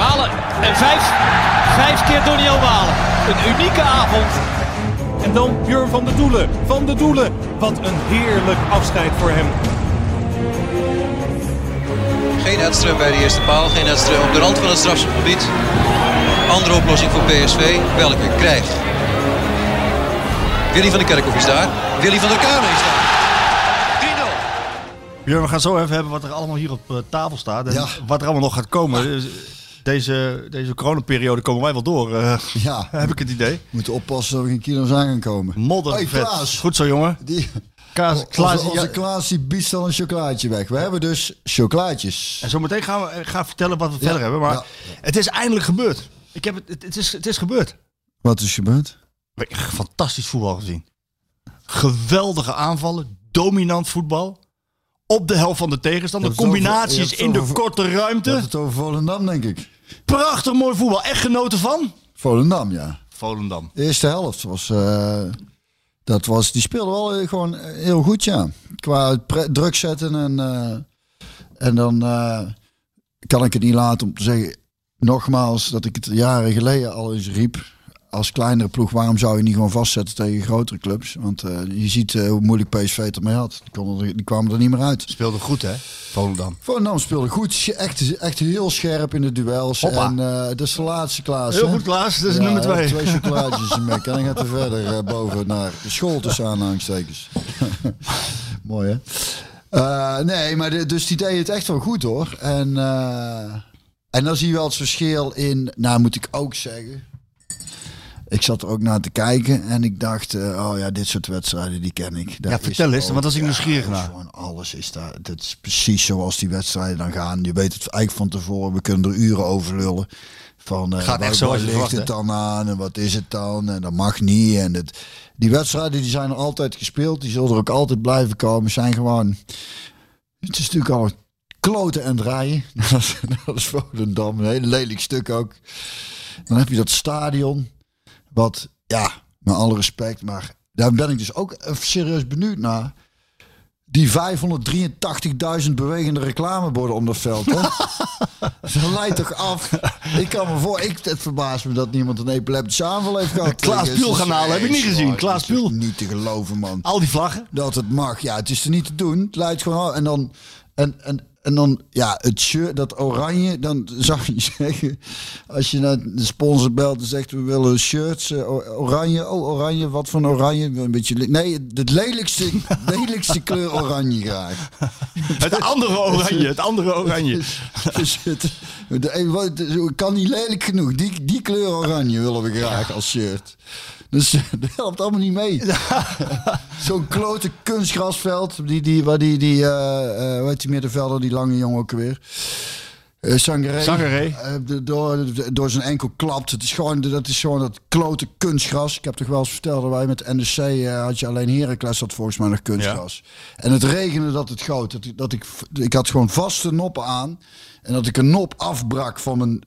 Malen en vijf, vijf keer Doniel Malen. Een unieke avond. En dan Björn van de Doelen. Van de Doelen. Wat een heerlijk afscheid voor hem. Geen Edström bij de eerste paal, geen Edström op de rand van het strafschopgebied. Andere oplossing voor PSV, welke krijgt. Willy van der Kerkhoff is daar, Willy van der Kamer is daar. 3-0. Björn, we gaan zo even hebben wat er allemaal hier op eh, tafel staat. En Ja. wat er allemaal nog gaat komen. Deze, deze coronaperiode komen wij wel door, eh, Ja, heb ik het idee. we moeten oppassen dat er geen kilo's aan gaan komen. Modder, Hey. Klaas. Goed zo, jongen. Die, Kaas, Klaas, onze, onze ja. Klaas die biedt al een chocolaatje weg. We hebben dus chocolaatjes. En zometeen gaan we eh, gaan vertellen wat we verder hebben. Maar ja. het is eindelijk gebeurd. Ik heb het, het, het is, het is gebeurd. Wat is gebeurd? We Fantastisch voetbal gezien. Geweldige aanvallen. Dominant voetbal. Op de helft van de tegenstander. Over- Combinaties in de over- korte ruimte. het over Volendam, denk ik. Prachtig mooi voetbal. Echt genoten van? Volendam, ja. Volendam. De eerste helft was... eh, dat was die speelde wel eh, gewoon eh, heel goed, ja. Qua druk zetten en... en dan kan ik het niet laten om te zeggen... Nogmaals, dat ik het jaren geleden al eens riep... Als kleinere ploeg, waarom zou je niet gewoon vastzetten tegen grotere clubs? Want eh, je ziet eh, hoe moeilijk PSV het ermee had. Die, konden er- die kwamen er niet meer uit. Speelde goed, hè? Volendam. Volendam speelde goed. Echt, echt heel scherp in de duels. Hoppa. En eh dat is de laatste Klaas. Heel hè? goed, Klaas. Dat is Ja, nummer twee. Twee chocolaatjes in mek. En dan gaat hij verder boven naar de school tussen aanhalingstekens. Mooi hè? Nee, maar de, dus die deed het echt wel goed hoor. En, en dan zie je wel het verschil in, nou moet ik ook zeggen. Ik zat er ook naar te kijken en ik dacht, eh, oh ja, dit soort wedstrijden die ken ik. Ja, vertel eens, want als ik ja, nieuwsgierig naar. Gewoon alles is daar. Dat is precies zoals die wedstrijden dan gaan. Je weet het eigenlijk van tevoren. We kunnen er uren over lullen. Van, eh, Gaat echt je ligt verwacht, het dan aan en wat is het dan en dat mag niet. En het, die wedstrijden die zijn er altijd gespeeld. Die zullen er ook altijd blijven komen. Zijn gewoon. Het is natuurlijk al kloten en draaien. Dat is, dat is Volendam. Een heel lelijk stuk ook. Dan heb je dat stadion. Wat, ja, met alle respect. Maar daar ben ik dus ook serieus benieuwd naar. Die 583.000 bewegende reclameborden om dat veld. Dat leidt toch af. Ik kan me voor. Ik, het verbaast me dat niemand een epileptische aanval heeft gehad. Klaas Piel gaan halen, heb ik niet gezien. Klaas Piel. Niet te geloven, man Al die vlaggen. dat het mag. Ja, het is er niet te doen. Het leidt gewoon. En dan, en, en, en dan, ja, het shirt, dat oranje, dan zou je zeggen, als je naar de sponsor belt en zegt, we willen shirts, eh, oranje, oh, oranje, wat voor een oranje? Een beetje, nee, de lelijkste, lelijkste kleur oranje graag. Het andere oranje. Het andere oranje. Dus het, wat- het kan niet lelijk genoeg. Die, die kleur oranje willen we graag als shirt. Dus dat helpt allemaal niet mee. Zo'n klote kunstgrasveld. Die, die, waar die, die hoe heet die middenvelder, die lange jongen ook weer. Eh Sangaré. Sangaré. De- door, door zijn enkel klapt. Het is gewoon, dat is gewoon dat klote kunstgras. Ik heb toch wel eens verteld dat wij met NEC had je alleen Heracles had volgens mij nog kunstgras. En het regende dat het goot. Dat, ik- dat ik, ik had gewoon vaste noppen aan. En dat ik een nop afbrak van mijn...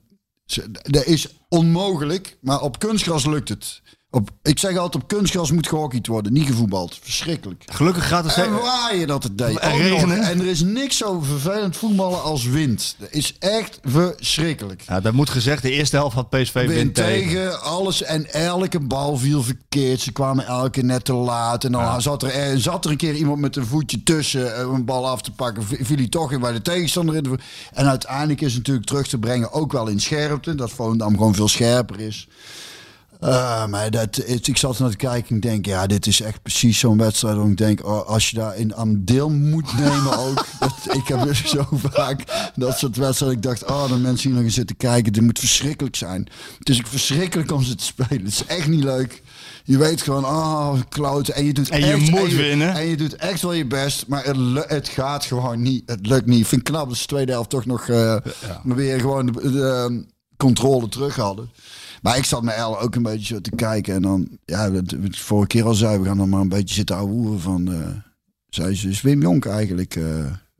Dat is onmogelijk, maar op kunstgras lukt het. Op, ik zeg altijd, op kunstgras moet gehockeyd worden, niet gevoetbald. Verschrikkelijk. Gelukkig gaat het En waaien dat het deed. En regenen. En er is niks zo vervelend voetballen als wind. Dat is echt verschrikkelijk. Ja, dat moet gezegd. De eerste helft had PSV Wind win tegen. tegen, alles en elke bal viel verkeerd. Ze kwamen elke keer net te laat. En dan zat, er, er, zat er een keer iemand met een voetje tussen eh, om een bal af te pakken. Viel hij toch in bij de tegenstander. in En uiteindelijk is het natuurlijk terug te brengen ook wel in scherpte. Dat Volendam gewoon veel scherper is. Eh, maar dat, het- ik zat naar te kijken en denk, ja, dit is echt precies zo'n wedstrijd waar ik denk, oh, als je daarin aan deel moet nemen ook. dat, ik heb dus zo vaak dat soort wedstrijden. Ik dacht, oh, de mensen hier nog eens zitten kijken, dit moet verschrikkelijk zijn. Het is verschrikkelijk om ze te spelen. Het is echt niet leuk. Je weet gewoon, oh, kloten. En je doet En je echt, moet en winnen. En je doet echt wel je best, maar het, gaat gewoon niet. Het lukt niet. Ik vind het knap dat ze de tweede helft toch nog eh, weer gewoon de, de, eh, controle terug hadden. Maar ik zat met Elle ook een beetje zo te kijken. En dan, ja, wat ik vorige keer al zei, we gaan dan maar een beetje zitten ouwehoeren van... eh zei ze, is Wim Jonk eigenlijk eh,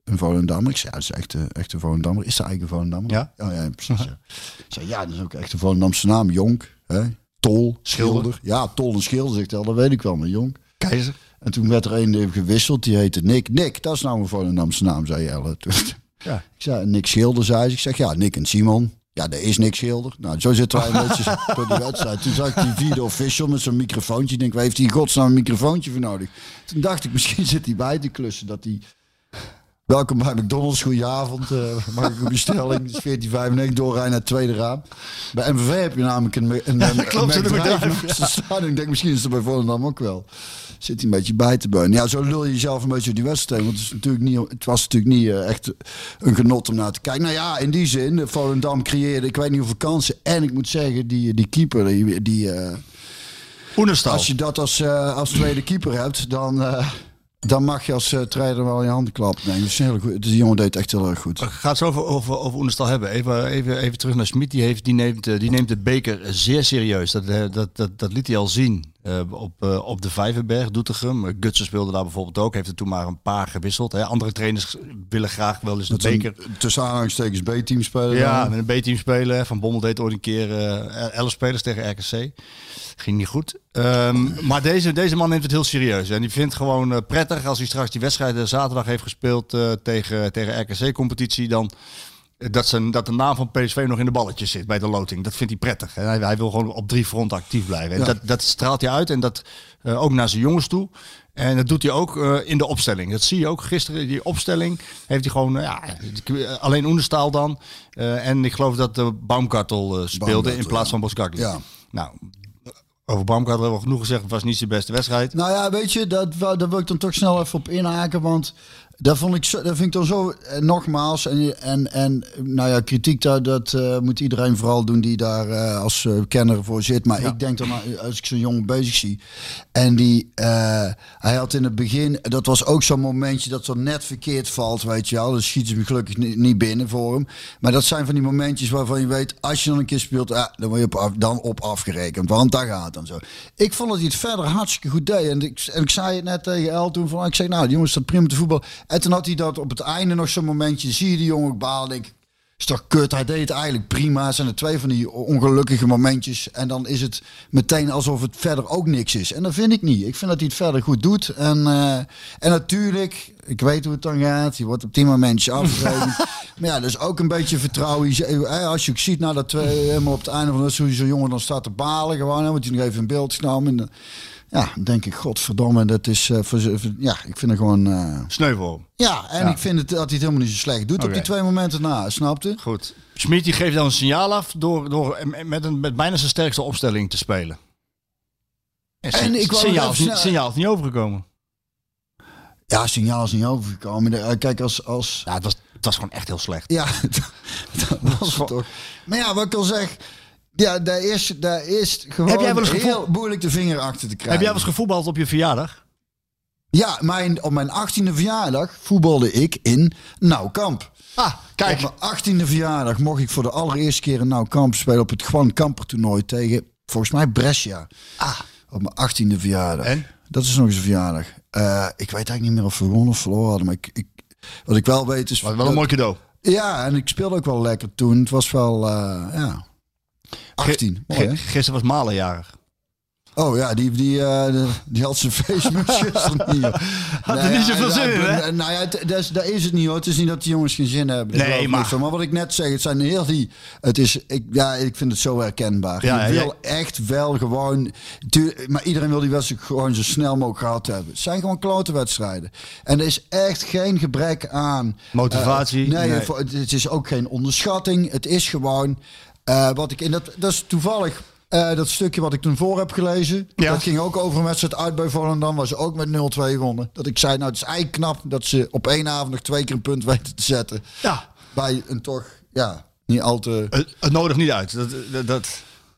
een Volendammer? Ik zei, ja, dat is echt, eh, echt een Volendammer. Is dat eigenlijk een Volendammer? Ja. Oh ja, precies. Ja. Ik zei, ja, dat is ook echt een Volendamse naam. Jonk, hè? Tol, Schilder. Schilder. Ja, Tol en Schilder, zegt El, dat weet ik wel, maar Jonk. Keizer. En toen werd er een gewisseld, die heette Nick. Nick, dat is nou een Volendamse naam, zei Elle. Ja. Ik zei, Nick Schilder, zei ze. Ik zeg, ja, Nick en Simon. Ja, dat is Nick Schilder. Nou, zo zitten wij een beetje door die wedstrijd. Toen zag ik die video official met zo'n microfoontje. Ik denk, waar heeft hij godsnaam een microfoontje voor nodig? Toen dacht ik, misschien zit hij bij te klussen. Dat hij... Welkom bij McDonald's, goedenavond. eh mag ik een bestelling? Het is 1495 doorrijden naar het tweede raam. Bij MVV heb je namelijk een, een, een, een, klopt, een. Ik denk, misschien is het bij Volendam ook wel. Zit hij een beetje bij te beunen. Ja, zo lul je jezelf een beetje op die wedstrijd. Want het, is natuurlijk niet, het was natuurlijk niet eh, echt een genot om naar te kijken. Nou ja, in die zin, Volendam creëerde, ik weet niet hoeveel kansen. En ik moet zeggen, die, die keeper, die, die, eh, als je dat als, als tweede keeper hebt, dan, dan mag je als eh, trainer wel je handen klappen. Nee, die jongen deed echt heel erg goed. We gaan het zo over, over, over Oenerstal hebben. Even, even, even terug naar Smit. Die, die, neemt, eh, die neemt de beker zeer serieus. Dat, eh, dat, dat, dat liet hij al zien eh, op, eh, op de Vijverberg, Doetinchem. Eh, Gutsen speelde daar bijvoorbeeld ook. Heeft er toen maar een paar gewisseld. Hè. Andere trainers willen graag wel eens de beker... tussen aanhalingstekens B-team spelen. Ja, met een B-team spelen. Van Bommel deed ooit een keer eh 11 spelers tegen RKC. Ging niet goed. Ehm, maar deze, deze man neemt het heel serieus. En die vindt gewoon prettig als hij straks die wedstrijd zaterdag heeft gespeeld tegen, tegen RKC-competitie. Dan dat, zijn, dat de naam van PSV nog in de balletjes zit bij de loting. Dat vindt hij prettig. En hij, hij wil gewoon op drie fronten actief blijven. En Ja. dat, dat straalt hij uit en dat eh, ook naar zijn jongens toe. En dat doet hij ook eh, in de opstelling. Dat zie je ook gisteren. Die opstelling heeft hij gewoon, eh, ja, alleen Oenestaal dan. En ik geloof dat de Baumgartel eh, speelde Baumgartel, in plaats ja. van Boskakli. Ja. Nou, over Baumgartel hebben we genoeg gezegd. Het was niet zijn beste wedstrijd. Nou ja, weet je, dat, daar wil ik dan toch snel even op inhaken. Want dat, vond ik dat vind ik dan zo, eh, nogmaals, en, en, en nou ja, kritiek, dat, dat eh, moet iedereen vooral doen die daar eh, als kenner voor zit. Maar ik denk dan, als ik zo'n jongen bezig zie, en die, hij had in het begin, dat was ook zo'n momentje dat zo net verkeerd valt, weet je wel. Dus schiet ze gelukkig niet, niet binnen voor hem. Maar dat zijn van die momentjes waarvan je weet, als je dan een keer speelt, ja, dan word je op, af- dan op afgerekend. Want daar gaat dan zo. Ik vond dat hij het verder hartstikke goed deed. En ik, en ik zei het net tegen El toen, van, ik zei, nou, die jongen staat prima te voetbal. En toen had hij dat op het einde nog zo'n momentje, zie je die jongen balen, denk ik, is toch kut, hij deed het eigenlijk prima. Het zijn er twee van die ongelukkige momentjes. En dan is het meteen alsof het verder ook niks is. En dat vind ik niet. Ik vind dat hij het verder goed doet. En, eh, en natuurlijk, ik weet hoe het dan gaat. Je wordt op die momentjes afgerekend. maar ja, dus ook een beetje vertrouwen. Eh, Als je ook ziet, nou dat twee helemaal op het einde van de zo'n jongen dan staat te balen gewoon. Hè, want hij nog even in beeld genomen. Ja, denk ik, godverdomme, dat is voor, voor- ja, ik vind het gewoon. Sneu voor hem. ja, en Ja. ik vind het, dat hij het helemaal niet zo slecht doet op die twee momenten na, snapte? Goed. Die geeft dan een signaal af door, door met, een, met bijna zijn sterkste opstelling te spelen. En, En ik signaal, even niet- snel- signaal is niet overgekomen. Ja, signaal is niet overgekomen. Eh, Kijk, als... als Ja, het was, het was gewoon echt heel slecht. ja, dat was het toch. Maar ja, wat ik al zeg... Ja, daar is, daar is gewoon Heb jij wel eens heel gevoel- moeilijk de vinger achter te krijgen. Heb jij wel eens gevoetbald op je verjaardag? Ja, mijn, op mijn 18e verjaardag voetbalde ik in Nauwkamp. Ah, kijk. Op mijn 18e verjaardag mocht ik voor de allereerste keer in Nauwkamp spelen op het Juan Kamper toernooi tegen, volgens mij, Brescia. Ah. Op mijn 18e verjaardag. En? Dat is nog eens een verjaardag. Eh, ik weet eigenlijk niet meer of we gewonnen of verloren hadden. Maar ik, ik, wat ik wel weet is... Was wel een mooi cadeau. Ja, en ik speelde ook wel lekker toen. Het was wel, eh, ja... 18. Mooi, hè? Gisteren was Malen jarig. Oh ja, die, die, eh, die had zijn feestmus gisteren niet. joh. Had er niet ja, zoveel zin in, hè? Nou ja, dat is, dat is het niet hoor. Het is niet dat die jongens geen zin hebben. Nee, maar- maar wat ik net zeg, het zijn heel die... Het is, ik, ja, ik vind het zo herkenbaar. Ja, je wil echt wel gewoon... maar iedereen wil die wedstrijd gewoon zo snel mogelijk gehad hebben. Het zijn gewoon klote wedstrijden. En er is echt geen gebrek aan... Motivatie, eh, nee, nee. het is ook geen onderschatting. Het is gewoon... eh, wat ik in dat, dat is toevallig... Eh, dat stukje wat ik toen voor heb gelezen. Ja. Dat ging ook over een wedstrijd uit bij Volendam. Waar ze ook met 0-2 wonnen. Dat ik zei, nou het is eigenlijk knap dat ze op één avond nog twee keer een punt weten te zetten. Ja, Bij een toch, ja, niet al te... het, het nodigt niet uit. Dat, dat, dat,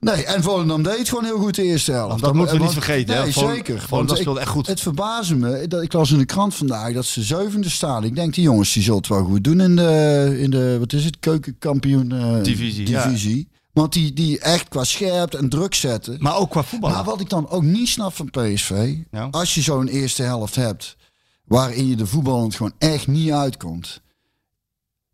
Nee, en Volendam deed het gewoon heel goed de eerste helft. Dat moeten we niet vergeten, hè. Nee, Vol- zeker. Volendam speelde echt goed. Het verbaasde me. Dat, ik las in de krant vandaag dat ze zevende staan. Ik denk, die jongens die zullen het wel goed doen in de, in de wat is het, keukenkampioen eh, Divisie, ja. divisie. Want die, die echt qua scherpte en druk zetten. maar ook qua voetbal. Maar wat ik dan ook niet snap van PSV, Ja. als je zo'n eerste helft hebt waarin je de voetballend gewoon echt niet uitkomt.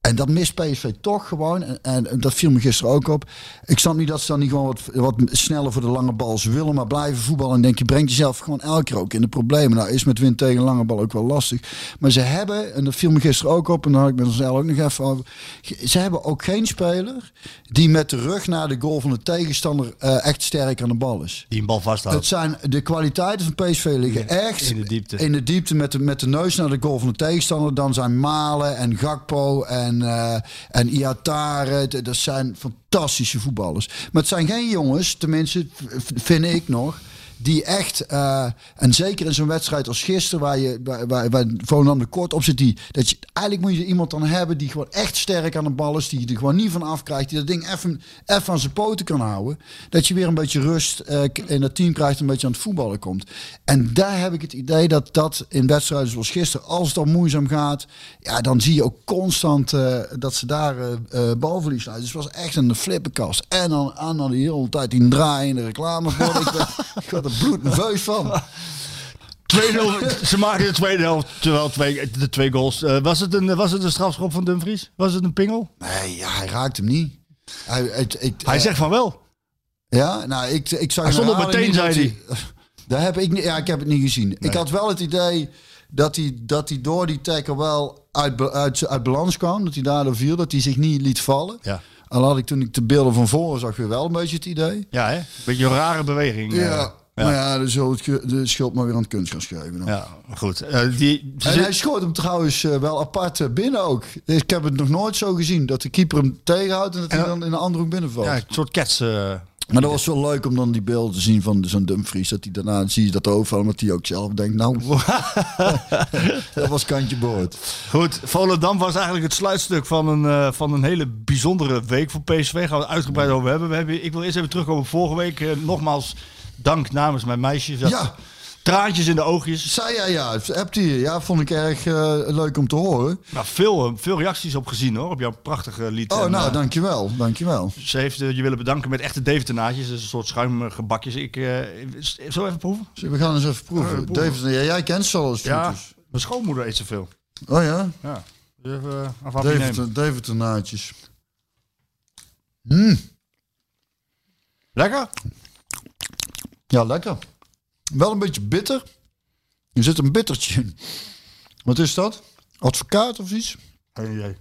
En dat mist PSV toch gewoon. En, en, dat viel me gisteren ook op. Ik snap niet dat ze dan niet gewoon wat, wat sneller voor de lange bal ze willen, maar blijven voetballen. En denk je brengt jezelf gewoon elke keer ook in de problemen. Nou is met wind tegen lange bal ook wel lastig. Maar ze hebben, en dat viel me gisteren ook op, en daar had ik met onszelf ook nog even over. Ze hebben ook geen speler die met de rug naar de goal van de tegenstander eh, echt sterk aan de bal is. Die een bal vasthoudt. Het zijn de kwaliteiten van PSV liggen echt in de diepte. in de diepte met de, met de neus naar de goal van de tegenstander. Dan zijn Malen en Gakpo en, eh en Iatare. Dat zijn fantastische voetballers. Maar het zijn geen jongens, tenminste vind ik nog. Die echt, eh, en zeker in zo'n wedstrijd als gisteren, waar je waar, waar, waar Volendam de kort op zit, die, dat je, eigenlijk moet je iemand dan hebben die gewoon echt sterk aan de bal is, die je er gewoon niet van afkrijgt, die dat ding even, even aan zijn poten kan houden. Dat je weer een beetje rust eh, in het team krijgt, een beetje aan het voetballen komt. En daar heb ik het idee dat dat in wedstrijden zoals gisteren, als het dan moeizaam gaat, ja, dan zie je ook constant eh, dat ze daar balverlies uit. Dus het was echt een flippenkast. En dan aan die hele tijd die draaiende reclame ik, ik werd bloednerveus van. 2-0, ze maken de tweede helft, terwijl twee, de twee goals. Eh, was, het een, was het een strafschop van Dumfries? Was het een pingel? Nee, ja, hij raakt hem niet. Hij, het, Hij zegt van wel. Ja, nou, ik, ik zag Hij stond op meteen, zei dat Daar heb ik niet. Ja, ik heb het niet gezien. Ik had wel het idee dat hij, dat hij door die tackle wel uit, uit, uit balans kwam. Dat hij daardoor viel. Dat hij zich niet liet vallen. Ja. Al had ik toen ik de beelden van voren zag weer wel een beetje het idee. Ja, hè? Beetje een rare beweging. eh. Ja. Maar ja, de schuld, de schuld maar weer aan het kunstgras geven. dan. Ja, goed. Eh, die, En hij schoot hem trouwens eh, wel apart eh, binnen ook. Ik heb het nog nooit zo gezien. Dat de keeper hem tegenhoudt en dat hij dan in een andere hoek binnenvalt. ja, een soort kets. eh, Maar dat was wel leuk om dan die beelden te zien van zo'n Dumfries. Dat hij daarna zie je dat overvallen, omdat hij ook zelf denkt, nou, dat was kantje boord. Goed, Volendam was eigenlijk het sluitstuk van een, van een hele bijzondere week voor PSV. Gaan we het uitgebreid over hebben. We hebben. Ik wil eerst even terugkomen op vorige week. Nogmaals, dank namens mijn meisje. Ja. Traantjes in de oogjes. Zei jij ja, hebt hij, ja, vond ik erg eh, leuk om te horen. Nou, veel, eh, veel reacties op gezien hoor, op jouw prachtige lied. Oh, En, nou, eh, dankjewel, dankjewel. Ze heeft eh, je willen bedanken met echte Deventernaadjes. Dus een soort schuimgebakjes. Ik, eh zo even proeven? We gaan eens even proeven. Proeven. Ja, jij kent ze al Ja, is. mijn schoonmoeder eet zoveel. Oh ja, Ja. Even uh, afhapje nemen. David, David de naadjes. Mm, Lekker? Ja, lekker. Wel een beetje bitter. Er zit een bittertje in. Wat is dat? Advocaat of iets? Idee.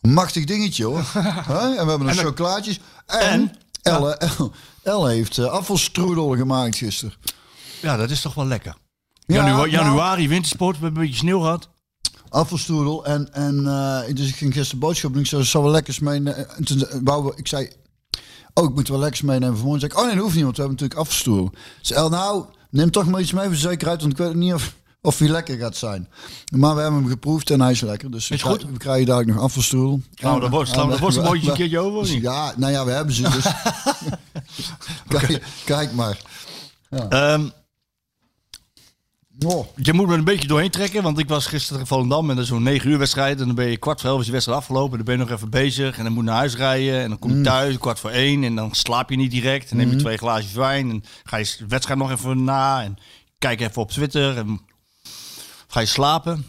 Een machtig dingetje hoor. En we hebben een En dan- chocolaatjes. En, En? Elle, Elle, Elle heeft uh, afvalstroedel gemaakt gisteren. Ja, dat is toch wel lekker. Ja, nou- januari, wintersport, we hebben een beetje sneeuw gehad. Afvalstroedel. En, en eh, dus ik ging gisteren boodschappen doen. Ik zei, zal wel. En toen wou we- ik zei, oh, ik moet wel lekkers meenemen voor morgen. Zei ik, oh nee, dat hoeft niet, want we hebben natuurlijk afvalstroedel. Ze El, nou, neem toch maar iets mee voor zekerheid, want ik weet niet of, of hij lekker gaat zijn. Maar we hebben hem geproefd en hij is lekker. Dus we, Is krijgen- goed? we krijgen dadelijk nog afvalstroedel. Nou, dat wordt- we- dat wordt een mooitje een keertje over, niet? Ja, nou ja, we hebben ze dus. kijk, kijk maar. Ehm, Oh. je moet me een beetje doorheen trekken, want ik was gisteren in Volendam en dat is zo'n 9 uur wedstrijd. En dan ben je kwart voor elf is de wedstrijd afgelopen. Dan ben je nog even bezig en dan moet je naar huis rijden. En dan kom je Mm. thuis, kwart voor één. En dan slaap je niet direct. Dan neem je twee glaasjes wijn en ga je de wedstrijd nog even na. En kijk even op Twitter en ga je slapen.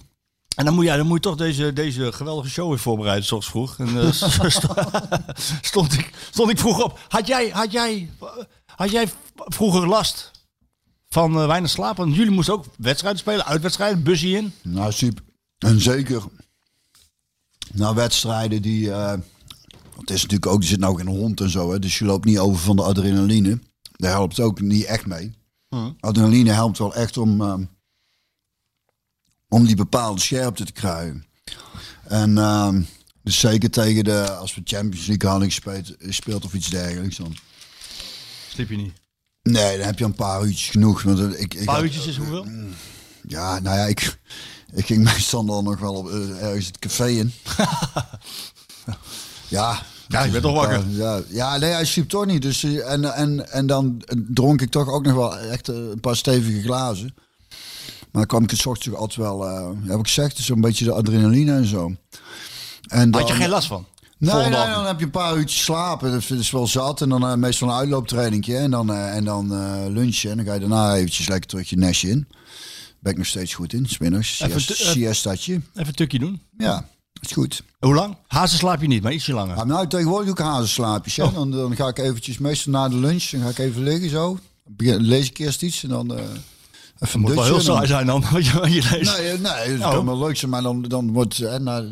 En dan moet, je, dan moet je toch deze, deze geweldige show weer voorbereiden, zoals vroeg. En eh, stond, ik, stond ik vroeg op. Had jij, had, jij, had jij vroeger last van eh, weinig slaap? Want jullie moesten ook wedstrijden spelen, uitwedstrijden, busje in. Nou, super. En zeker. Nou, wedstrijden die. eh het is natuurlijk ook, er zit nou geen hond en zo, hè, dus je loopt niet over van de adrenaline. Daar helpt ook niet echt mee. Adrenaline helpt wel echt om, eh, om die bepaalde scherpte te krijgen. En dus zeker tegen de, als we Champions League hadden gespeeld, speelt of iets dergelijks, dan Sliep je niet? Nee, dan heb je een paar uurtjes genoeg. Want ik, ik, Een paar had- uurtjes is hoeveel? Ja, nou ja, ik, ik ging meestal dan nog wel op, eh, ergens het café in. ja. Ja, je bent toch wakker. Ja, ja, nee, hij sliep toch niet. Dus, eh, en, en, en dan dronk ik toch ook nog wel echt eh, een paar stevige glazen. Maar dan kwam ik het 's ochtends altijd wel, eh heb ik gezegd, zo'n beetje de adrenaline en zo. En Had je dan- geen last van? Nee, dan heb je een paar uurtjes slapen. Dat is wel zat. En dan eh, meestal een uitlooptrainingje. En dan, eh, en dan eh, lunchen. En dan ga je daarna eventjes lekker terug je nestje in. Ben ik nog steeds goed in. Smiddags. Even Siest- te- Siestatje. Even een tukje doen. Ja, is goed. Hoe lang? Hazen slaap je niet, maar ietsje langer. Nou, tegenwoordig doe ik hazenslaapjes. Oh. Hè. Dan, dan ga ik eventjes, meestal na de lunch, dan ga ik even liggen zo. Lees ik eerst iets en dan eh even moet wel heel saai zijn dan, wat je, leest. Nee, nee, dat Oh. kan wel leuk zijn. Maar dan, dan wordt na,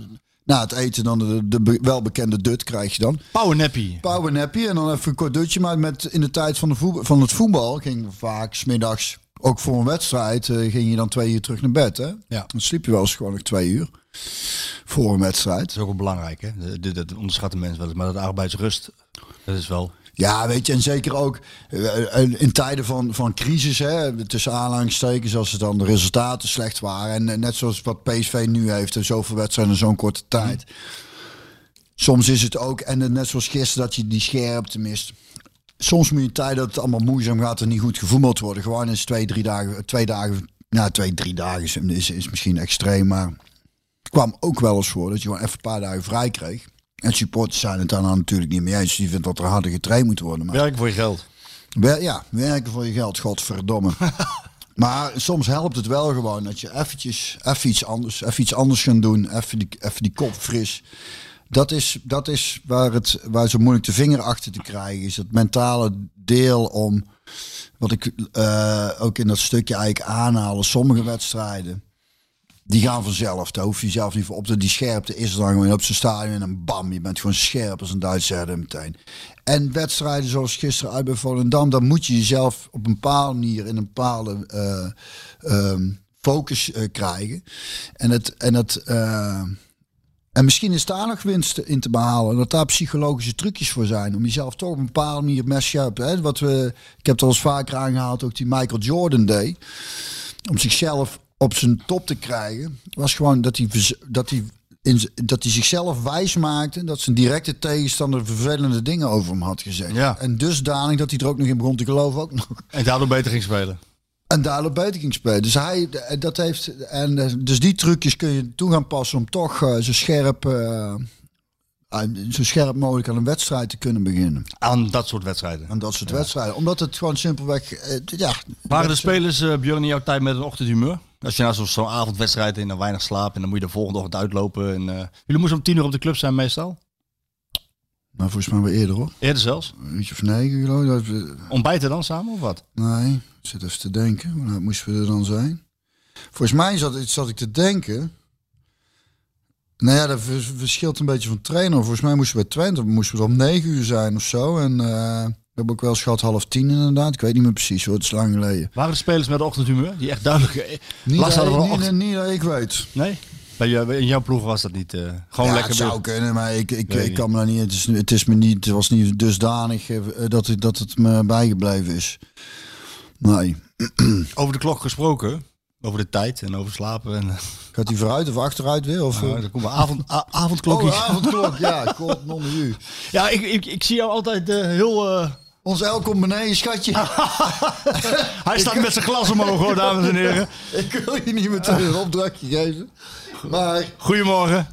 na het eten dan de, de be- welbekende dut krijg je dan. Power nappy. Power nappy en dan even een kort dutje. Maar met, in de tijd van, de voetbal, van het voetbal ging vaak smiddags, ook voor een wedstrijd, eh, ging je dan twee uur terug naar bed. Hè? Ja. Dan sliep je wel eens gewoon nog twee uur voor een wedstrijd. Dat is ook wel belangrijk, hè? Dat onderschatten mensen wel eens. Maar dat arbeidsrust, dat is wel... Ja, weet je, en zeker ook eh, eh, in tijden van, van crisis, hè, tussen aanhalingstekens, als het dan de resultaten slecht waren. En eh, net zoals wat PSV nu heeft, en zoveel wedstrijden in zo'n korte tijd. Soms is het ook, en net zoals gisteren, dat je die scherpte mist. Soms moet je in tijden dat het allemaal moeizaam gaat en niet goed gevoetbald worden. Gewoon eens twee, drie dagen, twee dagen, nou twee, drie dagen is, is, is misschien extreem, maar het kwam ook wel eens voor dat je gewoon even een paar dagen vrij kreeg. En supporters zijn het nou natuurlijk niet mee eens. Die vindt dat er harder getraind moet worden. Maar Werken voor je geld. Wer- ja, werken voor je geld, godverdomme. maar soms helpt het wel gewoon dat je eventjes, even iets anders, even iets anders gaan doen. Even die, even die kop fris. Dat is, dat is waar het waar zo moeilijk de vinger achter te krijgen is. Het mentale deel om, wat ik eh, ook in dat stukje eigenlijk aanhalen. Sommige wedstrijden, die gaan vanzelf. Daar hoef je zelf niet voor op te. Die scherpte is er dan gewoon op zijn stadion en bam, je bent gewoon scherp als een Duitse herder meteen. En wedstrijden zoals gisteren uit Volendam, dan moet je jezelf op een bepaalde manier in een bepaalde eh, ehm, focus eh, krijgen. En het, en het eh, en misschien is daar nog winst in te behalen. Dat daar psychologische trucjes voor zijn. Om jezelf toch op een bepaalde manier mes scherp. Hè? Wat we, ik heb het al eens vaker aangehaald, ook die Michael Jordan Day. Om zichzelf op zijn top te krijgen. Was gewoon dat hij, dat hij, in, dat hij zichzelf wijs maakte. Dat zijn directe tegenstander vervelende dingen over hem had gezegd. Ja. En dusdanig dat hij er ook nog in begon te geloven. Ook nog. En daardoor beter ging spelen. En daardoor beter ging spelen. Dus hij, dat heeft, en eh, dus die trucjes kun je toe gaan passen om toch eh, zo scherp, eh, aan- zo scherp mogelijk aan een wedstrijd te kunnen beginnen. Aan dat soort wedstrijden. Aan dat soort wedstrijden. Omdat het gewoon simpelweg, eh, ja. Waren de spelers, eh Björn, in jouw tijd met een ochtendhumeur? Als je nou zo- zo'n avondwedstrijd in en weinig slaap en dan moet je de volgende ochtend uitlopen. En, eh, jullie moesten om tien uur op de club zijn meestal? Nou, volgens mij wel eerder hoor. Eerder zelfs? Een uurtje of negen geloof ik. Ontbijten dan samen of wat? Nee, ik zit even te denken. Laat moesten we er dan zijn? Volgens mij zat, zat ik te denken. Nou ja, dat vers- verschilt een beetje van trainer. Volgens mij moesten we bij Twente moesten we om negen uur zijn of zo. En eh, hebben ook wel eens gehad half tien inderdaad. Ik weet niet meer precies hoor, het is lang geleden. Waren de spelers met ochtendhumeur? Die echt duidelijk... eh, Niet, last hadden van niet, ochtend- niet dat ik weet. Nee? Bij jou, in jouw ploeg was dat niet... eh, gewoon ja, lekker... het zou weer- kunnen, maar ik, ik, Nee. ik kan me daar niet... Het, is, het, is me niet, het was niet dusdanig eh, dat, het- dat het me bijgebleven is. Nee. Over de klok gesproken. Over de tijd en over slapen. En, Gaat hij vooruit of achteruit weer? Of, Nou, dan komen we avond. Oh, avondklok, ja. God, non u. Ja, ik, ik, ik zie jou altijd heel... Ons El komt beneden, schatje. hij staat met zijn glas omhoog, hoor, dames en heren. ik wil je niet meteen een opdrachtje geven. Maar Goedemorgen.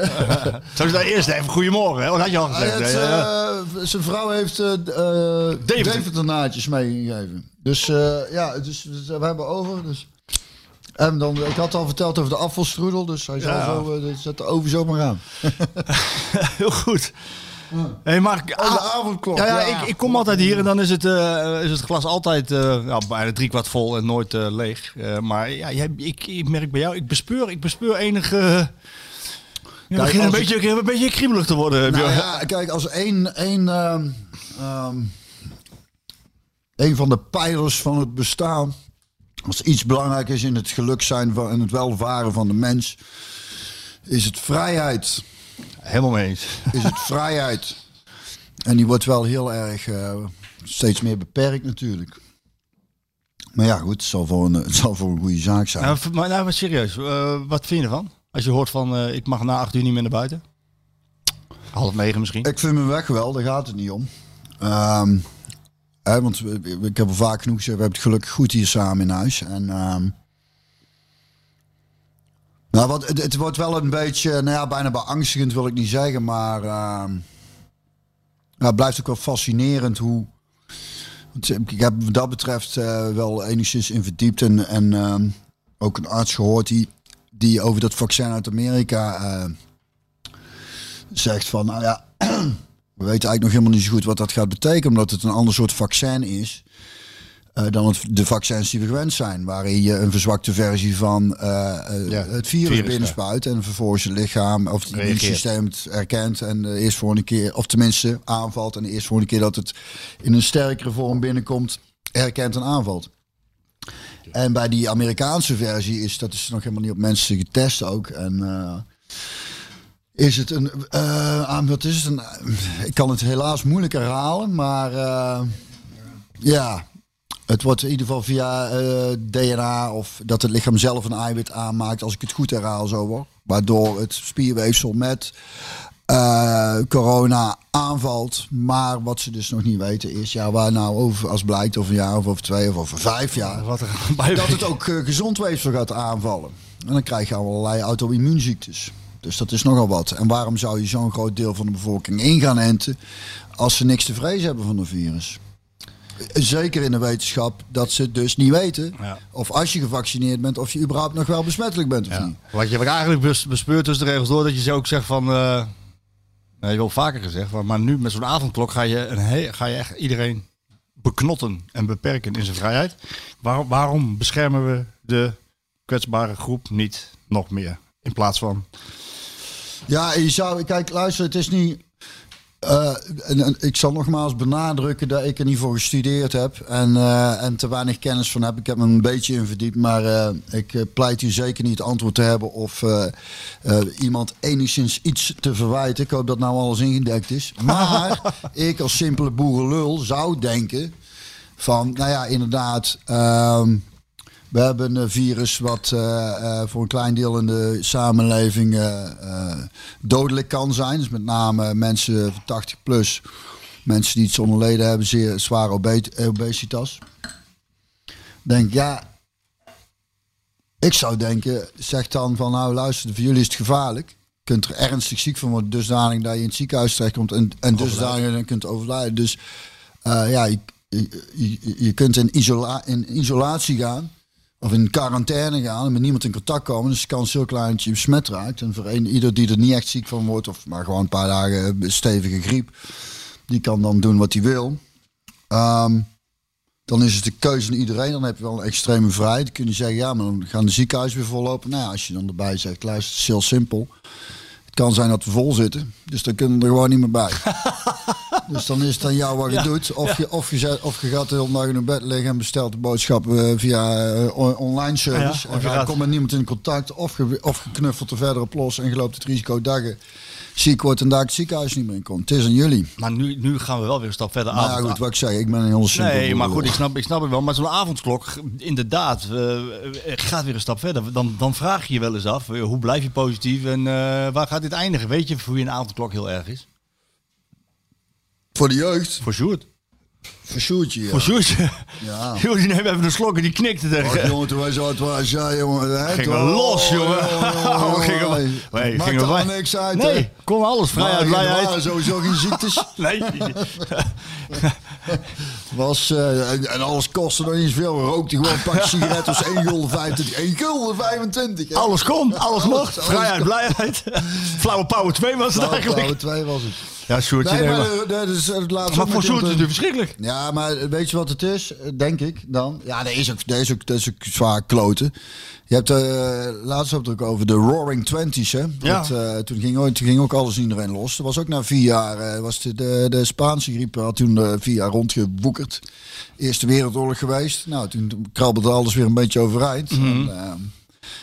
Zou je daar eerst even goedemorgen, hè? Wat had je al gezegd? eh, zijn vrouw heeft eh eh, Deventer naadjes meegegeven. Dus eh, ja, dus, dus we hebben over. Dus. En dan, ik had al verteld over de afvalstroedel, dus hij zal Ja. zo, eh, dus zet de oven zomaar aan. Heel goed. Hey, maar, Oh, de avondklok. ja, ja, ja. Ik, ik kom altijd hier en dan is het, eh, is het glas altijd uh, ja, bijna drie kwart vol en nooit eh, leeg. Eh, maar ja, jij, ik, ik merk bij jou, ik bespeur, ik bespeur enige... begin een beetje, een beetje kriebelig te worden. Nou ja, kijk, als één, één, ehm, ehm, een van de pijlers van het bestaan, als iets belangrijk is in het geluk zijn van, en het welvaren van de mens, is het vrijheid. Helemaal mee eens. Is het vrijheid. En die wordt wel heel erg, eh, steeds meer beperkt natuurlijk. Maar ja, goed, het zal voor een, het zal voor een goede zaak zijn. Nou, maar, nou, maar serieus, eh, wat vind je ervan? Als je hoort van, eh, ik mag na acht uur niet meer naar buiten. Half negen misschien. Ik vind mijn weg wel, daar gaat het niet om. Ehm, hè, want ik heb al vaak genoeg gezegd, we hebben het gelukkig goed hier samen in huis. En, ehm, nou, wat, het, wordt wel een beetje, nou ja, bijna beangstigend wil ik niet zeggen, maar ehm, ja, het blijft ook wel fascinerend hoe... want Ik heb wat dat betreft eh, wel enigszins in verdiept en, en ehm, ook een arts gehoord die, die over dat vaccin uit Amerika eh, zegt van, nou ja, we weten eigenlijk nog helemaal niet zo goed wat dat gaat betekenen, omdat het een ander soort vaccin is. eh, dan het, de vaccins die we gewend zijn, waarin je een verzwakte versie van eh, eh, Ja, het virus, virus, binnenspuit en vervolgens het lichaam of het immuunsysteem het herkent en de eerst voor een keer, of tenminste aanvalt en de eerst voor een keer dat het in een sterkere vorm binnenkomt, herkent en aanvalt. En bij die Amerikaanse versie is dat is nog helemaal niet op mensen getest ook. En eh, is het een, eh, aan wat is het een, ik kan het helaas moeilijk herhalen, maar eh, ja, het wordt in ieder geval via eh, DNA of dat het lichaam zelf een eiwit aanmaakt, als ik het goed herhaal zo hoor. Waardoor het spierweefsel met eh, corona aanvalt. Maar wat ze dus nog niet weten is, ja, waar nou over, als blijkt over een jaar of over twee of over vijf jaar, Wat er dat het ook eh, gezond weefsel gaat aanvallen. En dan krijg je allerlei auto-immuunziektes. Dus dat is nogal wat. En waarom zou je zo'n groot deel van de bevolking in gaan enten als ze niks te vrezen hebben van een virus? Zeker in de wetenschap dat ze het dus niet weten. Ja. Of als je gevaccineerd bent, of je überhaupt nog wel besmettelijk bent of Ja. niet. Wat je eigenlijk bes- bespeurt tussen de regels door, dat je ze ook zegt van... nou, je hebt wel vaker gezegd, maar, maar nu met zo'n avondklok ga je, een ga je echt iedereen beknotten en beperken in zijn vrijheid. Waarom, waarom beschermen we de kwetsbare groep niet nog meer? In plaats van... Ja, je zou, kijk, luister, het is niet. Eh, en, en ik zal nogmaals benadrukken dat ik er niet voor gestudeerd heb en, eh, en te weinig kennis van heb. Ik heb me een beetje in verdiept, maar eh, ik pleit hier zeker niet het antwoord te hebben of iemand enigszins iets te verwijten. Ik hoop dat nou alles ingedekt is. Maar ik als simpele boerenlul zou denken van, nou ja, inderdaad. ehm, we hebben een virus wat eh, eh, voor een klein deel in de samenleving eh, dodelijk kan zijn. Dus met name mensen van 80 plus, mensen die iets onderleden hebben, zeer zware obe- obesitas. Denk ja, ik zou denken, zeg dan van nou luister, voor jullie is het gevaarlijk. Je kunt er ernstig ziek van worden, dusdanig dat je in het ziekenhuis terechtkomt en, en dusdanig dat je kunt overlijden. Dus ja, je- je kunt in, isola in isolatie gaan. Of in quarantaine gaan en met niemand in contact komen. Dus de kans heel klein dat je besmet raakt. En voor ieder die er niet echt ziek van wordt, of maar gewoon een paar dagen stevige griep, die kan dan doen wat hij wil. Ehm, dan is het de keuze van iedereen. Dan heb je wel een extreme vrijheid. Dan kun je zeggen, ja, maar dan gaan de ziekenhuizen weer vollopen. Nou ja, als je dan erbij zegt, luister, het is heel simpel. Kan zijn dat we vol zitten. Dus dan kunnen we er gewoon niet meer bij. dus dan is het aan jou wat je doet. Of, je, of, je, zet- of je gaat de hele dag in bed liggen en bestelt de boodschappen eh, via eh, on- online service. Ja, en gaat- komt met niemand in contact. Of je, of je knuffelt er verder op los en je loopt het risico dat je ziek wordt en daar het ziekenhuis niet meer in komt. Het is aan jullie. Maar nu, nu gaan we wel weer een stap verder Maar ja, avond- goed, wat ik zeg, ik ben een heel simpel. Nee, maar goed, ik snap, ik snap het wel. Maar zo'n avondklok, inderdaad, eh, gaat weer een stap verder. Dan, dan vraag je je wel eens af, hoe blijf je positief en waar gaat dit eindigen? Weet je voor je een avondklok heel erg is? Voor de jeugd, Voor Sjoerd. voor Sjoerdje, ja. Voor Sjoerd. Ja. Die neemt even een slok en die knikte tegen. Jongen, toen wij zo uit was, ja, jongen. hè, Gingen we los, jongen. Oh, gingen we- jongen. Nee, Maakt gingen we- allemaal niks uit, Nee, kon alles. Er waren blijheid. sowieso geen ziektes. Nee. Was, eh, en, en alles kostte nog niet veel. We rookten gewoon een pak sigaretten. was 1 gulden 25. 1 gulden 25. hè. Alles kon, alles mocht. alles Vrijheid, kon. blijheid. Flauwe Power 2 was het eigenlijk. Power 2 was het. Ja. Nee, nee, maar, eh, dat is het laatste maar voor Sjoerd is het verschrikkelijk. Ja, maar weet je wat het is? Denk ik dan. Ja, dat is ook, dat is ook, dat is ook zwaar kloten. Je hebt eh laatst ook over de Roaring Twenties, hè? Ja. Dat, eh, toen, ging, toen ging ook alles iedereen los. Dat was ook na vier jaar. was de, de, de Spaanse griep had toen vier jaar rondgewoekerd. Eerste Wereldoorlog geweest. Nou, toen krabbelde alles weer een beetje overeind. En, eh,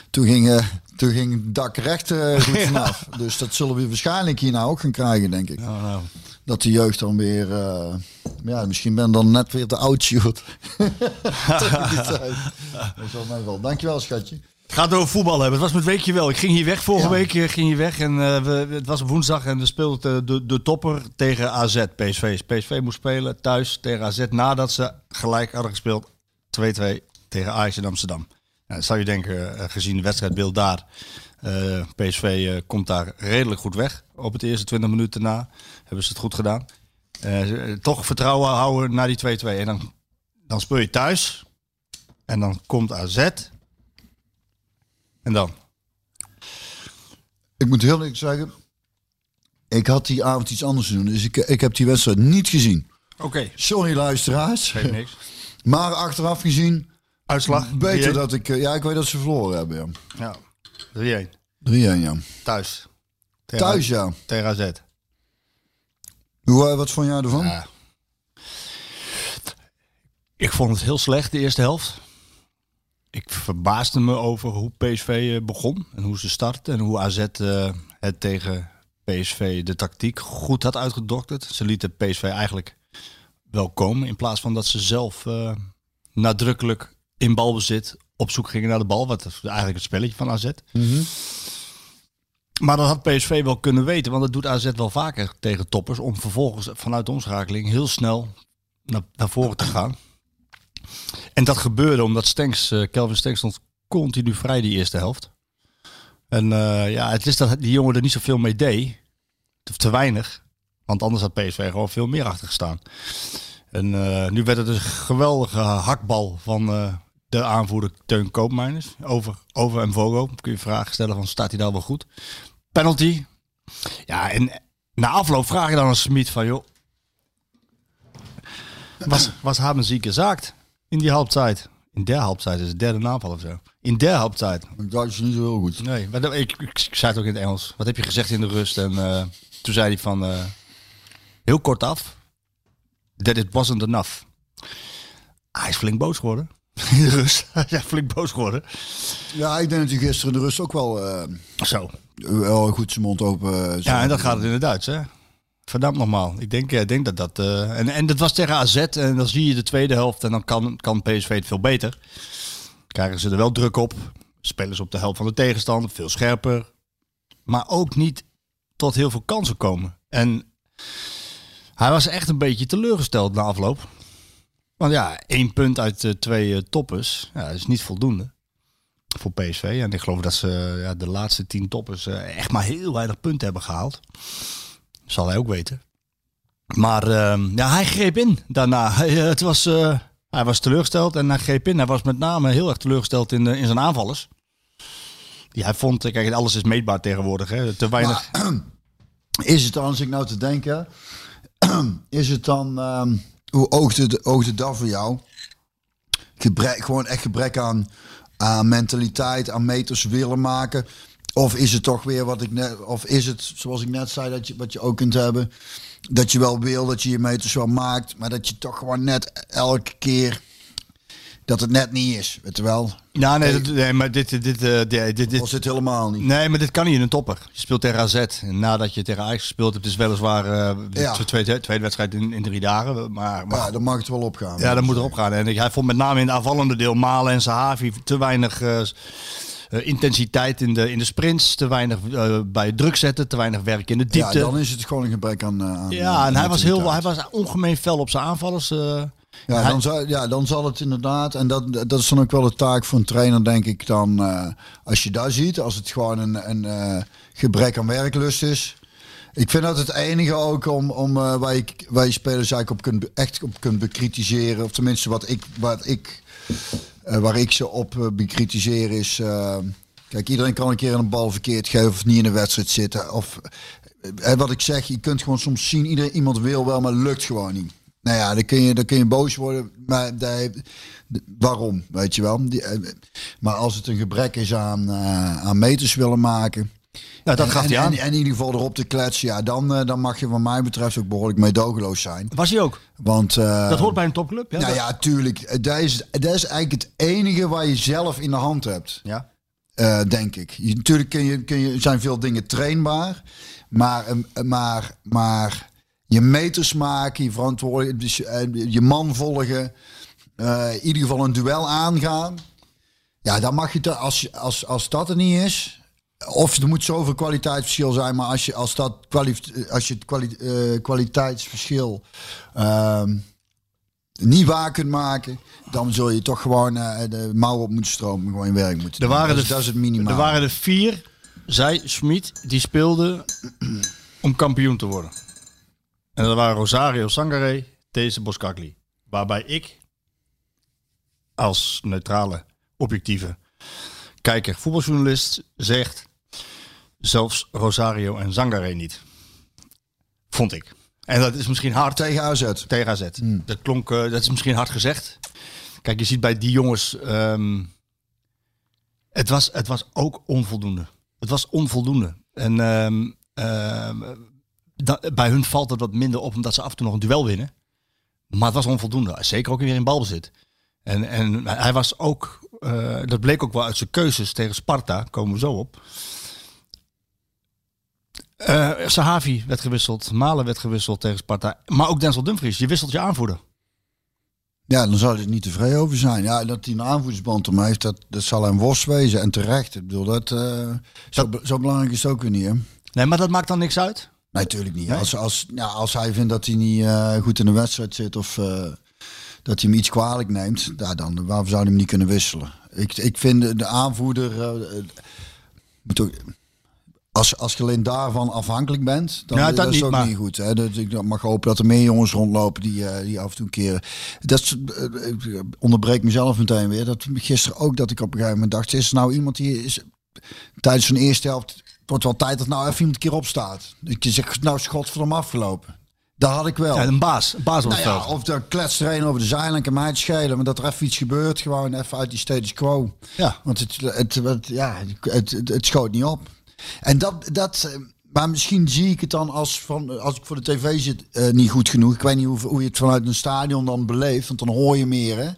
toen ging, eh, toen ging het dak recht eh, goed vanaf. dus dat zullen we waarschijnlijk hier nou ook gaan krijgen, denk ik. Nou, nou. dat de jeugd dan weer... eh, ja, misschien ben dan net weer te oud, Sjoerd. Dat is wel mij wel. Dankjewel, schatje. Gaat over voetbal hebben. Het was met weekje wel. Ik ging hier weg. Vorige Ja. week eh, ging hier weg. En we, het was op woensdag en we speelden de, de topper tegen AZ. PSV. PSV moest spelen thuis tegen AZ nadat ze gelijk hadden gespeeld. 2-2 tegen Ajax in Amsterdam. Dan zou je denken, eh, gezien de wedstrijdbeeld daar. eh, PSV eh, komt daar redelijk goed weg. Op het eerste 20 minuten na hebben ze het goed gedaan. Toch vertrouwen houden naar die 2-2. En dan, dan speel je thuis. En dan komt AZ. En dan? Ik moet heel eerlijk zeggen, ik had die avond iets anders te doen. Dus ik, ik heb die wedstrijd niet gezien. Oké. Sorry luisteraars. Geeft niks. Maar achteraf gezien, Uitslag? beter 3-1. dat ik... eh, Ja, ik weet dat ze verloren hebben, ja. Ja. 3-1. 3-1, ja. Thuis. Tegen- Thuis, ja. Tegen AZ. Hoe, eh, wat vond jij ervan? Ja. Ik vond het heel slecht, de eerste helft. Ik verbaasde me over hoe PSV eh, begon en hoe ze startten en hoe AZ het tegen PSV de tactiek goed had uitgedokterd. Ze lieten PSV eigenlijk wel komen in plaats van dat ze zelf eh, nadrukkelijk in balbezit op zoek gingen naar de bal. Wat eigenlijk het spelletje van AZ. Maar dat had PSV wel kunnen weten, want dat doet AZ wel vaker tegen toppers. Om vervolgens vanuit de omschakeling heel snel naar, naar voren te gaan. En dat gebeurde omdat Stenks, eh, Kelvin Stenks stond continu vrij die eerste helft. En eh, ja, het is dat die jongen er niet zoveel mee deed. Of te weinig. Want anders had PSV gewoon veel meer achter gestaan. En eh, nu werd het dus een geweldige hakbal van eh, de aanvoerder Teun Koopmeiners. Over, over en Vogo. Kun je vragen stellen van staat hij daar wel goed? Penalty. Ja, en na afloop vraag je dan aan Smit van joh. Was, was Haben ziek gezaakt in die halbtijd? In der halbtijd is het derde aanval of zo. In der. Ik dacht je niet zo heel goed. Nee, maar dat- ik, ik, ik zei het ook in het Engels. Wat heb je gezegd in de rust? En eh, toen zei hij van heel kort af. That it wasn't enough. Hij is flink boos geworden. In de rust. ja, flink boos geworden. Ja, ik denk dat hij gisteren in de rust ook wel, eh, Zo. wel goed zijn mond open... eh, Ja, en dan gaat het in het Duits, hè? Verdammt nogmaal. Ik denk, ik denk dat dat... eh, en, en dat was tegen AZ. En dan zie je de tweede helft. En dan kan, kan PSV het veel beter. Krijgen ze er wel druk op. Spelen ze op de helft van de tegenstander. Veel scherper. Maar ook niet tot heel veel kansen komen. En hij was echt een beetje teleurgesteld na afloop. Want ja, één punt uit eh, twee eh, toppers. Ja, is niet voldoende voor PSV. En ik geloof dat ze ja, de laatste tien toppers eh, echt maar heel weinig punten hebben gehaald. Zal hij ook weten. Maar ehm, ja, hij greep in daarna. Hij, het was, hij was teleurgesteld en hij greep in. Hij was met name heel erg teleurgesteld in, in zijn aanvallers. Die hij vond, kijk, alles is meetbaar tegenwoordig. Hè? Te weinig. Is het als ik nou te denken, is het dan, ehm, hoe oogt het, oogt het dan voor jou? Gebrek, gewoon echt gebrek aan, aan mentaliteit, aan meters willen maken? Of is het toch weer wat ik net, of is het zoals ik net zei, dat je, wat je ook kunt hebben, dat je wel wil, dat je je meters wel maakt, maar dat je toch gewoon net elke keer, dat het net niet is, wel? Ja, nee, dat- nee maar dit, dit, dit, eh, dit, dit, Was het helemaal niet. Nee, maar dit kan niet in een topper. Je speelt tegen AZ. En nadat je tegen Ajax gespeeld hebt, is weliswaar eh de Ja. tweede, tweede wedstrijd in, in drie dagen. Maar, maar Ja, dan mag het wel opgaan. Ja, dat moet erop gaan. En hij vond met name in het aanvallende deel Malen en Sahavi te weinig eh, eh, intensiteit in de, in de sprints, te weinig eh, bij het druk zetten, te weinig werk in de Ja, diepte. Ja, dan is het gewoon een gebrek aan. eh, aan en aan hij was, heel, hij was ongemeen fel op zijn aanvallers. Ja, hij- dan zal, ja, dan zal het inderdaad. En dat, dat is dan ook wel de taak voor een trainer, denk ik. Dan, eh, als je daar ziet, als het gewoon een, een eh, gebrek aan werklust is. Ik vind dat het enige ook om, om eh, waar, je, waar je spelers eigenlijk op kunt, echt op kunt bekritiseren. Of tenminste, wat ik, wat ik, waar ik ze op bekritiseer is. kijk, iedereen kan een keer een bal verkeerd geven of niet in een wedstrijd zitten. Of wat ik zeg, je kunt gewoon soms zien, iedereen, iemand wil wel, maar lukt gewoon niet. Nou ja, dan kun je, dan kun je boos worden, maar daar waarom, weet je wel. Die, eh, maar als het een gebrek is aan, eh, aan meters willen maken... Nou, dat en, gaf en, hij aan. En, en in ieder geval erop te kletsen, ja, dan, eh, dan mag je wat mij betreft ook behoorlijk meedogenloos zijn. Was hij ook? Want, Dat hoort bij een topclub. Ja, nou dat- ja, tuurlijk. Dat is, dat is eigenlijk het enige waar je zelf in de hand hebt. ja. Denk ik. Je, natuurlijk kun je, kun je, zijn veel dingen trainbaar. Maar, maar, maar je meters maken, je verantwoordelijk, dus je, eh, je man volgen, eh, in ieder geval een duel aangaan. Ja, dan mag je te- als, als, als dat er niet is. Of er moet zoveel kwaliteitsverschil zijn, maar als je, als dat kwali als je het kwali eh, kwaliteitsverschil ehm, niet waar kunt maken, dan zul je toch gewoon de mouwen op moeten stromen, gewoon je werk moeten Er doen. waren dat, is, dat is het minimaal. Er waren er vier, zij, Schmid, die speelden om kampioen te worden. En dat waren Rosario Sangare, deze Boskakli. Waarbij ik als neutrale, objectieve kijker, voetbaljournalist zegt, zelfs Rosario en Sangare niet. Vond ik. En dat is misschien hard tegen AZ. tegen AZ. Dat klonk, eh, dat is misschien hard gezegd. Kijk, je ziet bij die jongens, ehm, het, was, het was ook onvoldoende. Het was onvoldoende. En ehm, ehm, bij hun valt het wat minder op, omdat ze af en toe nog een duel winnen. Maar het was onvoldoende. Zeker ook weer in balbezit. En, en hij was ook, eh, dat bleek ook wel uit zijn keuzes tegen Sparta, komen we zo op. Eh Sahavi werd gewisseld, Malen werd gewisseld tegen Sparta. Maar ook Denzel Dumfries, je wisselt je aanvoerder. Ja, dan zou hij er niet tevreden over zijn. Ja, dat hij een aanvoersband om heeft, dat, dat zal hem worst wezen. En terecht. Ik bedoel, dat, eh, zo, zo belangrijk is het ook weer niet, hè? Nee, maar dat maakt dan niks uit. Nee, natuurlijk niet. Nee? Als, als, ja, als hij vindt dat hij niet eh, goed in de wedstrijd zit of eh, dat hij hem iets kwalijk neemt, ja, dan waarom zou hij hem niet kunnen wisselen? Ik, ik vind de, de aanvoerder. eh, moet ook, als, als je alleen daarvan afhankelijk bent, dan Ja, dat dat is niet, ook maar- niet goed. Hè? Dat, ik mag hopen dat er meer jongens rondlopen die, die af en toe een keer. Dat ik onderbreek mezelf meteen weer. Dat gisteren ook dat ik op een gegeven moment dacht: is er nou iemand die is tijdens zo'n eerste helft. Het wordt wel tijd dat nou even iemand een keer opstaat. Ik zeg, nou is godverdomme afgelopen. Daar had ik wel. Ja, een baas. Een baas Nou ja, veld. of er kletst er een over de zijlijn, kan mij het schelen. Maar dat er even iets gebeurt, gewoon even uit die status quo. Ja. Want het, het, het, ja, het, het, het schoot niet op. En dat, dat, eh, maar misschien zie ik het dan als, van, als ik voor de tv zit eh, niet goed genoeg. Ik weet niet hoe, hoe je het vanuit een stadion dan beleeft, want dan hoor je meer. Hè?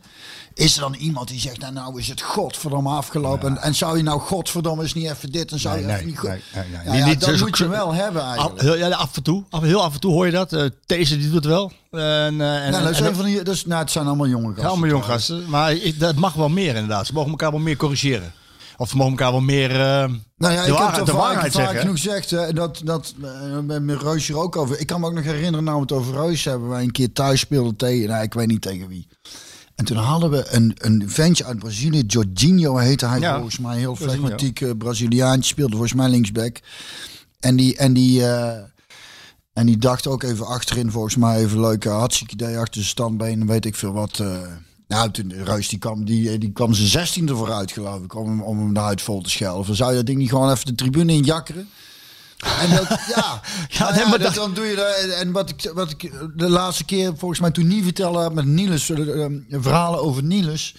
Is er dan iemand die zegt, nou, nou is het godverdomme afgelopen. En, en zou je nou godverdomme eens niet even dit en zou Nee, je nee, niet goed... nee. Ja, ja, niet dat moet je wel hebben Af, eigenlijk. heel, af en toe. Af, heel af en toe hoor je dat. Deze die doet het wel. En, en, nou, dat van die, nou, het zijn allemaal jonge gasten. Allemaal jong trouwens. gasten. Maar ik, dat mag wel meer inderdaad. Ze mogen elkaar wel meer corrigeren. Of ze mogen elkaar wel meer eh, Nou ja, de, ik heb de vaak, waarheid vaak genoeg gezegd. Dat, dat, met met Reus hier ook over. Ik kan me ook nog herinneren, nou we het over Reus hebben. Wij een keer thuis speelden tegen, nou, ik weet niet tegen wie. En toen hadden we een, een ventje uit Brazilië, Jorginho heette hij Ja, volgens mij. Heel flegmatiek eh, Braziliaantje, speelde volgens mij linksback. En die, en die, eh, en die dacht ook even achterin, volgens mij even leuk, eh, hartstikke idee achter zijn standbeen, weet ik veel wat. eh. nou, toen Reus die kwam, die, die kwam zijn zestiende vooruit, geloof ik, om, hem- om hem de huid vol te schelden. Of zou je dat ding niet gewoon even de tribune in jakkeren? En dat, ja, ja, nee, maar dat, dat- dan doe je dat. En- wat ik, wat ik de laatste keer volgens mij toen niet vertelde had met Niels, eh, eh, verhalen over Niels.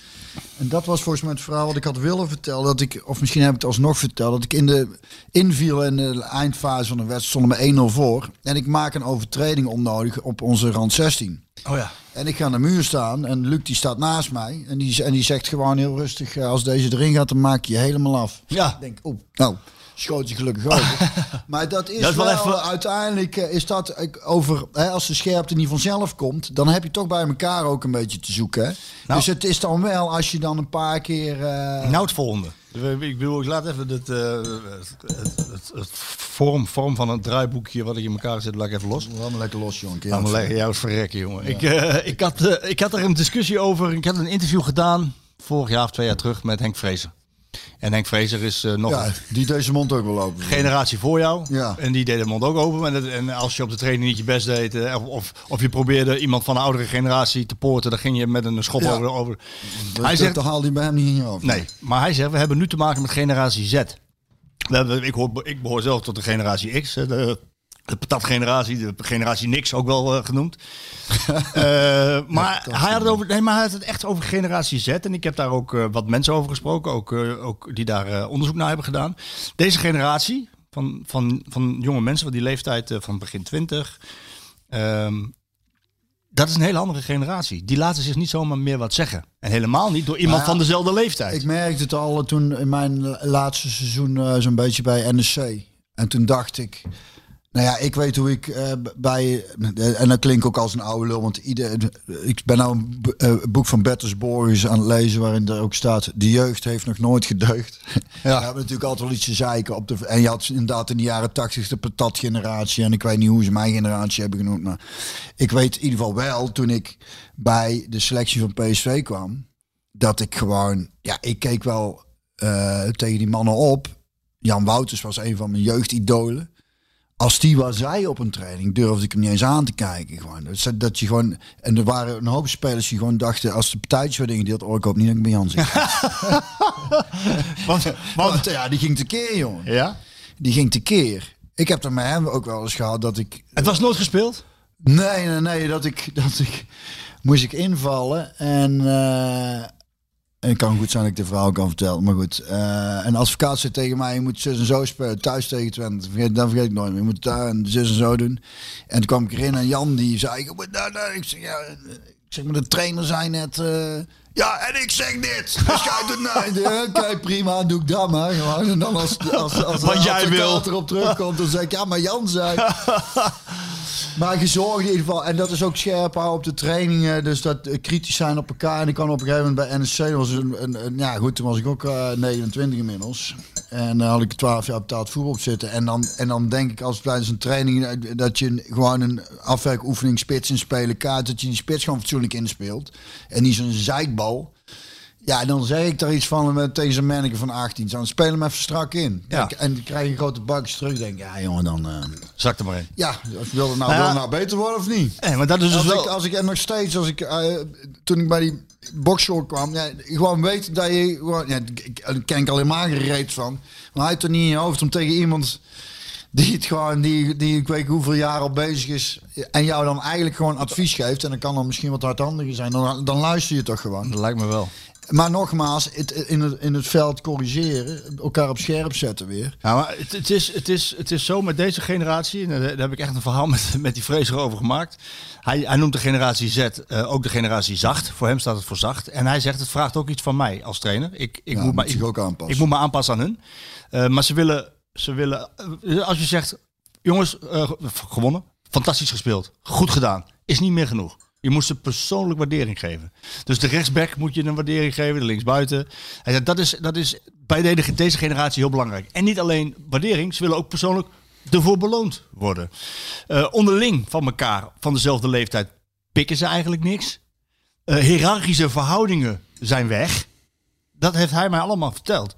En dat was volgens mij het verhaal wat ik had willen vertellen. Dat ik, of misschien heb ik het alsnog verteld, dat ik in de inviel in de eindfase van de wedstrijd stonden we 1-0 voor. En ik maak een overtreding onnodig op onze rand 16. Oh ja. En ik ga aan de muur staan en Luc die staat naast mij. En die, en die zegt gewoon heel rustig, eh, als deze erin gaat, dan maak je je helemaal af. Ja. Ik denk, oh, nou, schoot gelukkig over. maar dat is Dat is wel wel, even- uiteindelijk eh, is dat eh, over, hè, als de scherpte niet vanzelf komt, dan heb je toch bij elkaar ook een beetje te zoeken. Hè? Nou. dus het is dan wel, als je dan een paar keer... eh, Nou, het volgende. Ik bedoel, ik laat even het, het, het, vorm, vorm van het draaiboekje wat ik in elkaar zet, laat ik even los. Laat me lekker los, jongen. Laat me leggen, jou verrekken, jongen. Ik, ik, had, ik had er een discussie over. Ik had een interview gedaan, vorig jaar of twee jaar terug, met Henk Vrezer. En Henk Vrezer is eh, nog Ja, die deze mond ook wel open. generatie voor jou. Ja. En die deed de mond ook open. En, dat- en als je op de training niet je best deed, eh, of, of, je probeerde iemand van de oudere generatie te poorten, dan ging je met een schop Ja. over. over. Dat, Hij zegt, haal die bij hem niet in je hoofd. Nee, maar hij zegt, we hebben nu te maken met generatie Z. We hebben, ik, hoor, ik behoor zelf tot de generatie X, hè, de, de patatgeneratie, de generatie niks ook wel eh, genoemd. Eh, maar, hij had het over, nee, maar hij had het echt over generatie Z. En ik heb daar ook eh, wat mensen over gesproken, ook, ook die daar onderzoek naar hebben gedaan. Deze generatie van, van, van jonge mensen van die leeftijd van begin 20... ehm, dat is een hele andere generatie. Die laten zich niet zomaar meer wat zeggen. En helemaal niet door iemand Nou ja, van dezelfde leeftijd. Ik merkte het al toen in mijn laatste seizoen zo'n beetje bij NEC. En toen dacht ik, Nou ja, ik weet hoe ik b- bij... eh, en dat klinkt ook als een oude lul, want ieder, ik ben nou een eh, boek van Bertus Borges aan het lezen... waarin er ook staat, de jeugd heeft nog nooit gedeugd. Ja. We hebben natuurlijk altijd wel iets te zeiken. Op de, en je had inderdaad in de jaren tachtig de patatgeneratie... en ik weet niet hoe ze mijn generatie hebben genoemd. Maar ik weet in ieder geval wel, toen ik bij de selectie van PSV kwam... dat ik gewoon... Ja, ik keek wel tegen die mannen op. Jan Wouters was een van mijn jeugdidolen als die wat zei op een training, durfde ik hem niet eens aan te kijken. Gewoon. Dat, dat je gewoon, en er waren een hoop spelers die gewoon dachten, als de partijtjes werden ingedeeld, oh, ik hoop niet dat ik bij Jan zit. Want, Want ja, die ging tekeer, jongen. ja? Die ging tekeer. Ik heb er met hem ook wel eens gehad dat ik... Het was nooit gespeeld? Nee, nee, nee, dat ik, dat ik moest ik invallen en... eh, en het kan goed zijn dat ik de verhaal kan vertellen, maar goed. eh, een advocaat zei tegen mij, je moet zus en zo spelen, thuis tegen Twente. Vergeet, dan vergeet ik nooit meer. Je moet daar en zus en zo doen. En toen kwam ik erin en Jan die zei, ik moet. Ik zeg, ja, ik zeg maar de trainer zei net, eh, ja, en ik zeg dit. Dus ga je het. Ja, Oké, prima, doe ik dat maar. Gewoon. En dan als, als, als, de jij erop terugkomt, dan zeg ik, ja, maar Jan zei... Maar gezorgd in ieder geval. En dat is ook scherp houden op de trainingen. Dus dat eh, kritisch zijn op elkaar. En ik kan op een gegeven moment bij NSC was een, een, een- ja goed, toen was ik ook eh, 29 inmiddels. En dan had ik 12 jaar betaald voetbal op zitten. En dan, en dan denk ik als tijdens een training eh, dat je gewoon een afwerkoefening spits inspelen kaart. Dat je die spits gewoon fatsoenlijk inspeelt. En niet zo'n zeikbal. Ja, en dan zeg ik daar iets van met tegen zo'n manneke van 18. Zo, speel hem even strak in. Ja. En dan krijg je een grote bakjes terug. Denk ik, ja jongen, dan... eh, Zak er maar in. ja, wil het nou, Nou ja. nou beter worden of niet? Nee, maar dat is dus Als ik, wel... als ik en nog steeds, als ik eh, toen ik bij die boxshort kwam, gewoon weet dat je gewoon, ja, daar ken ik alleen maar gereed van. Maar hij heeft er niet in je hoofd om tegen iemand die het gewoon, die, die ik weet hoeveel jaar al bezig is en jou dan eigenlijk gewoon advies geeft en dan kan dan misschien wat hardhandiger zijn, dan, dan luister je toch gewoon. Dat lijkt me wel. Maar nogmaals, het, in, het, in het veld corrigeren, elkaar op scherp zetten weer. Ja, maar het, het, is, het, is, het is zo met deze generatie, en daar heb ik echt een verhaal met, met die Fraser over gemaakt. Hij, hij noemt de generatie Z eh, ook de generatie zacht. Voor hem staat het voor zacht. En hij zegt, het vraagt ook iets van mij als trainer. Ik, ik, Ja, moet, maar, ik, ook aanpassen. ik moet me aanpassen aan hun. Eh, maar ze willen, ze willen eh, als je zegt, jongens, gewonnen, fantastisch gespeeld, goed gedaan, is niet meer genoeg. Je moet ze persoonlijk waardering geven. Dus de rechtsback moet je een waardering geven, de linksbuiten. Hij dat is, dat is bij de- deze generatie heel belangrijk. En niet alleen waardering, ze willen ook persoonlijk ervoor beloond worden. Eh, onderling van elkaar, van dezelfde leeftijd, pikken ze eigenlijk niks. Eh hiërarchische verhoudingen zijn weg. Dat heeft hij mij allemaal verteld.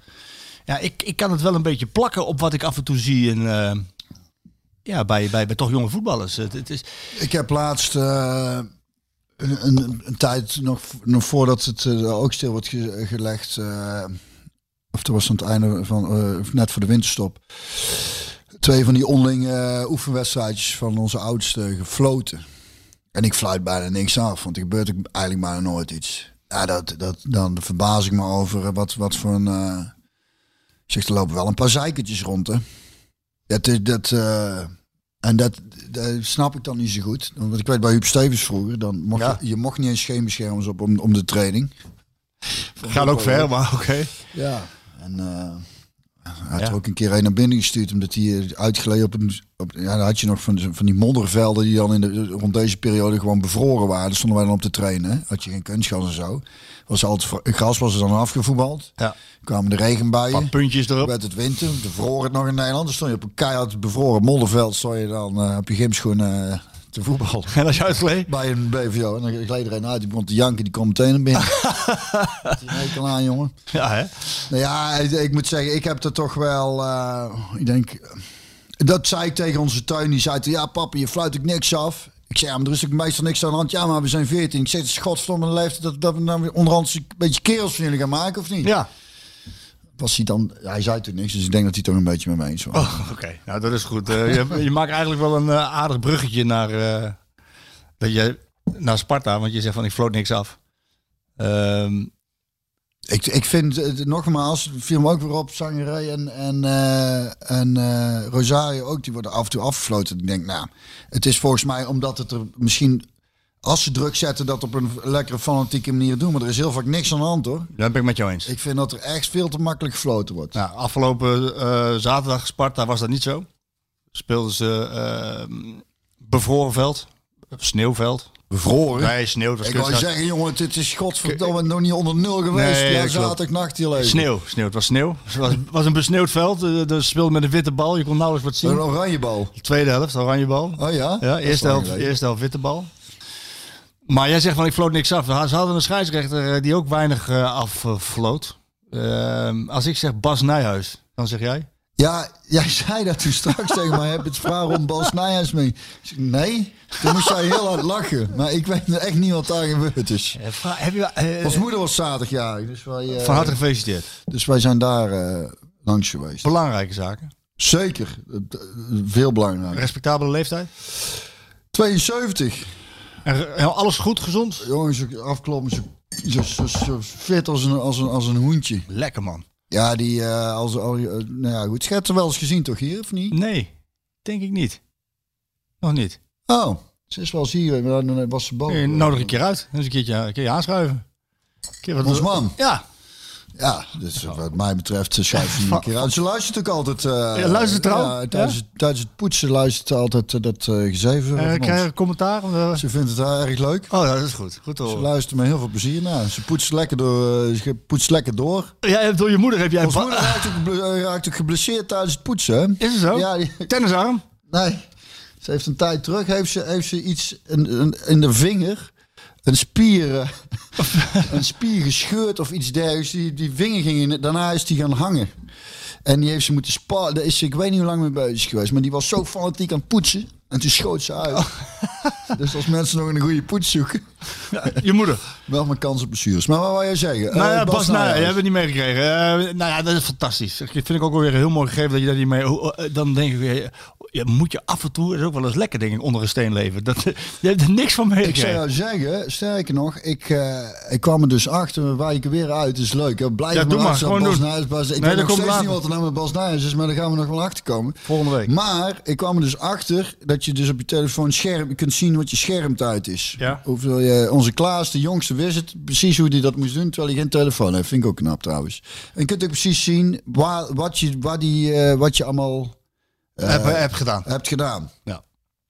Ja, ik, ik kan het wel een beetje plakken op wat ik af en toe zie in, eh, ja, bij, bij, bij toch jonge voetballers. Het, het is, Ik heb laatst een, een, tijd nog, nog voordat het eh, ook stil wordt ge- gelegd, eh, of er was aan het einde van of net voor de winterstop, twee van die onderling eh, oefenwedstrijdjes van onze oudste gefloten. En ik fluit bijna niks af, want er gebeurt eigenlijk bijna nooit iets. Ja, dat, dat, dan verbaas ik me over wat, wat voor een... ik zeg, er lopen wel een paar zeikertjes rond, hè. Dat, dat, en dat, dat snap ik dan niet zo goed. Want ik weet bij Huub Stevens vroeger, dan mocht Ja. je, je mocht niet eens scheenbeschermers op om, om de training. gaat ook ver, maar oké. Ja. En eh, hij had Ja. er ook een keer een naar binnen gestuurd, omdat hij eh, uitgeleden op een. Op, ja, dan had je nog van, van die moddervelden die dan in de, rond deze periode gewoon bevroren waren. Daar stonden wij dan op te trainen. Hè. Had je geen kunstgas en zo. Was altijd, gras was er dan afgevoetbald. Ja. Kwamen de regenbuien. Wat puntjes erop. werd het winter, de vroor het nog in Nederland. Dan stond je op een keihard bevroren modderveld, stond je dan eh, op je gymschoenen eh, te voetballen. En als je uitgeleed? Bij een BVO. En dan gleed er een uit, die begon te janken, die kwam meteen naar binnen. Die hekel aan, jongen. Ja, hè? Nou ja, ik, ik moet zeggen, ik heb er toch wel, eh, ik denk, dat zei ik tegen onze tuin. Die zei, toen, ja papa, je fluit ook niks af. Ik zei, ja, maar er is ook meestal niks aan de hand. Ja, maar we zijn 14. Ik zeg, het is godverdomme leeftijd dat, dat we nou weer onderhand een beetje kerels van jullie gaan maken, of niet? Ja. Was hij dan, hij zei toen niks, dus ik denk dat hij toch een beetje met me eens was. Oh, oké. Nou, dat is goed. Eh, je, je maakt eigenlijk wel een eh, aardig bruggetje naar, eh, dat je, naar Sparta, want je zegt van ik floot niks af. Ehm, Ik, ik vind, nogmaals, viel me ook weer op, Zangerij en, en, en Rosario ook, die worden af en toe afgefloten. Ik denk, nou, het is volgens mij omdat het er misschien, als ze druk zetten, dat op een lekkere fanatieke manier doen. Maar er is heel vaak niks aan de hand hoor. dat ben ik met jou eens. Ik vind dat er echt veel te makkelijk gefloten wordt. Nou, afgelopen eh, zaterdag Sparta was dat niet zo. speelden ze eh, bevroren veld, sneeuwveld. Bevroren. Nee, sneeuw. Ik wou kunstgras. zeggen, jongen, dit is godverdomme nog niet onder nul geweest. Nee, ja, zaterdagnacht hier leven. Sneeuw, sneeuw. Het was sneeuw. Het was, was een besneeuwd veld. Eh, Dus speelde met een witte bal. Je kon nauwelijks wat Een zien. oranje bal. Tweede helft, oranje bal. Oh ja? Ja, eerste helft, eerste helft witte bal. Maar jij zegt van ik floot niks af. Ze hadden een scheidsrechter eh, die ook weinig eh, afvloot. Ehm, als ik zeg Bas Nijhuis, dan zeg jij? Ja, jij zei dat toen straks tegen mij. Heb het vraag om Bas Nijhuis mee? Nee, toen moest jij heel hard lachen. Maar ik weet echt niet wat daar gebeurd is. heb je, eh, Ons moeder was zaterdag jarig, dus wij, van harte gefeliciteerd. dus wij zijn daar eh, langs geweest. Belangrijke zaken. Zeker, veel belangrijk. Respectabele leeftijd. 72. En, en alles goed, gezond? Jongens, ik afkloppen, zo, zo, zo, zo fit als een, als, een, als een hoentje. Lekker man. Ja, die, eh, als, al, eh, nou ja, goed. Er wel eens gezien toch hier, of niet? Nee, denk ik niet. Nog niet. Oh, ze is wel eens hier, maar dan was ze boven. Eh, nodig een keer uit. Dus een keertje, een keer aanschuiven. Een keer wat Ons man. Ja. Ja, dus wat mij betreft ze schuift een keer uit. Ze luistert ook altijd. eh, Ja, luistert trouw? Ja, tijdens, Het, tijdens het poetsen luistert altijd eh, dat eh, gezeven Eh, van krijg een commentaar? Ze vindt het erg leuk. Oh, dat is goed. Goed te Ze luistert met heel veel plezier naar. Ze poetst lekker door. Ze poetst lekker door. Jij hebt door je moeder heb jij Ons moeder raakt ook, raakt ook geblesseerd tijdens het poetsen. Is het zo? Ja, die- Tennisarm? nee. Ze heeft een tijd terug heeft ze, heeft ze iets in, in, in de vinger. Een spier, eh, een spier gescheurd of iets dergelijks. Die, die vinger ging in. Daarna is die gaan hangen. En die heeft ze moeten sparen. Daar is ze, ik weet niet hoe lang mee bezig geweest. Maar die was zo fanatiek aan het poetsen. En toen schoot ze uit. Dus als mensen nog een goede poets zoeken. Je moeder. Wel mijn kans op blessures. Maar wat wou jij zeggen? Nou ja, Eh, Bas, nou, hebt het niet meegekregen. Eh nou ja, dat is fantastisch. Dat vind ik ook wel weer heel mooi gegeven dat je daar niet mee... hoe- eh, Dan denk ik weer, je moet je af en toe, is ook wel eens lekker denk ik, onder een steen leven. Dat, je hebt er niks van Ik zou meegekregen. zeggen, sterker nog, ik, eh, ik kwam er dus achter, waar ik er weer uit, is leuk. hè. Blijf Ja, maar, luisteren gewoon Bas Bas- Ik Nee, weet dat nog steeds later. niet wat er nou met Bas Nijhuis is, maar daar gaan we nog wel achter komen. Volgende week. Maar ik kwam er dus achter dat je dus op je telefoon scherm, je kunt zien wat je schermtijd is. Ja. Hoeveel je, onze Klaas, de jongste, wist het precies hoe hij dat moest doen, terwijl hij geen telefoon heeft. Vind ik ook knap trouwens. En je kunt ook precies zien waar, wat, je, waar die, eh, wat je allemaal heb, heb gedaan. hebt gedaan. Ja.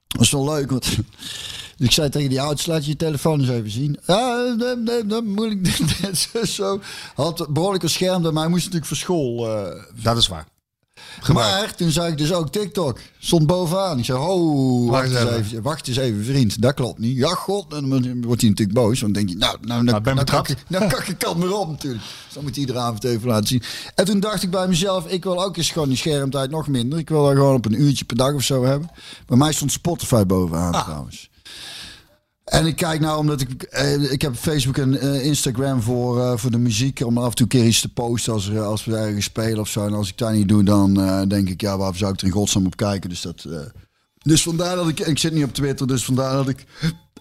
Dat is wel leuk, want ik zei tegen die ouders, laat je je telefoon eens even zien. Ja, nee, nee, dat moeilijk. Zo. Had behoorlijk een scherm, maar hij moest natuurlijk voor school. eh, Dat is waar. Gebruik. maar toen zag ik dus ook TikTok. Stond bovenaan. Ik zei, oh, wacht, eens eens even. Wacht eens even, vriend. Dat klopt niet. Ja, god. En dan wordt hij natuurlijk boos. Want dan denk je, nou, nou, nou, ben nou, kak ik- nou kak ik kan meer op natuurlijk. Dus dan moet hij iedere avond even laten zien. En toen dacht ik bij mezelf, ik wil ook eens gewoon die schermtijd nog minder. Ik wil dat gewoon op een uurtje per dag of zo hebben. Bij mij stond Spotify bovenaan Ah. trouwens. En ik kijk nou, omdat ik, eh, ik heb Facebook en eh, Instagram voor, eh, voor de muziek. Om af en toe een keer iets te posten als, er, als we ergens spelen of zo. En als ik dat niet doe, dan denk ik, ja, waar zou ik er in godsnaam op kijken? Dus, dat, dus vandaar dat ik, ik zit niet op Twitter, dus vandaar dat ik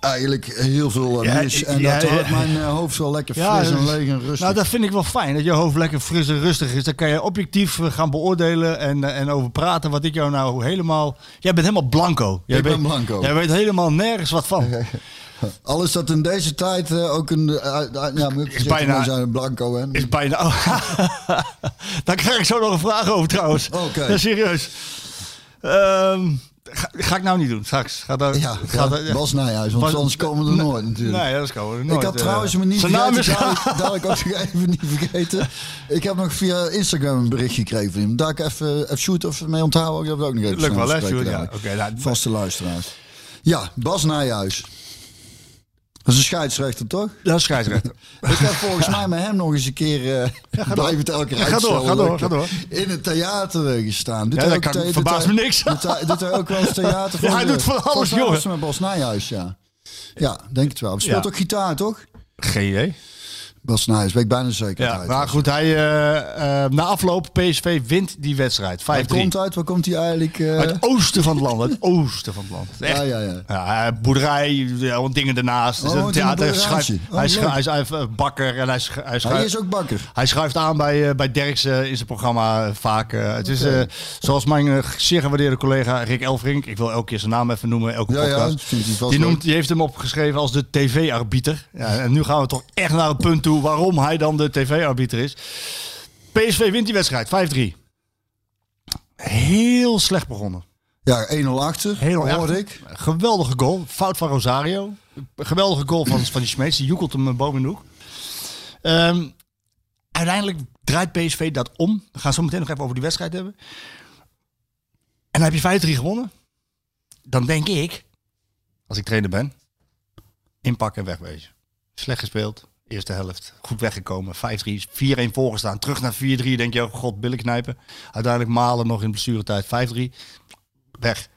eigenlijk heel veel eh, Ja, mis. En ja, dat ja. houdt mijn eh, hoofd wel lekker fris en dus- leeg en rustig. Nou, dat vind ik wel fijn. Dat je hoofd lekker fris en rustig is. Dan kan je objectief eh, gaan beoordelen en, en over praten. Wat ik jou nou helemaal... Jij bent helemaal blanco. Jij Ik ben blanco. Jij weet helemaal nergens wat van. Al is dat in deze tijd ook een... ja, Is bijna- zijn een blanco, hè? Is bijna... Daar krijg ik zo nog een vraag over trouwens. Oké. Serieus. Ehm, ga, ga ik nou niet doen. Straks. Ga daar, Ja, ga ja, daar- ja. Bas Nijhuis, want Bas- anders komen we er nooit natuurlijk. Nee, dat komen we er Ik nooit. had eh. trouwens me niet vergeten, dadelijk, dadelijk ook even niet vergeten. Ik heb nog via Instagram een bericht gekregen van hem. Daar ik even, even shoot of mee onthouden. Ik heb het ook nog even Lukt snel wel, hè, Sjoerd? Ja, oké. nou, Vaste luisteraars. Ja, Bas Nijhuis. Dat is een scheidsrechter, toch? Dat is scheidsrechter. Ik heb volgens mij met hem nog eens een keer... eh blijf het elke keer Ja, ga door, ga door, ga door. In het theater eh, gestaan. Doet Ja, dat kan- doet verbaast hij- me niks. Doet hij, doet hij ook wel eens theater? Ja, hij de- doet van alles, mij was jongen. met Bas Nijhuis, ja. Ja, denk het wel. Hij speelt Ja. ook gitaar, toch? Geen idee. Bas Nijhuis, weet ik bijna zeker. Ja, het maar goed, hij, eh, eh, na afloop, PSV wint die wedstrijd. 5-3. Waar komt uit? Waar komt hij eigenlijk? eh? Uit het oosten van het land. Het oosten van het land. Echt. ja, ja, ja. Ja, boerderij, ja, dingen ernaast. Dus Oh, het in een theater Oh, hij, hij is hij is, bakker en hij, sch- hij, is ook bakker. hij schuift aan bij, bij Derks eh, in zijn programma vaak. het is zoals mijn zeer gewaardeerde collega Rick Elfrink. Ik wil elke keer zijn naam even noemen, elke Ja, ja, podcast. die, noemt, die heeft hem opgeschreven als de tv-arbieter. Ja, en nu gaan we toch echt naar het punt toe waarom hij dan de tv-arbieter is. PSV wint die wedstrijd, 5-3. Heel slecht begonnen. Ja, 1-0 achter, Heel hoorde erg. ik. Geweldige goal. Fout van Rosario. Geweldige goal van, van die Smeets. Die joekelt hem boven de hoek. Ehm, uiteindelijk draait PSV dat om. We gaan zo meteen nog even over die wedstrijd hebben. En dan heb je 5-3 gewonnen. Dan denk ik, als ik trainer ben, inpakken en wegwezen. Slecht gespeeld. Eerste helft. Goed weggekomen. 5-3. 4-1 voorgestaan. Terug naar 4-3. Denk je, oh god, billen knijpen. Uiteindelijk malen nog in blessuretijd. 5-3. Weg.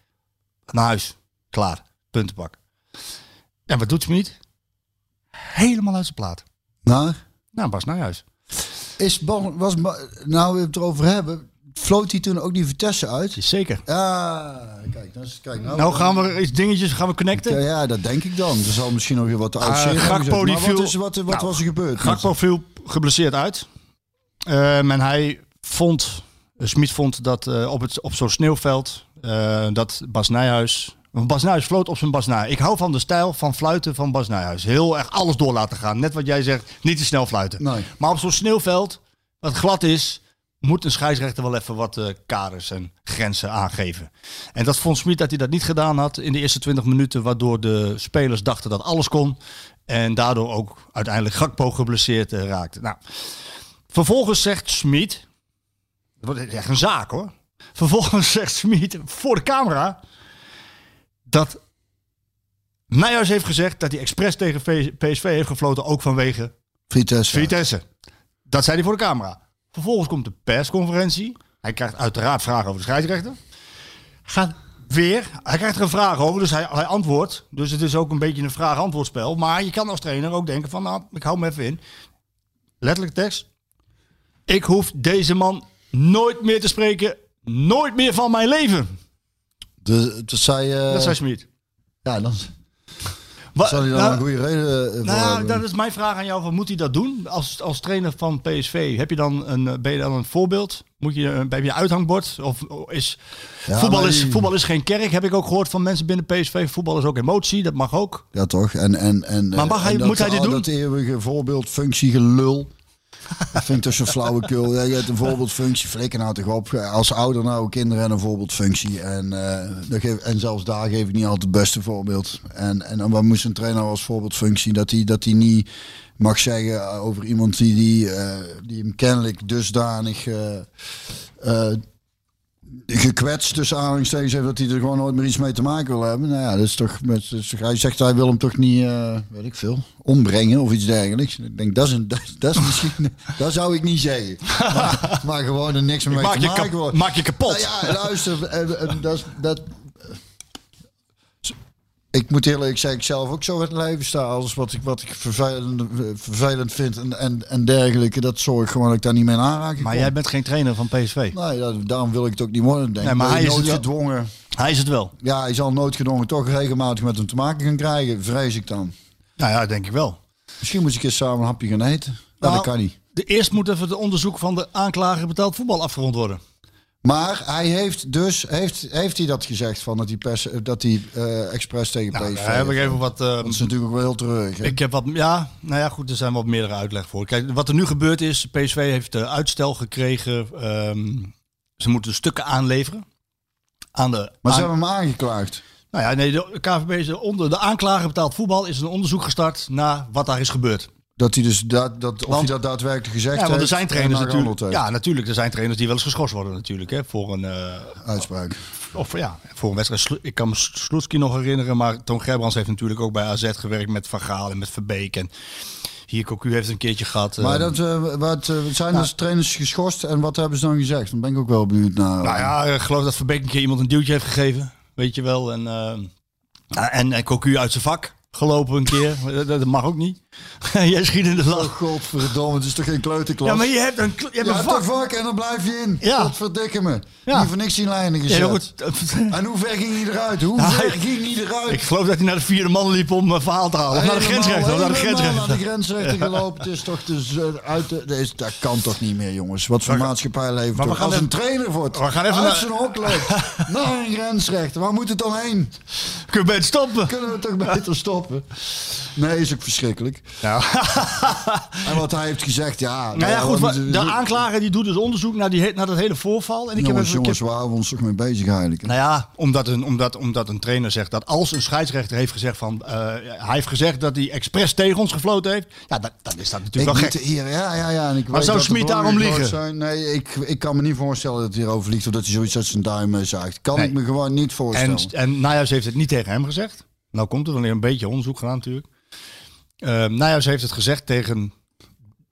Naar huis. Klaar. Punten pakken. En wat doet Smit? Helemaal uit zijn plaat. Nou, Nou, Bas Nijhuis. is Bas, was, nou we het erover hebben, floot hij toen ook die Vitesse uit? Zeker. Ja, kijk, nou, kijk nou. Nou gaan we iets dingetjes gaan we connecten. Ja, ja, dat denk ik dan. Er zal misschien nog weer wat oud Ah, zijn. Gakpo die viel- wat, is, wat, wat Nou, was er gebeurd? Gakpo viel geblesseerd uit. Ehm, en hij vond, uh, Smit vond dat eh, op, het, op zo'n sneeuwveld, eh, dat Bas Nijhuis... Bas Nijhuis floot op zijn Bas Nijhuis. Ik hou van de stijl van fluiten van Bas Nijhuis. Heel erg alles door laten gaan. Net wat jij zegt, niet te snel fluiten. Nee. Maar op zo'n sneeuwveld, wat glad is, moet een scheidsrechter wel even wat eh, kaders en grenzen aangeven. En dat vond Smit dat hij dat niet gedaan had in de eerste 20 minuten, waardoor de spelers dachten dat alles kon. En daardoor ook uiteindelijk Gakpo geblesseerd eh, raakte. Nou, vervolgens zegt Smit, dat wordt echt een zaak hoor. Vervolgens zegt Smit voor de camera dat Nijhuis heeft gezegd dat hij expres tegen PSV heeft gefloten, ook vanwege Vitesse. Vitesse. Dat zei hij voor de camera. Vervolgens komt de persconferentie. Hij krijgt uiteraard vragen over de scheidsrechter. Gaat weer. Hij krijgt er een vraag over, dus hij, hij antwoordt. Dus het is ook een beetje een vraag-antwoordspel. Maar je kan als trainer ook denken van, nou, ik hou me even in. Letterlijk tekst. Ik hoef deze man nooit meer te spreken. Nooit meer van mijn leven. De, dat zei... eh, Dat zei Smit. Ja, dan Wa- zal hij dan nou, een goede reden eh, voor Nou, hebben. dat is mijn vraag aan jou. Wat moet hij dat doen? Als, als trainer van PSV, heb je dan een, eh, ben je dan een voorbeeld? Moet je, een- heb je een uithangbord? Of is, Ja, voetbal, is, die- voetbal is geen kerk, heb ik ook gehoord van mensen binnen PSV. Voetbal is ook emotie, dat mag ook. Ja, toch? En, en, en, Maar mag eh, hij- moet hij dit doen? Dat eeuwige voorbeeldfunctie gelul. Dat vind ik toch zo'n flauwekul. Je hebt een voorbeeldfunctie, flikker nou toch op. Als ouder nou kinderen en een voorbeeldfunctie. En, eh, geef, en zelfs daar geef ik niet altijd het beste voorbeeld. En, en dan moest een trainer als voorbeeldfunctie? Dat hij dat hij niet mag zeggen over iemand die, die, eh, die hem kennelijk dusdanig... eh, eh, gekwetst tussen aanhalingstekens heeft dat hij er gewoon nooit meer iets mee te maken wil hebben. Nou ja, dat is toch, is toch hij zegt hij wil hem toch niet, eh, weet ik veel, ombrengen of iets dergelijks. Ik denk dat is een, dat, dat is misschien, dat zou ik niet zeggen. Maar, maar gewoon er niks meer mee Maak te maken. maak je kapot. Nou ja, luister, eh, eh, dat, dat, ik moet eerlijk zeggen, ik zelf ook zo in het leven sta. Alles wat ik, wat ik vervelend, vervelend vind en, en, en dergelijke, dat zorg gewoon dat ik daar niet mee in aanraking Maar kom. jij bent geen trainer van PSV. Nee, dat, daarom wil ik het ook niet worden. Denk. Nee, maar hij is het gedwongen. Hij is het wel. Ja, hij zal nooit gedwongen toch regelmatig met hem te maken gaan krijgen, vrees ik dan. Nou ja, denk ik wel. Misschien moet ik eens samen een hapje gaan eten. Nou, Nou, dat kan niet. De eerst moet even het onderzoek van de aanklager betaald voetbal afgerond worden. Maar hij heeft dus, heeft, heeft hij dat gezegd van dat hij, pers, dat hij eh expres tegen Nou, PSV heb ik even wat... eh, Dat is natuurlijk ook wel heel terug. hè? Ik heb wat, ja, nou ja, goed, er zijn wat meerdere uitleg voor. Kijk, wat er nu gebeurd is, PSV heeft uh, uitstel gekregen. ehm, ze moeten stukken aanleveren. Aan de, maar ze hebben hem aangeklaagd. Nou ja, nee, de KVB is de onder de aanklager betaald voetbal is een onderzoek gestart naar wat daar is gebeurd. Dat hij dus dat, dat, of hij dat daadwerkelijk gezegd Ja, want er zijn trainers natuurlijk. Ja, natuurlijk, er zijn trainers die wel eens geschorst worden natuurlijk, hè, voor een uh, uitspraak. Of ja, voor een wedstrijd. Ik kan me Sloetski nog herinneren, maar Toon Gerbrands heeft natuurlijk ook bij AZ gewerkt met Van Gaal en met Verbeek en hier Cocu heeft een keertje gehad. Maar eh, dat, uh, wat, uh, zijn Nou. dus trainers geschorst en wat hebben ze dan gezegd? Dan ben ik ook wel benieuwd naar. Nou ja, ik geloof dat Verbeek een keer iemand een duwtje heeft gegeven. Weet je wel. En, uh, en, en Cocu uit zijn vak gelopen een keer. dat, dat, mag ook niet. Jij schiet in de lach. Oh, godverdomme, het is toch geen kleuterklas? Ja, maar je hebt een, je hebt een vak. vak en dan blijf je in. Ja. Dat me. Ja. Niet voor niks in lijnen gezet. Ja, goed. En hoe ver ging hij eruit? Hoe ver ging hij eruit? Ik geloof dat hij naar de vierde man liep om een verhaal te halen. Of naar de grensrechter. Of naar de grensrechter. naar de grensrechter gelopen. Het is toch dus, uit de, dat, is, dat kan toch niet meer, jongens. Wat voor maatschappij leven maar we gaan Als even- een trainer wordt, we gaan even uit naar- zijn hok loopt, naar een grensrechter. Waar moet het dan heen? Kun je beter stoppen? Kunnen we toch beter stoppen? Nee, is ook verschrikkelijk. Nou, En wat hij heeft gezegd, ja. nou ja, goed. De aanklager die doet dus onderzoek naar, die, naar dat hele voorval. En ik heb Jongens, ik heb- waar waren we ons toch mee bezig eigenlijk? Nou ja, omdat een, omdat, omdat een trainer zegt dat als een scheidsrechter heeft gezegd van... eh, hij heeft gezegd dat hij expres tegen ons gefloten heeft. Ja, dan, dan is dat Ik natuurlijk wel moet gek. hier, ja, ja, ja. En ik Maar zou dat Smit daarom liegen? Nee, ik, ik kan me niet voorstellen dat hij erover liegt of dat hij zoiets uit zijn duim eh, zaagt. Kan Nee. ik me gewoon niet voorstellen. En, en Nijhuis heeft het niet tegen hem gezegd. Nou komt er wanneer een beetje onderzoek gedaan natuurlijk. Uh, Nijhuis heeft het gezegd tegen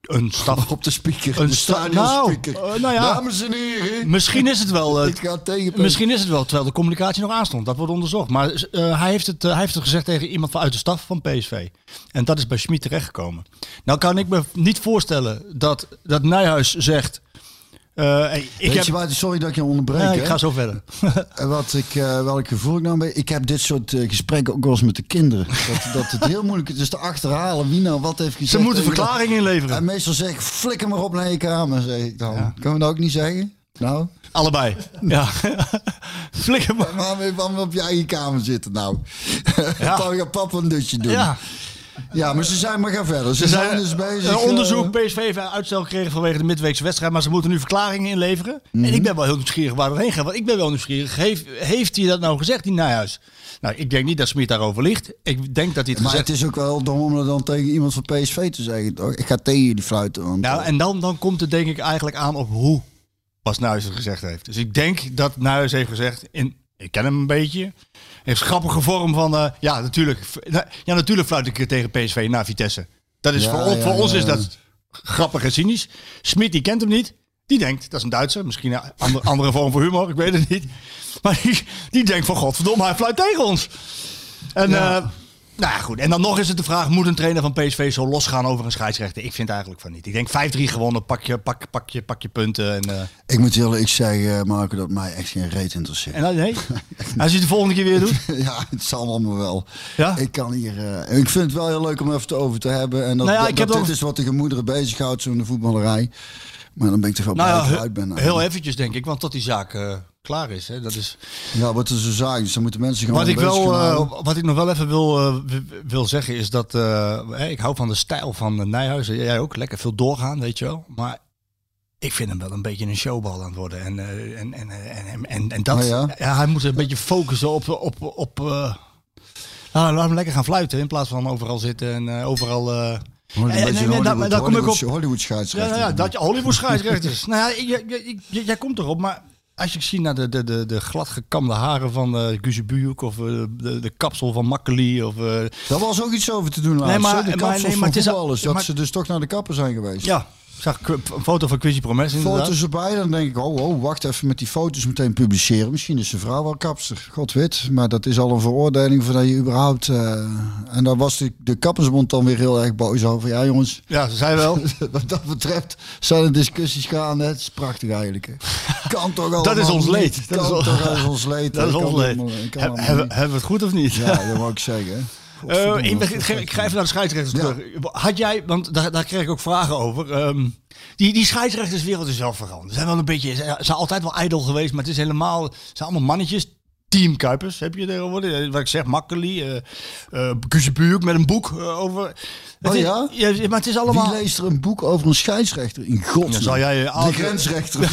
een staf. op de speaker, Een sta- nou, eh, nou ja. Dames en heren, Misschien is het wel. eh, tegen Misschien is het wel, terwijl de communicatie nog aanstond. Dat wordt onderzocht. Maar eh, hij, heeft het, hij heeft het gezegd tegen iemand vanuit de staf van PSV. En dat is bij Schmid terechtgekomen. Nou kan ik me niet voorstellen dat, dat Nijhuis zegt... eh, hey, ik Weet heb, je waar, sorry dat ik je onderbreek. Ja, ik ga zo verder. En Wat ik, eh, welk gevoel ik nou ben. Ik heb dit soort eh, gesprekken ook wel eens met de kinderen. Dat, dat het heel moeilijk is dus te achterhalen wie nou wat heeft gezegd. Ze moeten verklaringen inleveren. En meestal zeg ik, flikker maar op naar je kamer, zeg ik dan. Kunnen we dat ook niet zeggen? Nou, Allebei. Ja. Flikker maar. op je eigen kamer zitten nou. Ja. Dan gaat papa een dutje doen. Ja. Ja, maar ze zijn maar gaan verder. Ze, Ze zijn, zijn dus bezig. een eh, onderzoek. PSV heeft uitstel gekregen vanwege de midweekse wedstrijd. Maar ze moeten nu verklaringen inleveren. En ik ben wel heel nieuwsgierig waar dat heen gaat. Want ik ben wel nieuwsgierig. Heeft, heeft hij dat nou gezegd, die Nijhuis? Nou, ik denk niet dat Smit daarover ligt. Ik denk dat hij het maar gezegd het is ook wel dom om dat dan tegen iemand van PSV te zeggen. Toch? Ik ga tegen jullie fluiten. Want, Nou, eh, en dan, dan komt het denk ik eigenlijk aan op hoe Bas Nijhuis het gezegd heeft. Dus ik denk dat Nijhuis heeft gezegd, in, ik ken hem een beetje, heeft grappige vorm van, eh, ja, natuurlijk, ja, natuurlijk fluit ik tegen PSV naar Vitesse. Dat is Ja, voor, on- ja, voor ons is dat grappig en cynisch. Smit die kent hem niet. Die denkt, dat is een Duitser, misschien een andere, andere vorm voor humor, ik weet het niet. Maar die, die denkt van, godverdomme, hij fluit tegen ons. En Ja. eh, nou ja, goed. En dan nog is het de vraag: moet een trainer van PSV zo losgaan over een scheidsrechter? Ik vind eigenlijk van niet. Ik denk 5-3 gewonnen, pak je, pak, pak je, pak je punten. En, eh, Ik moet heel eerlijk zeggen, Marco, dat mij echt geen reet interesseert. en dan, nee, als je het de volgende keer weer doet. ja, het zal allemaal wel. Ja? Ik kan hier. eh, ik vind het wel heel leuk om even over te hebben. En dat, Nou ja, dat, ik dat ook- dit is wat de gemoederen bezighoudt, zo'n voetballerij. Maar dan ben ik toch wel Nou blij ja, ik eruit ben. nou. heel eventjes denk ik, want tot die zaak eh, klaar is. Hè, dat is Ja, wat is zo zaak. Dus dan moeten mensen gewoon wat, ik wel, gaan eh, wat ik nog wel even wil, eh, wil zeggen is dat eh, ik hou van de stijl van Nijhuizen. Jij ook, lekker veel doorgaan, weet je wel. Maar ik vind hem wel een beetje een showbal aan het worden. En, en, en, en, en, en, dat, Oh ja? ja? hij moet een beetje focussen op, op, op nou, laat hem lekker gaan fluiten in plaats van overal zitten en overal... nee, nee, daar- Hollywood- daar kom ik op. Hollywood- Hollywood ja, dat je Hollywood scheidsrechters. nou ja, jij, jij, jij- jij komt erop, maar als je ziet naar de, de, de, de gladgekamde haren van Bujuk of eh, de, de kapsel van Makkeli of... eh, Daar was ook iets over te doen laatst. Nee, maar- de maar- kapsels nee, maar van het is al- voetballers. Dat maar- ze dus toch naar de kapper zijn geweest. ja, zag een foto van Quizzy Promes inderdaad. Foto's erbij, dan denk ik, oh, oh, wacht even met die foto's meteen publiceren. Misschien is de vrouw wel kapster, god weet. Maar dat is al een veroordeling voordat je überhaupt... eh, en daar was de, de kappersbond dan weer heel erg boos over. Ja jongens, Ja, ze zei wel. wat dat betreft zijn er discussies gaande. Het is prachtig eigenlijk. Hè. Kan toch allemaal Dat is ons leed. Dat Kan is ons- toch dat is ons leed. Dat is ons leed. hebben we het goed of niet? Ja, dat wou ik zeggen. Eh, ik, ik, ik ga even naar de scheidsrechters terug. Had jij, want daar, daar kreeg ik ook vragen over. ehm, die, die scheidsrechterswereld is wel veranderd. Ze zijn wel een beetje, ze zijn altijd wel ijdel geweest, maar het is helemaal, het zijn allemaal mannetjes. Team Kuipers heb je tegenwoordig. Eh, Wat ik zeg, Makkeli, uh, Buuk met een boek over. Oh is- ja? Maar het is allemaal. Wie leest er een boek over een scheidsrechter? In godsnaam. Dan zal jij, de grensrechter.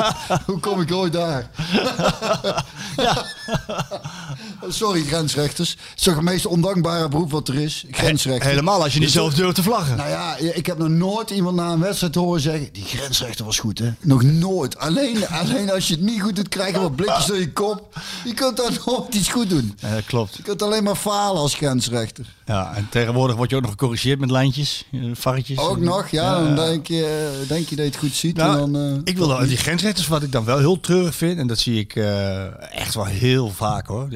Hoe kom ik ooit daar? Sorry, grensrechters. Het is toch het meest ondankbare beroep wat er is? Grensrechter. Helemaal als je niet Dus zelf durft te vlaggen. Nou ja, ik heb nog nooit iemand na een wedstrijd horen zeggen... die grensrechter was goed, hè? Nog nooit. Alleen, alleen als je het niet goed doet, krijg je wat blikjes door je kop. Kunt daar nooit iets goed doen. Ja, dat klopt. Je kunt alleen maar falen als grensrechter. Ja, en tegenwoordig word je ook nog gecorrigeerd met lijntjes, eh, varretjes. Ook nog, ja, dan denk je, eh, denk je dat je het goed ziet. Nou, en dan, eh, ik wil wel- die grensrechters, wat ik dan wel heel treurig vind, en dat zie ik echt wel heel vaak hoor.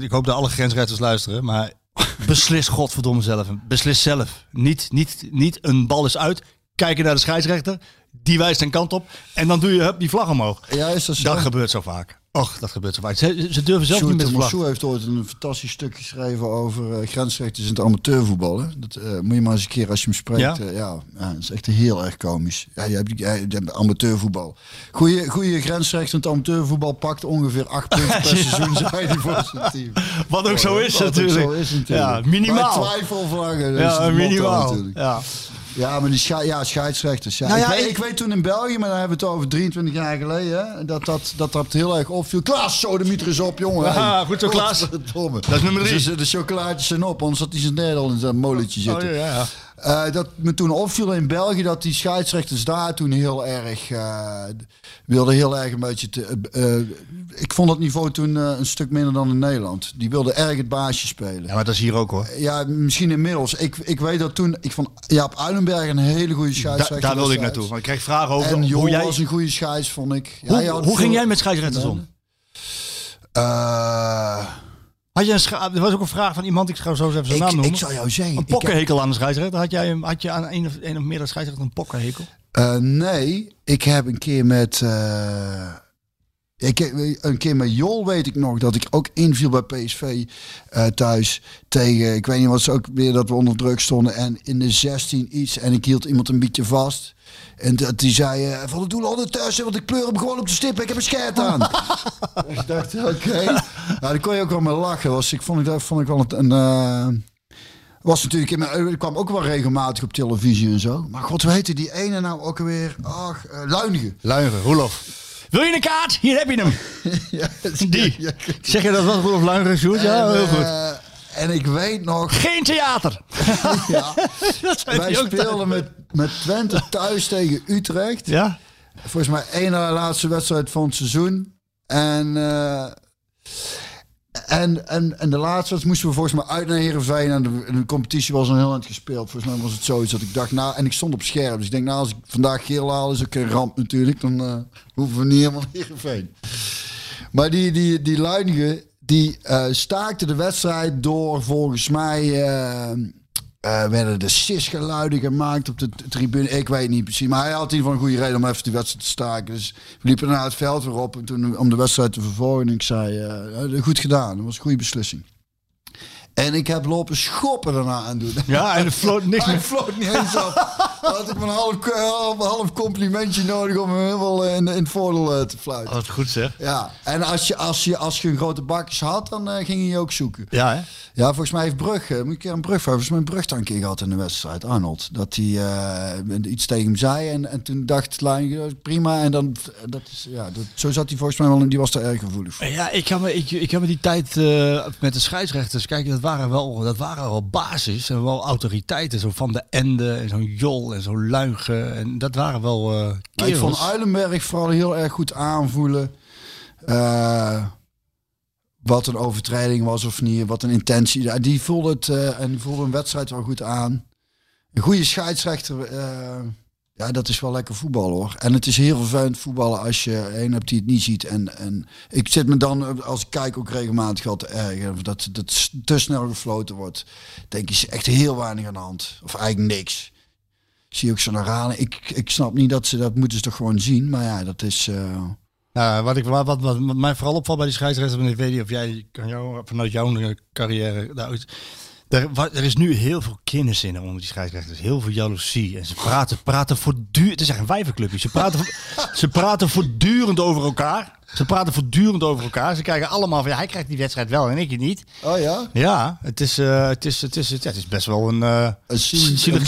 Ik hoop dat alle grensrechters luisteren, maar beslis godverdomme zelf. Beslis zelf. Niet, niet, niet een bal is uit, kijken naar de scheidsrechter, die wijst een kant op en dan doe je hup, die vlag omhoog. Ja, is dat zo? Dat gebeurt zo vaak. Och, dat gebeurt zo vaak. Ze, ze durven zelf niet Sjoerd. Mossou heeft ooit een fantastisch stuk geschreven over uh, grensrechters in het amateurvoetbal. Hè? Dat eh, moet je maar eens een keer als je hem spreekt. Ja? Ja, ja, ja dat is echt heel erg komisch. Ja, je hebt, je hebt amateurvoetbal. Goeie, goeie grensrechter in het amateurvoetbal pakt ongeveer acht punten per seizoen zijn die voor zijn team. Wat ook zo is Wat ook natuurlijk. zo is natuurlijk. Ja, minimaal. Bij is Ja, motto minimaal. natuurlijk. Ja. Ja, maar die ja, scheidsrechters. Ja. Nou ja, ik, weet, ik- weet toen in België, maar dan hebben we het over 23 jaar geleden, hè, dat, dat, dat dat heel erg opviel. Klaas, zo de mieter is op, jongen. Ja, Hey. goed zo, Klaas. Dat is nummer drie. Dus, de chocolaatjes zijn op, anders had hij zijn derde al in zijn molentje Oh, zitten. ja, ja. Eh, dat me toen opviel in België dat die scheidsrechters daar toen heel erg uh, wilden heel erg een beetje te, uh, ik vond het niveau toen een stuk minder dan in Nederland. Die wilden erg het baasje spelen. ja, maar dat is hier ook hoor. Ja, misschien inmiddels. Ik, ik weet dat toen ik vond Jaap Uilenberg een hele goede Da- scheidsrechter. daar wilde ik naartoe. Want ik kreeg vragen over En hoe jij... was een goede scheids, vond ik. Ja, Hoe, had hoe ging veel- jij met scheidsrechters om? Had je een scha- er was ook een vraag van iemand, ik ga zo eens even zijn naam noemen. ik zou jou zeggen. een heb- pokkenhekel aan de scheidsrechter. Had, jij, had je aan een of, een of meerdere scheidsrechters een pokkenhekel? Eh, nee, ik heb een keer met. eh, ik een keer met Jol weet ik nog dat ik ook inviel bij PSV eh, thuis tegen. Ik weet niet wat ze ook weer dat we onder druk stonden en in de 16 iets en ik hield iemand een beetje vast. En dat die zei eh, van de doel ondertussen, want ik pleur hem gewoon op de stip. Ik heb een scherp aan. ik dacht, oké. Nou, daar kon je ook wel mee lachen. Was, ik vond ik dat vond ik wel een. eh, was natuurlijk, in mijn- ik kwam ook wel regelmatig op televisie en zo. Maar god, hoe heette die ene nou ook alweer? Ach, uh, Luinige. Luigen, Roelof. Wil je een kaart? Hier heb je hem. ja, Die. ja. Zeg je dat wel, Roelof Luigen, Sjoerd? Ja, heel goed. eh, en ik weet nog, Geen theater. ja, wij speelden met, met Twente thuis tegen Utrecht. Ja? Volgens mij één na laatste wedstrijd van het seizoen. En, eh, en, en, en de laatste moesten we volgens mij uit naar Heerenveen. En de, competitie was al heel eind gespeeld. Volgens mij was het zoiets dat ik dacht, nou, en ik stond op scherm. Dus ik denk, nou, als ik vandaag geel haal, is ook een ramp natuurlijk. Dan eh, hoeven we niet helemaal naar Heerenveen. Maar die, die, die die eh, staakte de wedstrijd door volgens mij... eh, eh, werden de sisgeluiden gemaakt op de tribune. Ik weet niet precies. Maar hij had in ieder geval een goede reden om even die wedstrijd te staken. Dus we liepen naar het veld weer op. En toen om de wedstrijd te vervolgen. En ik zei, eh, goed gedaan. Dat was een goede beslissing. En ik heb lopen schoppen daarna aan doen. Ja, en er floot niks meer. floot niet eens op. Dan had ik een half, half, half complimentje nodig om hem helemaal in, in het voordeel eh, te fluiten. Wat goed zeg. Ja, en als je, als je, als je een grote bakjes had, dan eh, ging je je ook zoeken. Ja, hè? Ja, volgens mij heeft Brug, eh, moet ik een keer een Brug, volgens mij Brug daar een keer gehad in de wedstrijd, Arnold. Dat hij eh, iets tegen hem zei en, en toen dacht Lijn, prima. En dan, dat is, ja, dat, zo zat hij volgens mij wel en die was daar erg gevoelig voor. Ja, ik kan me, ik, ik kan me die tijd eh, met de scheidsrechters, kijk, dat waren wel, dat waren wel basis en wel autoriteiten. Zo Van de Ende en zo'n Jol en zo'n Luigen. En dat waren wel Maar ik vond Uilenberg vooral heel erg goed aanvoelen. eh, wat een overtreding was of niet, wat een intentie. Die voelde het eh, en voelde een wedstrijd wel goed aan. Een goede scheidsrechter, ja, dat is wel lekker voetbal hoor. En het is heel vervelend voetballen als je een hebt die het niet ziet. En, en ik zit me dan, als ik kijk, ook regelmatig wel te ergeren. Dat, s- te snel gefloten wordt. Denk je, is echt heel weinig aan de hand. Of eigenlijk niks. Zie ook zo'n herhaling. Ik, ik snap niet dat ze dat moeten ze toch gewoon zien. Maar ja, dat is... eh, Nou, wat, ik, wat, wat, wat mij vooral opvalt bij die scheidsrechters, en ik weet niet of jij kan jou, vanuit jouw carrière daaruit. Er, er is nu heel veel kennis in onder die scheidsrechters. Heel veel jaloezie. En ze praten, praten voortdurend. Het is echt een. Ze praten, ze praten voortdurend over elkaar. Ze praten voortdurend over elkaar. Ze kijken allemaal van ja, hij krijgt die wedstrijd wel en ik niet. oh ja? Ja, het is, eh, het is, het is, het, ja, het is best wel een. eh, Een scene- een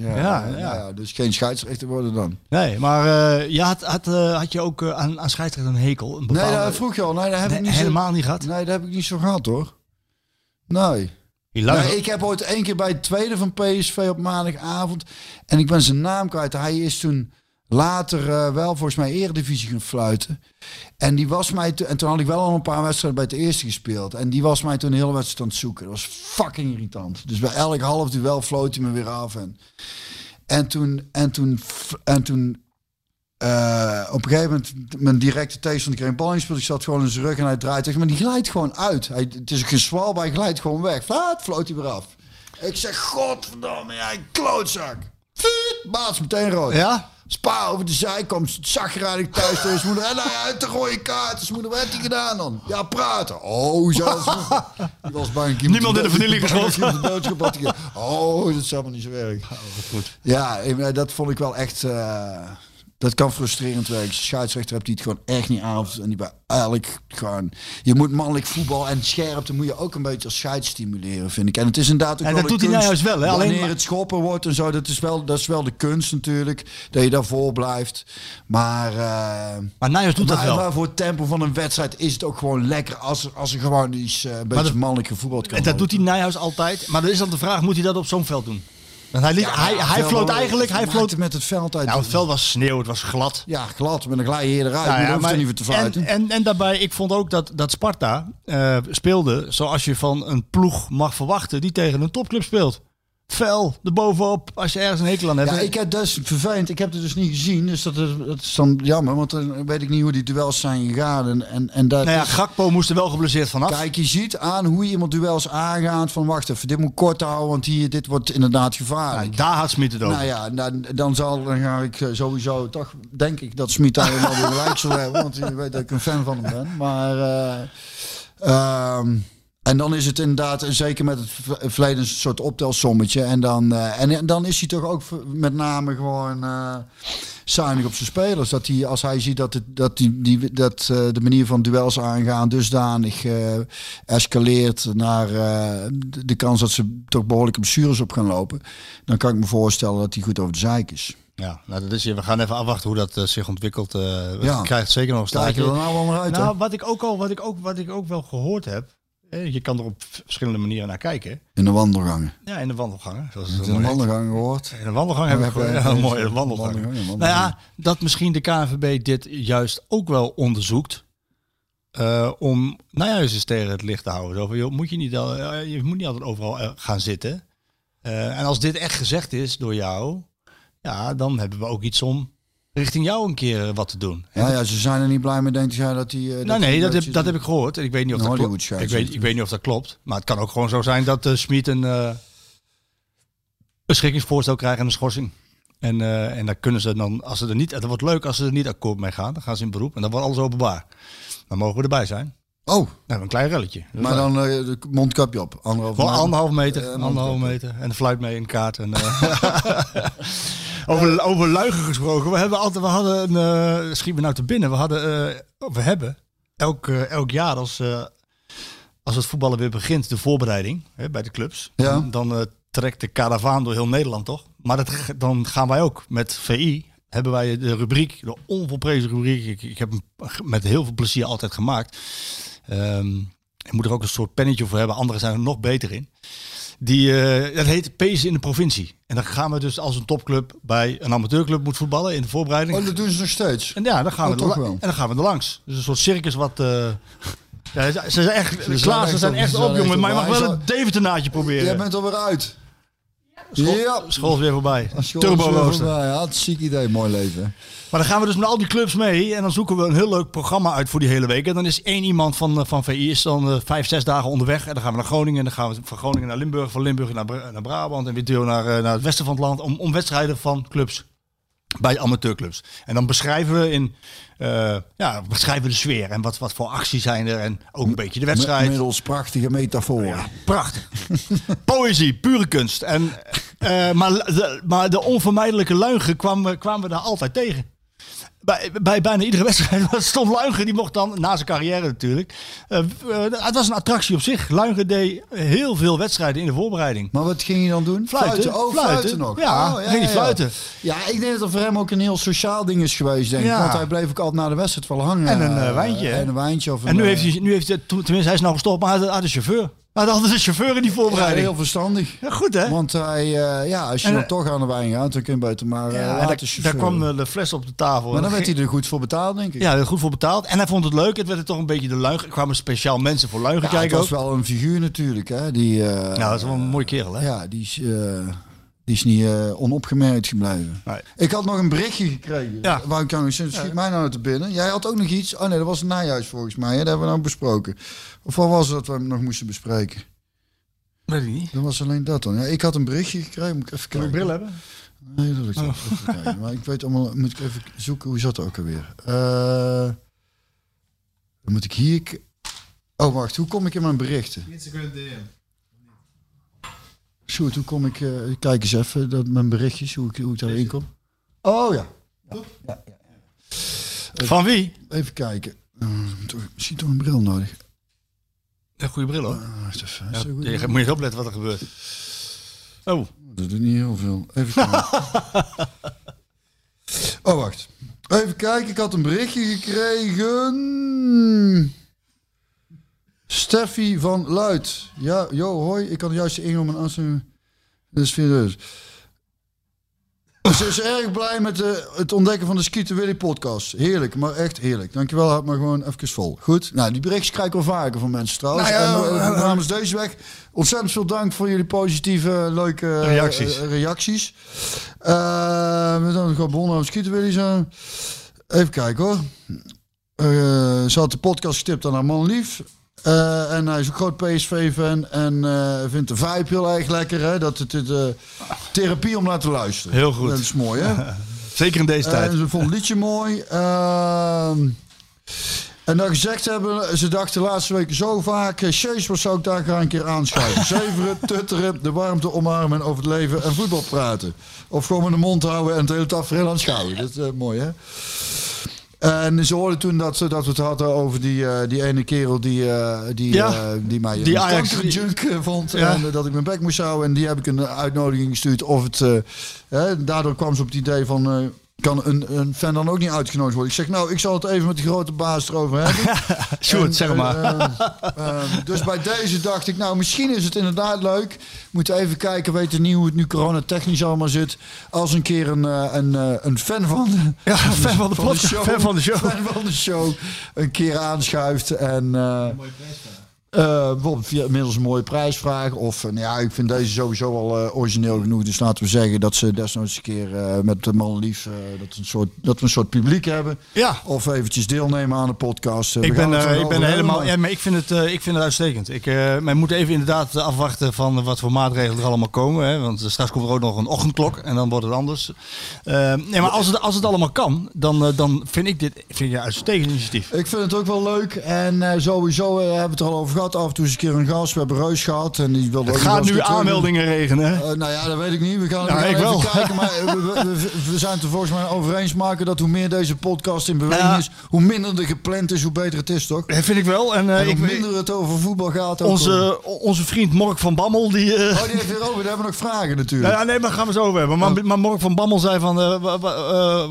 Ja, Ja, ja, ja. ja. Dus geen scheidsrechter worden dan. Nee, maar je had, had, had je ook aan, aan scheidsrechter een hekel? Een Nee, dat vroeg je al. Nee, dat heb Nee, ik niet helemaal zo, niet gehad. Nee, dat heb ik niet zo gehad hoor. Nee. Ik heb ooit één keer bij het tweede van PSV op maandagavond. En ik ben zijn naam kwijt. Hij is toen later eh, wel volgens mij Eredivisie gaan fluiten. En die was mij toen, en toen had ik wel al een paar wedstrijden bij het eerste gespeeld. En die was mij toen een hele wedstrijd aan het zoeken. Dat was fucking irritant. Dus bij elk half duel floot hij me weer af. En, en toen, en toen, en toen eh, op een gegeven moment, mijn directe tegenstander kreeg een bal inspeeld. Ik zat gewoon in zijn rug en hij draait tegen. Maar die glijdt gewoon uit. Hij, het is een gezwal, maar hij glijdt gewoon weg. Flaat, floot hij weer af. Ik zeg, godverdomme, jij klootzak. Fiet, Baas meteen rood. Ja? Spa over de zijkant, zagrijnig thuis tegen zijn moeder. En nou ja, uit de rode kaart. Zijn moeder, wat heeft hij gedaan dan? Ja, praten. Oh, zo. Die was bang. Niemand in de familie geschoten. Oh, dat is allemaal niet zo erg. goed. Ja, eh, dat vond ik wel echt... eh, dat kan frustrerend werken. Als je scheidsrechter hebt die het gewoon echt niet aan. En die bij eigenlijk gewoon... Je moet mannelijk voetbal en scherpte moet je ook een beetje als scheids stimuleren, vind ik. En het is inderdaad ook En dat doet hij nou juist wel, hè? Alleen Wanneer maar- het schoppen wordt en zo, dat is wel, dat is wel de kunst natuurlijk. Dat je daarvoor blijft. Maar... eh, Maar Nijers doet dat wel. maar voor het tempo van een wedstrijd is het ook gewoon lekker als er, als er gewoon iets, eh, een beetje dat- mannelijk gevoetbald kan En dat doet hij Nijhuis altijd. Maar dan is dan de vraag, moet hij dat op zo'n veld doen? Want hij, liet, Ja, hij, hij floot eigenlijk... Hij floot, met het veld uit. nou, het veld was sneeuw, het was glad. Ja, glad, met een glij hier eruit. Nou ja, maar- er niet te fluiten. en, en, en daarbij, ik vond ook dat, dat Sparta eh, speelde zoals je van een ploeg mag verwachten die tegen een topclub speelt. Fel, erbovenop, als je ergens een hekel aan hebt. Ja, ik heb dus vervelend. Ik heb het dus niet gezien. Dus dat is, dat is dan jammer. Want dan weet ik niet hoe die duels zijn gegaan. En, en, en dat nou ja, is- Gakpo moest er wel geblesseerd vanaf. Kijk, je ziet aan hoe iemand duels aangaat. Van wacht even, dit moet kort houden. Want hier, dit wordt inderdaad gevaarlijk. Nou, daar had Smit het over. Nou ja, dan, dan, zal, dan ga ik eh, sowieso toch, denk ik dat Smit daar wel weer gelijk zal hebben. Want je weet dat ik een fan van hem ben. Maar, eh, ehm, en dan is het inderdaad, en zeker met het verleden, een soort optelsommetje. En dan, eh, en dan is hij toch ook met name gewoon eh zuinig op zijn spelers. Dat hij, als hij ziet dat, het, dat, die, die, dat eh, de manier van duels aangaan dusdanig eh escaleert naar eh, de, de kans dat ze toch behoorlijke blessures op gaan lopen. Dan kan ik me voorstellen dat hij goed over de zeik is. Ja, nou, dat is, we gaan even afwachten hoe dat zich ontwikkelt. eh we Ja. krijgt zeker nog een staartje. er nou wel naar uit, hè? Nou, wat ik ook al, wat ik ook, wat ik ook wel gehoord heb. Je kan er op verschillende manieren naar kijken. In de wandelgangen. Ja, in de wandelgangen. Zoals In de wandelgangen gehoord. In de wandelgang heb ik heb gehoord. jij- Ja, ja, mooi, de ja, wandelgang. wandelgang, ja, Nou ja, dat misschien de KNVB dit juist ook wel onderzoekt. eh, om nou ja, eens tegen het licht te houden. Zo van, joh, moet je, niet al, eh, je moet niet altijd overal eh, gaan zitten. En als dit echt gezegd is door jou, ja, dan hebben we ook iets om richting jou een keer eh, wat te doen. Ja, ja, ze zijn er niet blij mee, denk jij, dat hij... eh, Nou, nee, dat heb, je- dat heb ik gehoord. En ik weet niet of dat klopt. Ik weet, ik weet niet of dat klopt. Maar het kan ook gewoon zo zijn dat uh, Smit een, eh een schikkingsvoorstel krijgt en een schorsing. En, eh, en dan kunnen ze dan, als ze er niet, het wordt leuk als ze er niet akkoord mee gaan, dan gaan ze in beroep en dan wordt alles openbaar. Dan mogen we erbij zijn. Oh, een klein relletje. Maar dan eh, de mondkapje op. Anderhalve meter. anderhalf meter, Eh, anderhalf meter en de fluit mee in kaart. En, eh, over, over luigen gesproken. We, hebben altijd, we hadden een, uh, schiet me nou te binnen, we hadden, uh, we hebben elk, uh, elk jaar als, als het voetballen weer begint, de voorbereiding hè, bij de clubs. Ja. Dan, trekt de karavaan door heel Nederland, toch? Maar dat, dan gaan wij ook met VI. Hebben wij de rubriek, de onvolprezen rubriek. Ik, ik heb hem met heel veel plezier altijd gemaakt. Um, ik moet er ook een soort pennetje voor hebben. Anderen zijn er nog beter in. Die, uh, dat heet Pees in de provincie. En dan gaan we dus als een topclub bij een amateurclub moet voetballen in de voorbereiding. Oh, dat doen ze nog steeds. En ja, dan gaan, oh, we, toch er wel. en dan gaan we er langs. Dus een soort circus wat... Uh, ja, ze zijn echt, Ze klaar, zijn ze zijn echt op, jongen. Maar je mag wel een Deventernaadje proberen. Jij bent alweer uit. School, ja. school is weer voorbij. Turbo rooster. Ja, het ziek idee, mooi leven. Maar dan gaan we dus met al die clubs mee en dan zoeken we een heel leuk programma uit voor die hele week. En dan is één iemand van, uh, van VI is dan uh, vijf, zes dagen onderweg. En dan gaan we naar Groningen en dan gaan we van Groningen naar Limburg, van Limburg naar, Bra naar Brabant en weer door naar, uh, naar het westen van het land om, om wedstrijden van clubs bij amateurclubs. En dan beschrijven we in uh, ja, beschrijven de sfeer en wat, wat voor acties zijn er en ook een beetje de wedstrijd. Middels prachtige metaforen. Ja, prachtig. Poëzie, pure kunst. En, uh, maar, de, maar de onvermijdelijke luigen kwamen, kwamen we daar altijd tegen. Bij, bij bijna iedere wedstrijd was stond Luigen, die mocht dan, na zijn carrière natuurlijk. Uh, uh, het was een attractie op zich. Luigen deed heel veel wedstrijden in de voorbereiding. Maar wat ging je dan doen? Fluiten. Fluiten, oh, fluiten. fluiten nog. Ja, oh, ging hij fluiten. Ja. ja, ik denk dat het voor hem ook een heel sociaal ding is geweest, denk ik. Ja. Want hij bleef ook altijd na de wedstrijd wel hangen. En een uh, wijntje. En een wijntje. Of een, en nu heeft hij, nu heeft hij, tenminste hij is nou gestopt, maar hij had een chauffeur. Hij had altijd een chauffeur in die voorbereiding. Ja, heel verstandig. Ja, goed hè? Want hij, uh, ja, als je en, dan toch aan de wijn gaat, dan kun je beter maar ja, daar, daar kwam uh, de fles op de tafel. Maar dan werd hij er goed voor betaald, denk ik. Ja, er goed voor betaald. En hij vond het leuk. Het werd er toch een beetje de luigen. Er kwamen speciaal mensen voor luigen ja, kijken Het was wel een figuur natuurlijk, hè. Die, ja, dat is wel een mooie kerel, hè? Ja, die is... Die is niet uh, onopgemerkt gebleven. Nee. Ik had nog een berichtje gekregen. Ja. Waar ik kan schiet ja. mij nou te binnen. Jij had ook nog iets. Oh nee, dat was een najuist volgens mij. Hè? Dat hebben we nou besproken. Of wat was het dat we nog moesten bespreken? Weet ik niet. Dat was alleen dat dan. Ja, ik had een berichtje gekregen. Moet ik even Kan kijken. ik bril hebben? Nee, dat lukt wel. Even kijken. Maar ik weet allemaal, moet ik even zoeken, hoe zat het ook alweer? Eh, dan moet ik hier... Oh, wacht, hoe kom ik in mijn berichten? Sjoerd, hoe kom ik... eh, kijk eens even, dat, mijn berichtjes, hoe ik, hoe ik daarin kom. Oh ja. Ja, ja, ja. Van wie? Even kijken. Eh, toch, misschien toch een bril nodig. Een goede bril hoor. Ah, even. Ja, moet je opletten wat er gebeurt. Oh, Dat doet niet heel veel. Even kijken. oh, wacht. Even kijken, ik had een berichtje gekregen. Steffi van Luid. Ja, yo, hoi. Ik had juist de ingang mijn aansluiting. Dus serieus. Ze is erg blij met de, het ontdekken van de Skeeter Willy podcast. Heerlijk, maar echt heerlijk. Dankjewel, houd maar gewoon even vol. Goed. Nou, die berichtjes krijg ik wel vaker van mensen trouwens. Nou ja, en, eh, eh, namens deze weg, ontzettend veel dank voor jullie positieve, leuke eh, Reacties. eh, reacties. Eh, we dan gewoon bonnen over Skeeter Willy zijn. Even kijken hoor. Eh, ze had de podcast getipt aan haar man lief. Eh, en hij is een groot PSV-fan en eh, vindt de vibe heel erg lekker. Hè? Dat het het, eh, therapie om naar te luisteren. Heel goed. Dat is mooi, hè? zeker in deze tijd. Ze vond het liedje mooi. Ehm, en dat gezegd hebben, ze dachten de laatste weken zo vaak... Sjees, wat zou ik daar graag een keer aanschuiven? Zeveren, tutteren, de warmte omarmen en over het leven en voetbal praten. Of gewoon met de mond houden en het hele tafereel aanschouwen. Dat is mooi, hè? En ze hoorden toen dat, ze- dat we het hadden over die, eh, die ene kerel die, eh, die, Ja, eh, die mij die Ajax- eh, vond. Ja. En dat ik mijn bek moest houden. En die heb ik een uitnodiging gestuurd. Of het, eh, daardoor kwam ze op het idee van... kan een, een fan dan ook niet uitgenodigd worden? Ik zeg, nou, ik zal het even met de grote baas erover hebben. Sjoerd, En, zeg eh, maar. eh, eh, dus bij deze dacht ik, nou, misschien is het inderdaad leuk. Moeten even kijken, weten niet hoe het nu coronatechnisch allemaal zit. Als een keer een, eh, een, eh, een fan van de, Ja, fan van de podcast, fan van de show. fan van de show een keer aanschuift. En eh, eh, bijvoorbeeld via middels een mooie prijsvraag. Of eh, nou ja, ik vind deze sowieso al eh, origineel genoeg. Dus laten we zeggen dat ze desnoods een keer eh, met de man lief... eh, dat, we een soort, dat we een soort publiek hebben. Ja. Of eventjes deelnemen aan de podcast. Eh, Ik ben, eh, ik ben helemaal. Ja, maar ik vind het, eh, ik vind het uitstekend. Ik, eh men moet even inderdaad afwachten van wat voor maatregelen er allemaal komen. Hè? Want straks komt er ook nog een ochtendklok en dan wordt het anders. Eh, nee, maar als het, als het allemaal kan, dan, eh, dan vind ik dit vind ik een uitstekend initiatief. Ik vind het ook wel leuk. En eh, sowieso eh, hebben we het er al over gehad. Af en toe eens een keer een gast. We hebben Reus gehad. En die wilde Het gaat nu aanmeldingen regenen. Eh, nou ja, dat weet ik niet. We gaan, ik even wel. kijken. Maar we, we, we zijn het er volgens mij over eens maken dat hoe meer deze podcast in beweging Ja. is, hoe minder er gepland is, hoe beter het is, toch? Dat vind ik wel. En, eh, En hoe ik, minder het over voetbal gaat. ook onze, onze vriend Mork van Bammel, die. eh, Oh, die heeft weer over. Daar hebben we nog vragen natuurlijk. Nou ja, nee, maar gaan we zo over hebben. Maar, maar Mork van Bammel zei van, wa- wa-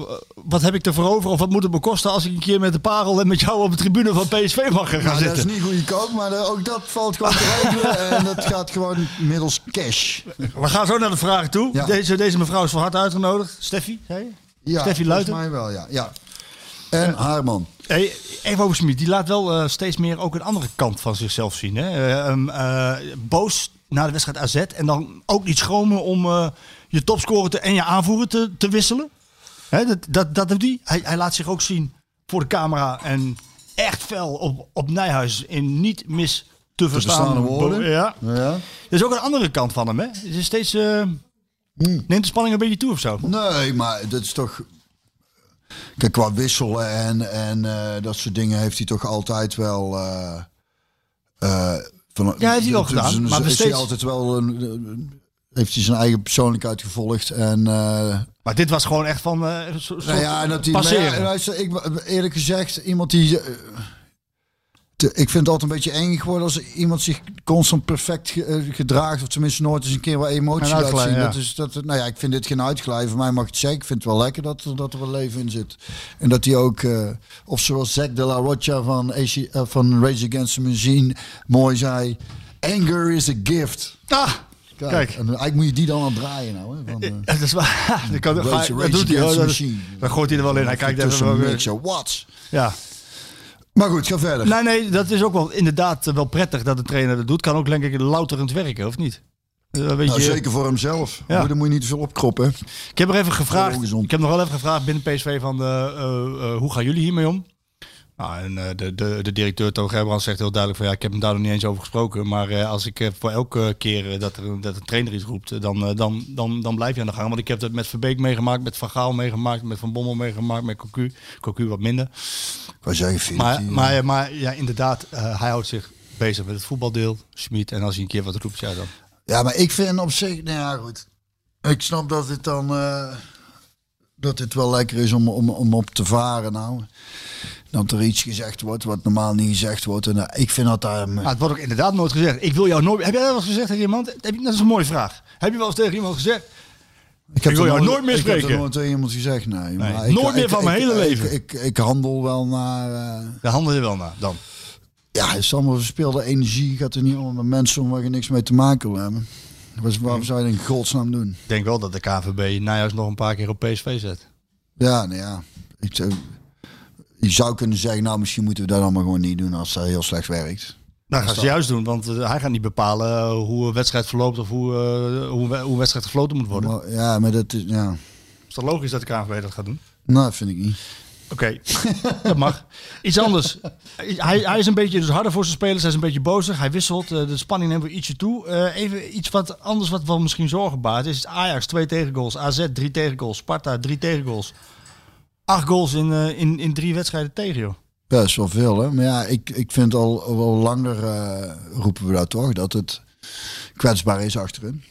wat heb ik ervoor over? Of wat moet het me kosten als ik een keer met de parel en met jou op de tribune van PSV mag gaan Nou, dat zitten? is niet goedkoop, maar eh, ook dat valt gewoon te regelen. en dat gaat gewoon middels cash. We gaan zo naar de vraag toe. Ja. Deze, deze mevrouw is van harte uitgenodigd. Steffi, zei je? Ja, Steffi volgens Luiten? mij wel, ja. ja. En Haarman. Hey, Evo Smit, die laat wel eh, steeds meer ook een andere kant van zichzelf zien. Hè? Eh, ehm, eh, boos na de wedstrijd AZ en dan ook niet schromen om eh, je topscorer te, en je aanvoerder te, te wisselen. Hè, dat, dat, dat doet hij. hij. Hij laat zich ook zien voor de camera en echt fel op, op Nijhuis in niet mis te verstaan woorden. Ja. Ja. Er is ook een andere kant van hem. Hè? Het is steeds, Hmm. neemt de spanning een beetje toe of zo. Nee, maar dat is toch. Kijk, qua wisselen en, en eh, dat soort dingen heeft hij toch altijd wel. eh, van, Ja, heeft hij wel gedaan, maar is steeds- hij altijd wel. heeft hij zijn eigen persoonlijkheid gevolgd. En, Maar dit was gewoon echt van soort nou ja, en dat die, passeren. maar ja, luister, ik, eerlijk gezegd, iemand die. eh, te- ik vind het altijd een beetje eng geworden als iemand zich constant perfect ge- eh, gedraagt. Of tenminste nooit eens een keer wat emotie laat zien. ja. Dat is, dat, nou ja, ik vind dit geen uitglij. Voor mij mag het zeggen. Ik vind het wel lekker dat, er- dat er wel leven in zit. En dat hij ook, of zoals Zack de la Rocha van, AC, van Rage Against the Machine mooi zei. Anger is a gift. Ah, Kijk, Kijk. En eigenlijk moet je die dan aan draaien nou. Hè, van, eh, dat is waar. Dat, kan, ga- dat doet hij. hoor. Dat, Machine. dat gooit hij er wel in. Hij kijkt even. wel- zo, what? Ja. Maar goed, ga verder. Nee, nee, dat is ook wel inderdaad eh, wel prettig dat de trainer dat doet. Kan ook denk ik louterend werken, of niet? Eh, Nou, zeker voor hemzelf. Ja. Dan moet je niet te veel opkroppen. Ik heb er even gevraagd. Ik heb nog wel even gevraagd binnen PSV van hoe gaan jullie hiermee om? Nou, en eh, de, de, de directeur Toon zegt heel duidelijk van ja, ik heb hem daar nog niet eens over gesproken. Maar eh, als ik eh, voor elke keer dat, er, dat een trainer iets roept, dan, dan, dan, dan blijf je aan de gang. Want ik heb dat met Verbeek meegemaakt, met Van Gaal meegemaakt, met Van Bommel meegemaakt, met Cocu. Cocu wat minder. Wou zeggen, Philip, Maar, die, maar, eh, maar ja, inderdaad, hij houdt zich bezig met het voetbaldeel, Schmid. En als hij een keer wat roept, ja dan. Ja, maar ik vind op zich, nou ja, goed. Ik snap dat het dan, dat het wel lekker is om, om, om op te varen nou. Dat er iets gezegd wordt wat normaal niet gezegd wordt. En eh, ik vind dat daar... Maar het wordt ook inderdaad nooit gezegd. Ik wil jou nooit. Heb jij dat wel eens gezegd tegen iemand? Heb je, dat is een mooie vraag. Heb je wel eens tegen iemand gezegd? ik, heb ik wil jou nooit meer Ik heb spreken. er nooit tegen iemand gezegd, nee. maar nooit ik, meer ik- van mijn hele leven. Ik, ik, handel wel naar... eh, Daar handel je wel naar dan. ja, het is allemaal verspeelde energie. Gaat er niet om met mensen om waar je niks mee te maken wil hebben. Waarom zou je dat in godsnaam doen? Ik denk wel dat de KVB Nijhuis nog een paar keer op PSV zet. Ja, nou ja. Ik, zou- je zou kunnen zeggen, nou misschien moeten we dat allemaal gewoon niet doen als dat heel slecht werkt. Nou, gaan ze juist doen, want eh, hij gaat niet bepalen eh, hoe een wedstrijd verloopt of hoe, eh, hoe, we- hoe een wedstrijd gefloten moet worden. Maar, ja, maar dat is, ja. Is toch logisch dat de KVB dat gaat doen? Nou, dat vind ik niet. Oké, dat mag. Iets anders. Hij, hij is een beetje dus harder voor zijn spelers. Hij is een beetje bozig. Hij wisselt. De spanning neemt weer ietsje toe. Even iets wat anders wat wel misschien zorgen baart. Is Ajax twee tegengoals. AZ drie tegengoals. Sparta drie tegengoals. Acht goals in, eh, in, in drie wedstrijden tegen, joh. Ja, is wel veel, hè. Maar ja, ik, ik vind al wel langer, eh, roepen we dat toch, dat het kwetsbaar is achterin.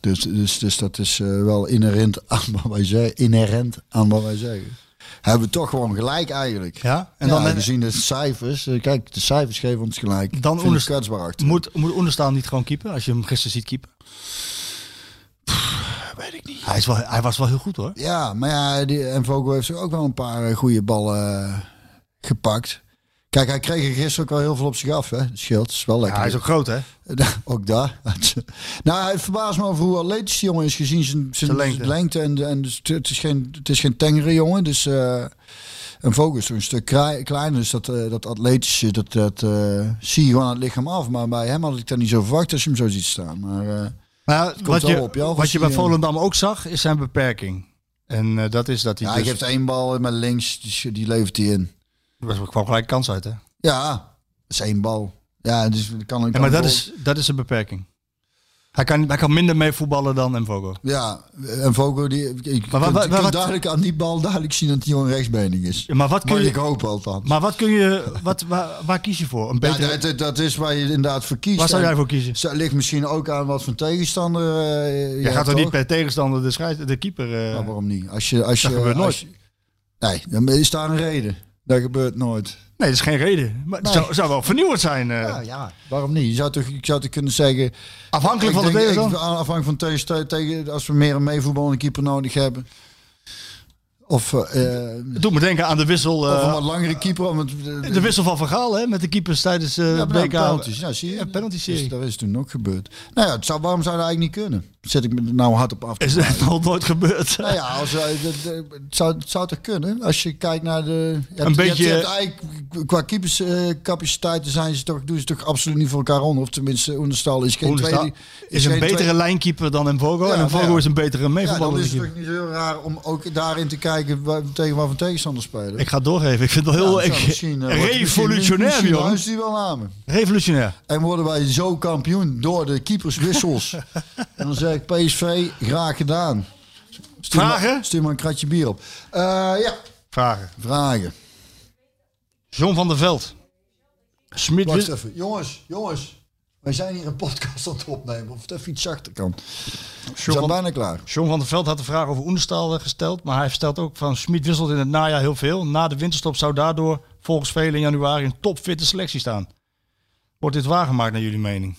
Dus, dus, dus dat is eh, wel inherent aan wat wij zeggen. Inherent aan wat wij zeggen. Hebben we toch gewoon gelijk eigenlijk. Ja? En En dan dan, we zien de cijfers. Kijk, de cijfers geven ons gelijk. Dan onderst- kwetsbaar achter. moet, moet Oenestaan niet gewoon keeper? Als je hem gisteren ziet keeper. Weet ik niet. Hij, is wel, hij was wel heel goed, hoor. Ja, maar ja, die, en Vogel heeft ook wel een paar eh, goede ballen eh, gepakt. Kijk, hij kreeg er gisteren ook wel heel veel op zich af, hè. Het scheelt, het is wel Ja, lekker. hij is ook groot, hè? ook daar. nou, het verbaast me over hoe atletisch die jongen is gezien zijn, zijn, lengte. lengte. En, en dus het, is geen, het is geen tengere jongen. Dus eh een vogel is toch een stuk kleiner. Dus dat, eh, dat atletische, dat, dat eh, zie je gewoon aan het lichaam af. Maar bij hem had ik dat niet zo verwacht als je hem zo ziet staan. Maar eh, Maar wat wel je, op af wat je bij Volendam ook zag, is zijn beperking. En eh, dat is dat hij ja, dus... hij geeft één bal met links, die, die levert hij in. Er kwam gelijk kans uit, hè? Ja, dat is één bal. Ja, dus kan, kan Ja, maar dat bal- is, dat is een beperking. Hij kan, hij kan minder mee voetballen dan Mvogo. Ja, Vogel, die, ik, Maar maar, wa- wa- wat- duidelijk aan die bal duidelijk zien dat hij gewoon rechtsbenig is. Ja, maar wat kun Maar je... ik hoop althans. Maar wat kun je... Wat, waar, waar kies je voor? Een Ja, betere... dat, dat is waar je inderdaad voor kiest. waar zou jij voor kiezen? Het ligt misschien ook aan wat voor tegenstander eh, je gaat toch niet per tegenstander de, de keeper... Nou, waarom niet? Als je, als je, Dat gebeurt als je- nee, dan is daar een reden. Dat gebeurt nooit. Nee, dat is geen reden. Maar het Nee. zou, zou wel vernieuwend zijn. eh. Ja, ja, waarom niet? Je zou toch, ik zou toch kunnen zeggen... Afhankelijk van de tegenstander. Afhankelijk van tegen, tegen als we meer een meevoetballende keeper nodig hebben. Of, eh, Het doet me denken aan de wissel... of een eh, wat langere keeper. Om het, de wissel van Van Gaal, hè? Met de keepers tijdens eh Ja, BK. penalties. Ja, zie je. Ja, penalty-serie. Dus dat is toen ook gebeurd. Nou ja, het zou, waarom zou dat eigenlijk niet kunnen? Zit ik me er nou hard op af Is het nog nooit gebeurd? Nou ja, als, het, zou, het zou toch kunnen? Als je kijkt naar de... Hebt, Een je beetje- hebt, je hebt eigenlijk, qua keeperscapaciteiten zijn ze toch, doen ze toch absoluut niet voor elkaar onder. Of tenminste, Oenestal is geen tweede... is een betere tweede- lijnkeeper dan Mvogo. Ja, en Mvogo nou is een betere Ja, dan meevoetballer. is het toch niet heel raar om ook daarin te kijken waar, tegen wat voor tegenstander spelen. ik ga het doorgeven. Ik vind het wel heel Ja, ik, misschien, eh, revolutionair, misschien, misschien hij wel me. Revolutionair. En worden wij zo kampioen door de keeperswissels. en dan zeg ik PSV, graag gedaan. Stuur Vragen? Maar, stuur maar een kratje bier op. Eh, ja, Vragen. vragen. John van der Veld. Smit Wacht wist- even. Jongens, jongens. Wij zijn hier een podcast aan het opnemen. Of het even iets zachter kan. We zijn van, bijna klaar. John van der Veld had de vraag over Oenestal eh, gesteld. Maar hij stelt ook van Smit wisselt in het najaar heel veel. Na de winterstop zou daardoor volgens velen in januari een topfitte selectie staan. Wordt dit waargemaakt naar jullie mening?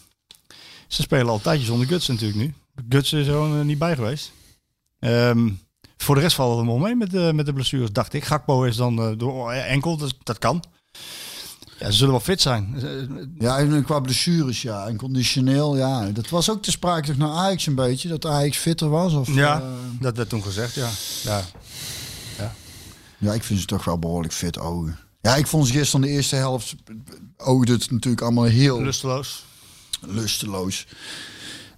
Ze spelen al zonder Guts natuurlijk nu. Guts is er gewoon eh, niet bij geweest. Ehm, voor de rest valt het wel mee met de, met de blessures, dacht ik. Gakpo is dan eh, door enkel, dus dat kan. Ja, ze zullen wel fit zijn. Eh, Ja, en qua blessures, ja. En conditioneel, ja. Dat was ook te sprake toch naar Ajax een beetje. Dat Ajax fitter was. Of, Ja, eh, dat werd toen gezegd, ja. ja. ja, ik vind ze toch wel behoorlijk fit ogen. Ja, ik vond ze gisteren de eerste helft oogde het natuurlijk allemaal heel Lusteloos. lusteloos.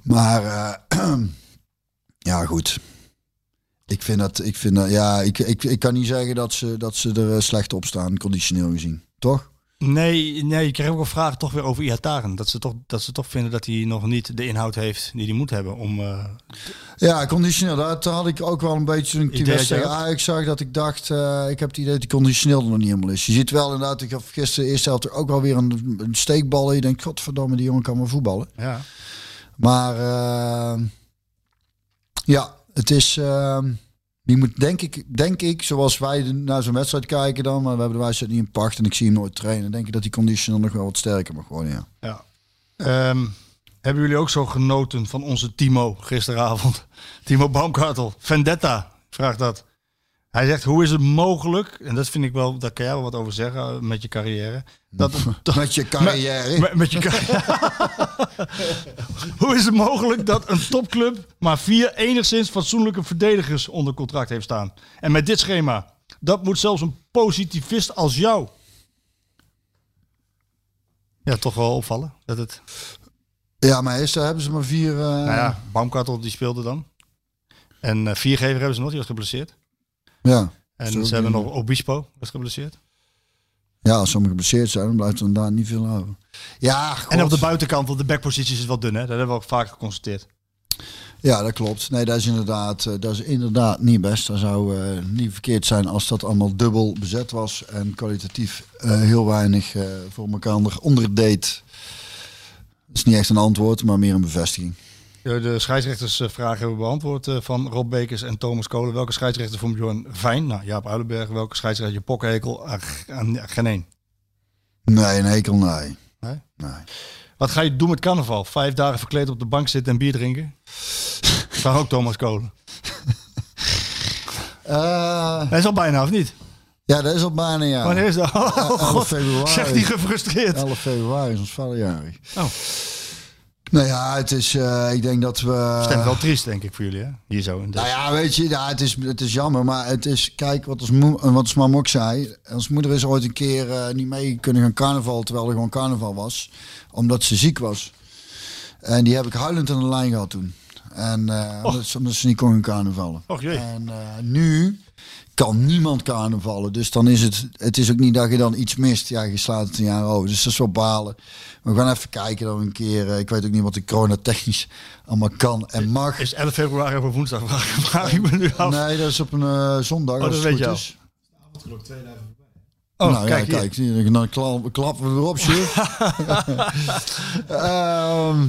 Maar eh, ja, goed. Ik vind dat, ik vind dat, ja, ik, ik, ik kan niet zeggen dat ze, dat ze er eh, slecht op staan, conditioneel gezien. Toch? Nee, nee, ik krijg ook wel vragen toch weer over Ihataren. Dat ze toch, dat ze toch vinden dat hij nog niet de inhoud heeft die hij moet hebben om... eh, Ja, conditioneel. Dat had ik ook wel een beetje ik Idee wedstrijd tegen Ajax zag. Dat ik dacht, eh, ik heb het idee dat die conditioneel er nog niet helemaal is. Je ziet wel inderdaad, ik had gisteren de eerste helft er ook wel weer een, een steekbal. En je denkt, godverdomme, die jongen kan wel voetballen. ja. Maar eh, ja, het is... die moet denk ik, denk ik, zoals wij naar zo'n wedstrijd kijken dan, maar we hebben de wedstrijd niet in pacht en ik zie hem nooit trainen, denk ik dat die conditioneel nog wel wat sterker mag worden, ja. Ja. Ehm, hebben jullie ook zo genoten van onze Timo gisteravond? Timo Baumgartel, Vendetta, vraagt dat. Hij zegt, hoe is het mogelijk, en dat vind ik wel, daar kan jij wel wat over zeggen eh, met je carrière. Dat, dat- Met je carrière. met, met je carrière. hoe is het mogelijk dat een topclub maar vier enigszins fatsoenlijke verdedigers onder contract heeft staan? En met dit schema, dat moet zelfs een positivist als jou. Ja, toch wel opvallen dat het... Ja, maar eerst hebben ze maar vier... eh, Nou ja, Baumkartel die speelde dan. En eh, viergever hebben ze nog, die was geblesseerd. Ja. En ze hebben nog Obispo, was geblesseerd. Ja, als sommigen geblesseerd zijn, dan blijft er daar niet veel over. Ja, god. En op de buitenkant, want de backpositie is wel dun, hè? Dat hebben we ook vaak geconstateerd. Ja, dat klopt. Nee, dat is inderdaad, eh, dat is inderdaad niet best. Dat zou eh, niet verkeerd zijn als dat allemaal dubbel bezet was en kwalitatief eh, heel weinig voor elkaar onder, onderdeed. Dat is niet echt een antwoord, maar meer een bevestiging. De, de scheidsrechtersvragen hebben we beantwoord eh, van Rob Bekers en Thomas Kolen. Welke scheidsrechter vond Bjorn fijn? Nou, Jaap Uilenberg. Welke scheidsrechter je g- aan- geen één. Nee, een hekel, nee. Nee? nee. Wat ga je doen met carnaval? Vijf dagen verkleed op de bank zitten en bier drinken? Vraag ook Thomas Kolen. Eh, Hij is al bijna, of niet? ja, dat is op bijna ja. Wanneer is dat? Oh, 11 god. februari. Zegt hij gefrustreerd. 11 februari is ons vaderjarig. Oh. Nou ja, het is, eh, ik denk dat we... Stemt wel triest, denk ik, voor jullie, hè? Hier zo. In Nou ja, weet je, ja, het, is, het is jammer, maar het is, kijk, wat ons, wat ons mam ook zei, ons moeder is ooit een keer eh, niet mee kunnen gaan carnaval, terwijl er gewoon carnaval was, omdat ze ziek was. En die heb ik huilend aan de lijn gehad toen. En eh, omdat, ze- omdat ze niet kon gaan carnavallen. Och jee. En nu kan niemand carnavallen. Dus dan is het, het is ook niet dat je dan iets mist. Ja, je slaat het een jaar over. Dus dat is wel balen. We gaan even kijken dan een keer. eh, ik weet ook niet wat de coronatechnisch allemaal kan en mag. Is 11 februari op woensdag? Vraag, ik me nu af. Nee, dat is op een eh, zondag. Oh, als dat het weet goed je is. Oh, nou kijk, ja, kijk, hier, dan kla- klappen we weer op, Sjoerd. Ehm,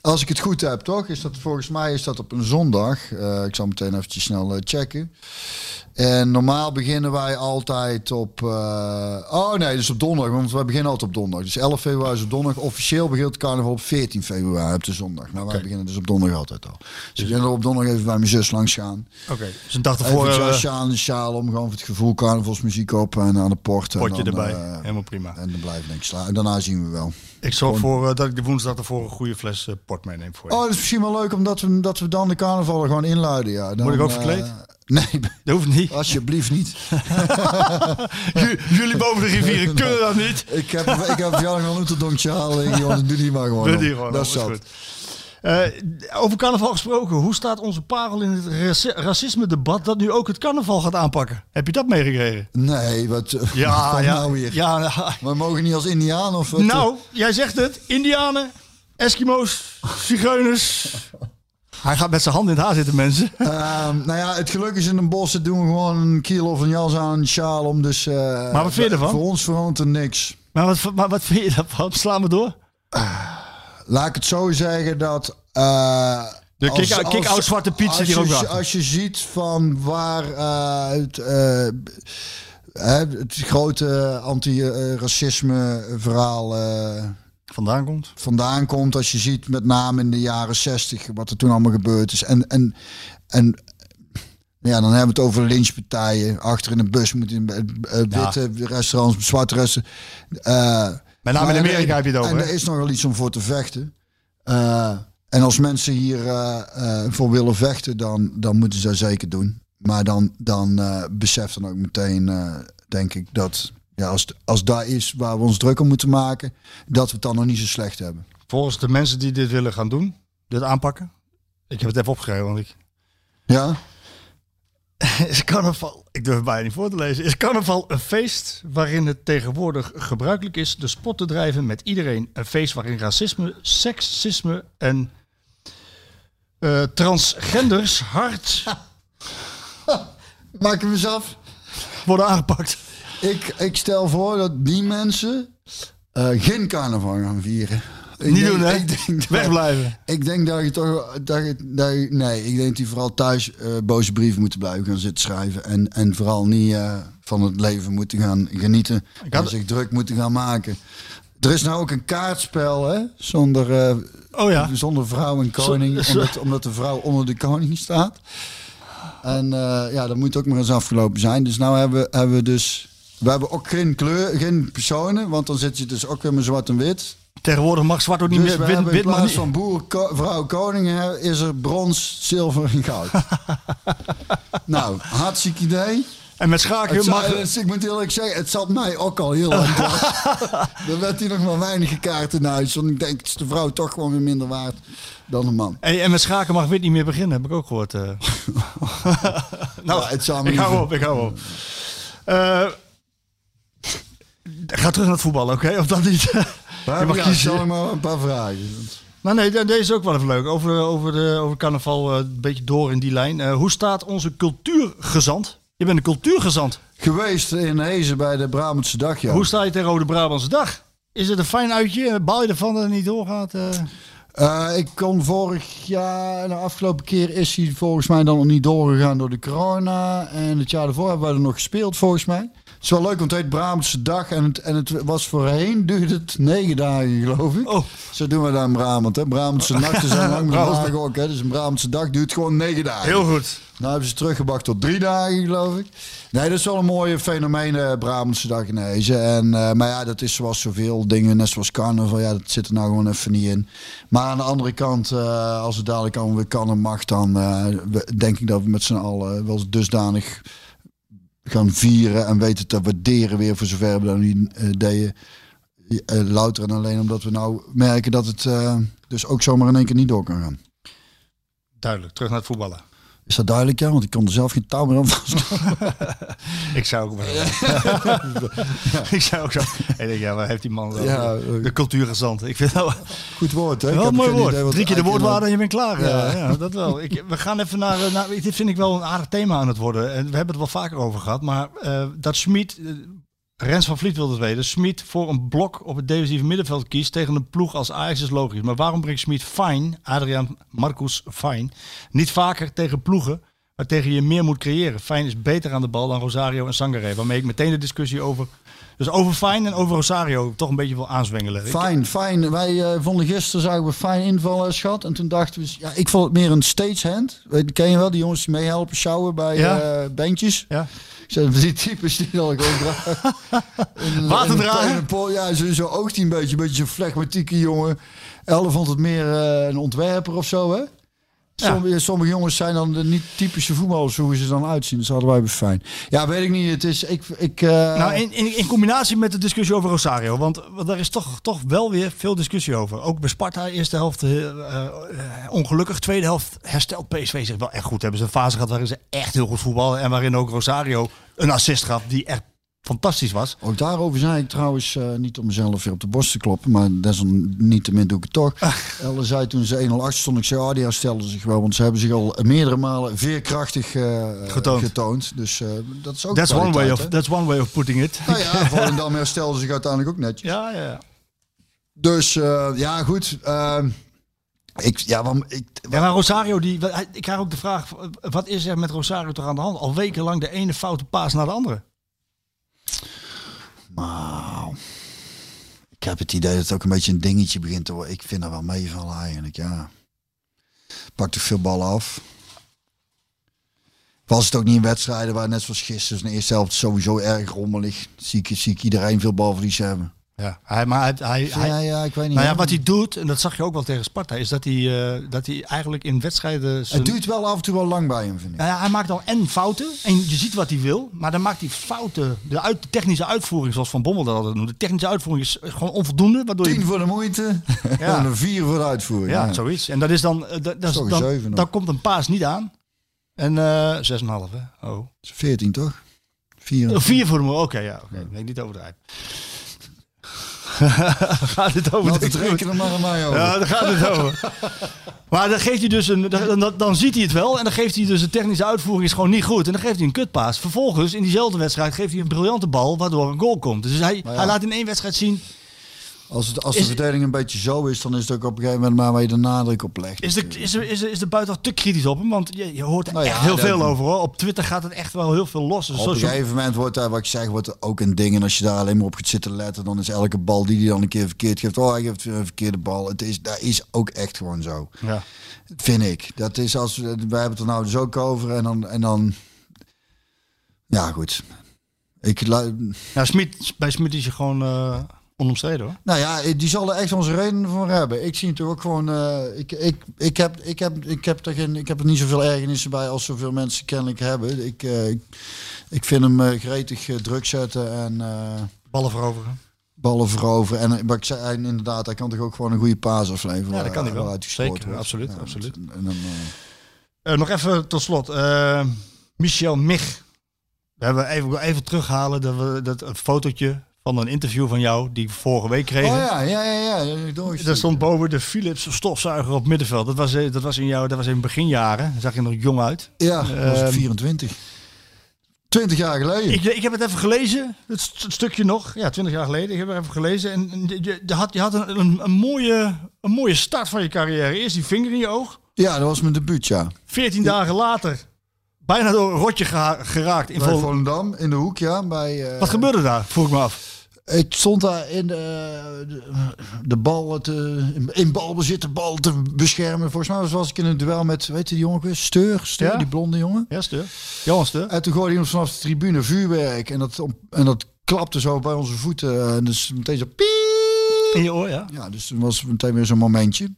als ik het goed heb, toch? Is dat volgens mij is dat op een zondag. Eh, ik zal meteen eventjes snel eh, checken. En normaal beginnen wij altijd op. eh, oh nee, dus op donderdag. Want wij beginnen altijd op donderdag. Dus 11 februari is op donderdag. Officieel begint het carnaval op 14 februari op de zondag. Maar wij beginnen dus op donderdag altijd al. Dus ik ben er op donderdag even bij mijn zus langs gaan. Oké, dus een dag ervoor Even een sjaal, een sjaal om, gewoon voor het gevoel carnavalsmuziek op en aan de poort. en potje dan, erbij. eh, Helemaal prima. en dan denk ik slaan. En daarna zien we wel. Ik zorg voor eh, dat ik de woensdag ervoor een goede fles port meeneem voor je. Oh, dat is misschien wel leuk omdat we, dat we dan de carnaval er gewoon inluiden. Ja. Dan, Moet ik ook verkleed? Nee, Dat hoeft niet. alsjeblieft niet. Jullie boven de rivieren kunnen dat niet. Ik heb, ik heb jou nog een oeterdonkje halen. Jongens, doe die maar gewoon. Doe die gewoon. Dat is goed. Eh, over carnaval gesproken, hoe staat onze parel in het raci- racisme-debat dat nu ook het carnaval gaat aanpakken? Heb je dat meegekregen? Nee, wat, wat Ja, ja, nou weer? ja. ja. We mogen niet als Indiaan of wat? Nou, jij zegt het. Indianen, Eskimo's, Zigeuners. Hij gaat met zijn hand in het haar zitten, mensen. Ehm, nou ja, het geluk is in een bos. doen we gewoon een kiel of een jas aan, een sjaal om. Dus, eh, Maar wat vind je ervan? Voor ons verandert er niks. Maar wat, maar wat vind je daarvan? Sla me door. Laat ik het zo zeggen dat... eh, De kick- kick-out Zwarte Piet als zit hier je- ook achter. Als je ziet van waar eh, het, het grote anti-racisme verhaal Vandaan komt. vandaan komt. Als je ziet met name in de jaren zestig wat er toen allemaal gebeurd is. En, en, en ja, dan hebben we het over lynchpartijen. Achter in de bus moeten uh, witte restaurants, zwarte restaurants. eh, Met name in Amerika er- heb je het over, En er is nogal iets om voor te vechten. Eh, en als mensen hier eh, eh, voor willen vechten, dan, dan moeten ze dat zeker doen. Maar dan, dan eh besef dan ook meteen, eh, denk ik, dat ja, als, als daar is waar we ons druk om moeten maken, dat we het dan nog niet zo slecht hebben. Volgens de mensen die dit willen gaan doen, dit aanpakken. Ik heb het even opgeschreven, want ik... Ja? Is carnaval, ik durf het bijna niet voor te lezen. Is carnaval een feest waarin het tegenwoordig gebruikelijk is de spot te drijven met iedereen? Een feest waarin racisme, seksisme en eh, transgenders hard Maak hem eens af. worden aangepakt. Ik, ik stel voor dat die mensen eh, geen carnaval gaan vieren. Ik Niet denk- doen, hè? Ik denk, dat- Wegblijven. Ik denk dat je toch. Dat je, dat je- nee, ik denk dat die vooral thuis eh, boze brieven moeten blijven gaan zitten schrijven. En, en vooral niet eh, van het leven moeten gaan genieten. had- En zich druk moeten gaan maken. Er is nou ook een kaartspel, hè? Zonder, Oh ja. zonder vrouw en koning. Omdat, omdat de vrouw onder de koning staat. En ja, dat moet ook maar eens afgelopen zijn. Dus nou hebben, hebben we dus. We hebben ook geen kleur, geen personen. Want dan zit je dus ook weer met zwart en wit. Tegenwoordig mag zwart ook niet Dus meer. Wit, in wit mag plaats niet. van boer, ko- vrouw, koning hè, is er brons, zilver en goud. nou, hartstikke idee. En met schaken Het mag... zou- dus ik moet eerlijk zeggen, het zat mij ook al heel lang. Er werd hier nog maar weinig kaarten in huis. Want ik denk, is de vrouw toch gewoon weer minder waard dan de man. Hey, en met schaken mag wit niet meer beginnen, heb ik ook gehoord. eh. nou, Ja, het zou me ik hou op, ik hou op. Eh, ga terug naar het voetbal, oké? Of dat niet? je mag Ja, kiezen. stel ik maar een paar vragen. Nou nee, de- deze is ook wel even leuk. Over, over, de, over carnaval, eh, een beetje door in die lijn. Eh, hoe staat onze cultuurgezant? Je bent een cultuurgezant. Geweest in Hezen bij de Brabantse Dag, ja. Hoe sta je tegen de Brabantse dag? Is het een fijn uitje? Baal je ervan dat het niet doorgaat? Eh, ik kon vorig jaar, de afgelopen keer is hij volgens mij dan nog niet doorgegaan door de corona. En het jaar daarvoor hebben we er nog gespeeld volgens mij. Het is wel leuk, want het heet Brabantse Dag. En het, en het was voorheen, duurde het negen dagen geloof ik. Oh. Zo doen we dat in Brabant. Hè. Brabantse nachten zijn lang met dagen ook. Hè. Dus een Brabantse Dag duurt gewoon negen dagen. Heel goed. Nou hebben ze teruggebracht tot drie dagen, geloof ik. Nee, dat is wel een mooie fenomeen, eh, Brabantse dag in. En, eh, maar ja, dat is zoals zoveel dingen, net zoals carnaval. Ja, dat zit er nou gewoon even niet in. Maar aan de andere kant, eh, als het dadelijk allemaal weer kan en mag, dan eh, denk ik dat we met z'n allen wel dusdanig gaan vieren en weten te waarderen weer voor zover we dat nu eh, deden. Eh, louter en alleen omdat we nou merken dat het eh, dus ook zomaar in één keer niet door kan gaan. Duidelijk, terug naar het voetballen. Is dat duidelijk, ja? Want ik kon er zelf geen touw meer aan vast. Ik zou ook wel. ik zou ook zo. Ik denk, ja, waar heeft die man wel? Ja, de, eh, de cultuurgezand. Ik vind dat Goed woord, hè? Ik wel een mooi woord. idee Drie keer de woordwaarde en je bent klaar. Ja, dat wel. Ik, we gaan even naar, eh, naar. Dit vind ik wel een aardig thema aan het worden. En we hebben het wel vaker over gehad. Maar eh, dat Schmid. Rens van Vliet wil het weten. Schmid voor een blok op het defensieve middenveld kiest tegen een ploeg als Ajax is logisch. Maar waarom brengt Schmid Fijn, Adriaan Marcus Fijn, niet vaker tegen ploegen waar tegen je meer moet creëren? Fijn is beter aan de bal dan Rosario en Sangare. Waarmee ik meteen de discussie over... Dus over Fijn en over Rosario toch een beetje wil aanzwengelen. Fijn, fijn. Wij eh, vonden gisteren, zagen we fijn invallen, schat. En toen dachten we, ja, ik vond het meer een stagehand. Ken je wel, die jongens die meehelpen sjouwen bij Ja. eh bandjes. Ja. Zei, die types die dan gewoon dragen. Een- Water pol- Ja, zo, zo oogt hij een beetje. Een beetje zo'n flegmatieke jongen. Elle vond het meer eh, een ontwerper of zo, hè? Sommige, sommige jongens zijn dan de niet typische voetballers, hoe ze er dan uitzien. Dat hadden wij bij fijn. Ja, weet ik niet. Het is, ik, ik, eh, Nou, in, in, in combinatie met de discussie over Rosario. Want, daar is toch, toch wel weer veel discussie over. Ook bij Sparta, eerste helft eh, ongelukkig. Tweede helft herstelt PSV zich wel echt goed. Hebben ze een fase gehad waarin ze echt heel goed voetballen. En waarin ook Rosario een assist gaf die echt fantastisch was. Ook daarover zei ik trouwens, eh, niet om mezelf weer op de borst te kloppen, maar desalniettemin doe ik het toch. Elle zei toen ze 1-0 achter stond, ik zei, oh, die herstelden zich wel, want ze hebben zich al meerdere malen veerkrachtig eh, Getoond. getoond. Dus eh, dat is ook That's one, way of, hè? that's one way of putting it. Nou ja, Volendam herstelde zich uiteindelijk ook netjes. Ja, ja, ja. Dus ja, goed. ehm, ik, ja, want ik, Ja, maar Rosario, die, ik krijg ook de vraag, wat is er met Rosario toch aan de hand? Al wekenlang de ene foute paas naar de andere. Nou, ik heb het idee dat het ook een beetje een dingetje begint te worden. Ik vind dat wel meevallen eigenlijk, ja. Pakt toch veel ballen af. Was het ook niet in wedstrijden waar net zoals gisteren in de eerste helft sowieso erg rommelig. Zie ik, zie ik iedereen veel balverlies hebben. Ja, hij, maar hij, hij, hij- ja, ja, ik weet niet. nou ja, wat hij doet, en dat zag je ook wel tegen Sparta, is dat hij, eh, dat hij eigenlijk in wedstrijden... zijn- Het duurt wel af en toe wel lang bij hem, vind ik. Nou ja, hij maakt dan en fouten. En je ziet wat hij wil. Maar dan maakt hij fouten. De, uit, de technische uitvoering, zoals Van Bommel dat altijd noemde. De technische uitvoering is gewoon onvoldoende. Waardoor Tien je, voor de moeite Ja. en een vier voor de uitvoering. ja, zoiets. En dat is dan... eh, dat, dat is dan, komt een paas niet aan. En eh 6,5 hè? Oh. 14 toch? 4. Oh, Vier voor de moer. Oké, ja. Oké, Nee, niet overdrijven. gaat het over Laat de het rekenen maar aan mij over. Ja, daar gaat het over. Maar dan geeft hij dus een. Dan, dan, dan ziet hij het wel. En dan geeft hij dus de technische uitvoering is gewoon niet goed. En dan geeft hij een kutpaas. Vervolgens in diezelfde wedstrijd geeft hij een briljante bal. Waardoor een goal komt. Dus hij, ja. hij laat in één wedstrijd zien. Als, het, als de Is- verdediging een beetje zo is, dan is het ook op een gegeven moment maar waar je de nadruk op legt. Is de, is is is de buitenaf te kritisch op hem? Want je, je hoort er Nou ja, echt heel veel over hoor. Op Twitter gaat het echt wel heel veel los. Dus Op een zo- gegeven moment wordt daar, wat ik zeg, wordt er ook een ding. En als je daar alleen maar op gaat zitten letten, dan is elke bal die hij dan een keer verkeerd geeft. Oh, hij geeft weer een verkeerde bal. Het is, dat is ook echt gewoon zo. ja. Vind ik. Dat is als we, wij hebben het er nou dus ook over. En dan, en dan ja, goed. Ik, Ja, Smit, bij Smit is je gewoon eh onomstreden hoor. nou ja, die zal er echt onze redenen voor hebben. Ik zie het ook gewoon. eh, ik, ik, ik, heb, ik, heb, ik, heb er geen, ik heb er niet zoveel ergernissen bij als zoveel mensen kennelijk hebben. Ik, eh, ik, ik vind hem eh, gretig druk zetten en eh, Ballen veroveren. ballen veroveren. En wat ik zei, en inderdaad, hij kan toch ook gewoon een goede paas afleveren. Ja, dat kan hij wel. Zeker, wordt. absoluut, Ja, absoluut. En dan, nog even tot slot. Michel Mich. We hebben even, even terughalen dat, we, dat een fotootje van een interview van jou die vorige week kregen. oh ja, ja, ja, ja. Daar stond boven de Philips stofzuiger op middenveld. Dat was, eh, dat was in jou, dat was in beginjaren. Daar zag je nog jong uit. Ja, dat was ik Ehm, 24. 20 jaar geleden. Ik, ik heb het even gelezen, het st- stukje nog. Ja, 20 jaar geleden. Ik heb het even gelezen. En je, had, je had een, een, een mooie, een mooie start van je carrière. Eerst die vinger in je oog. Ja, dat was mijn debuut, ja. 14 dagen later. Bijna door een rotje geraakt. In. Volendam, in de hoek, ja. Bij, eh, Wat gebeurde daar? Vroeg ik me af. Ik stond daar in de, de, de bal te, in balbezit de bal te beschermen. Volgens mij was, ik in een duel met, weet je die jongen, weer? Steur, Steur, Ja. die blonde jongen. Ja, Steur. Johan Steur. En toen gooide hij ons vanaf de tribune vuurwerk. En dat, en dat klapte zo bij onze voeten. En dus meteen zo piep. In je oor, ja. Ja, dus toen was het meteen weer zo'n momentje.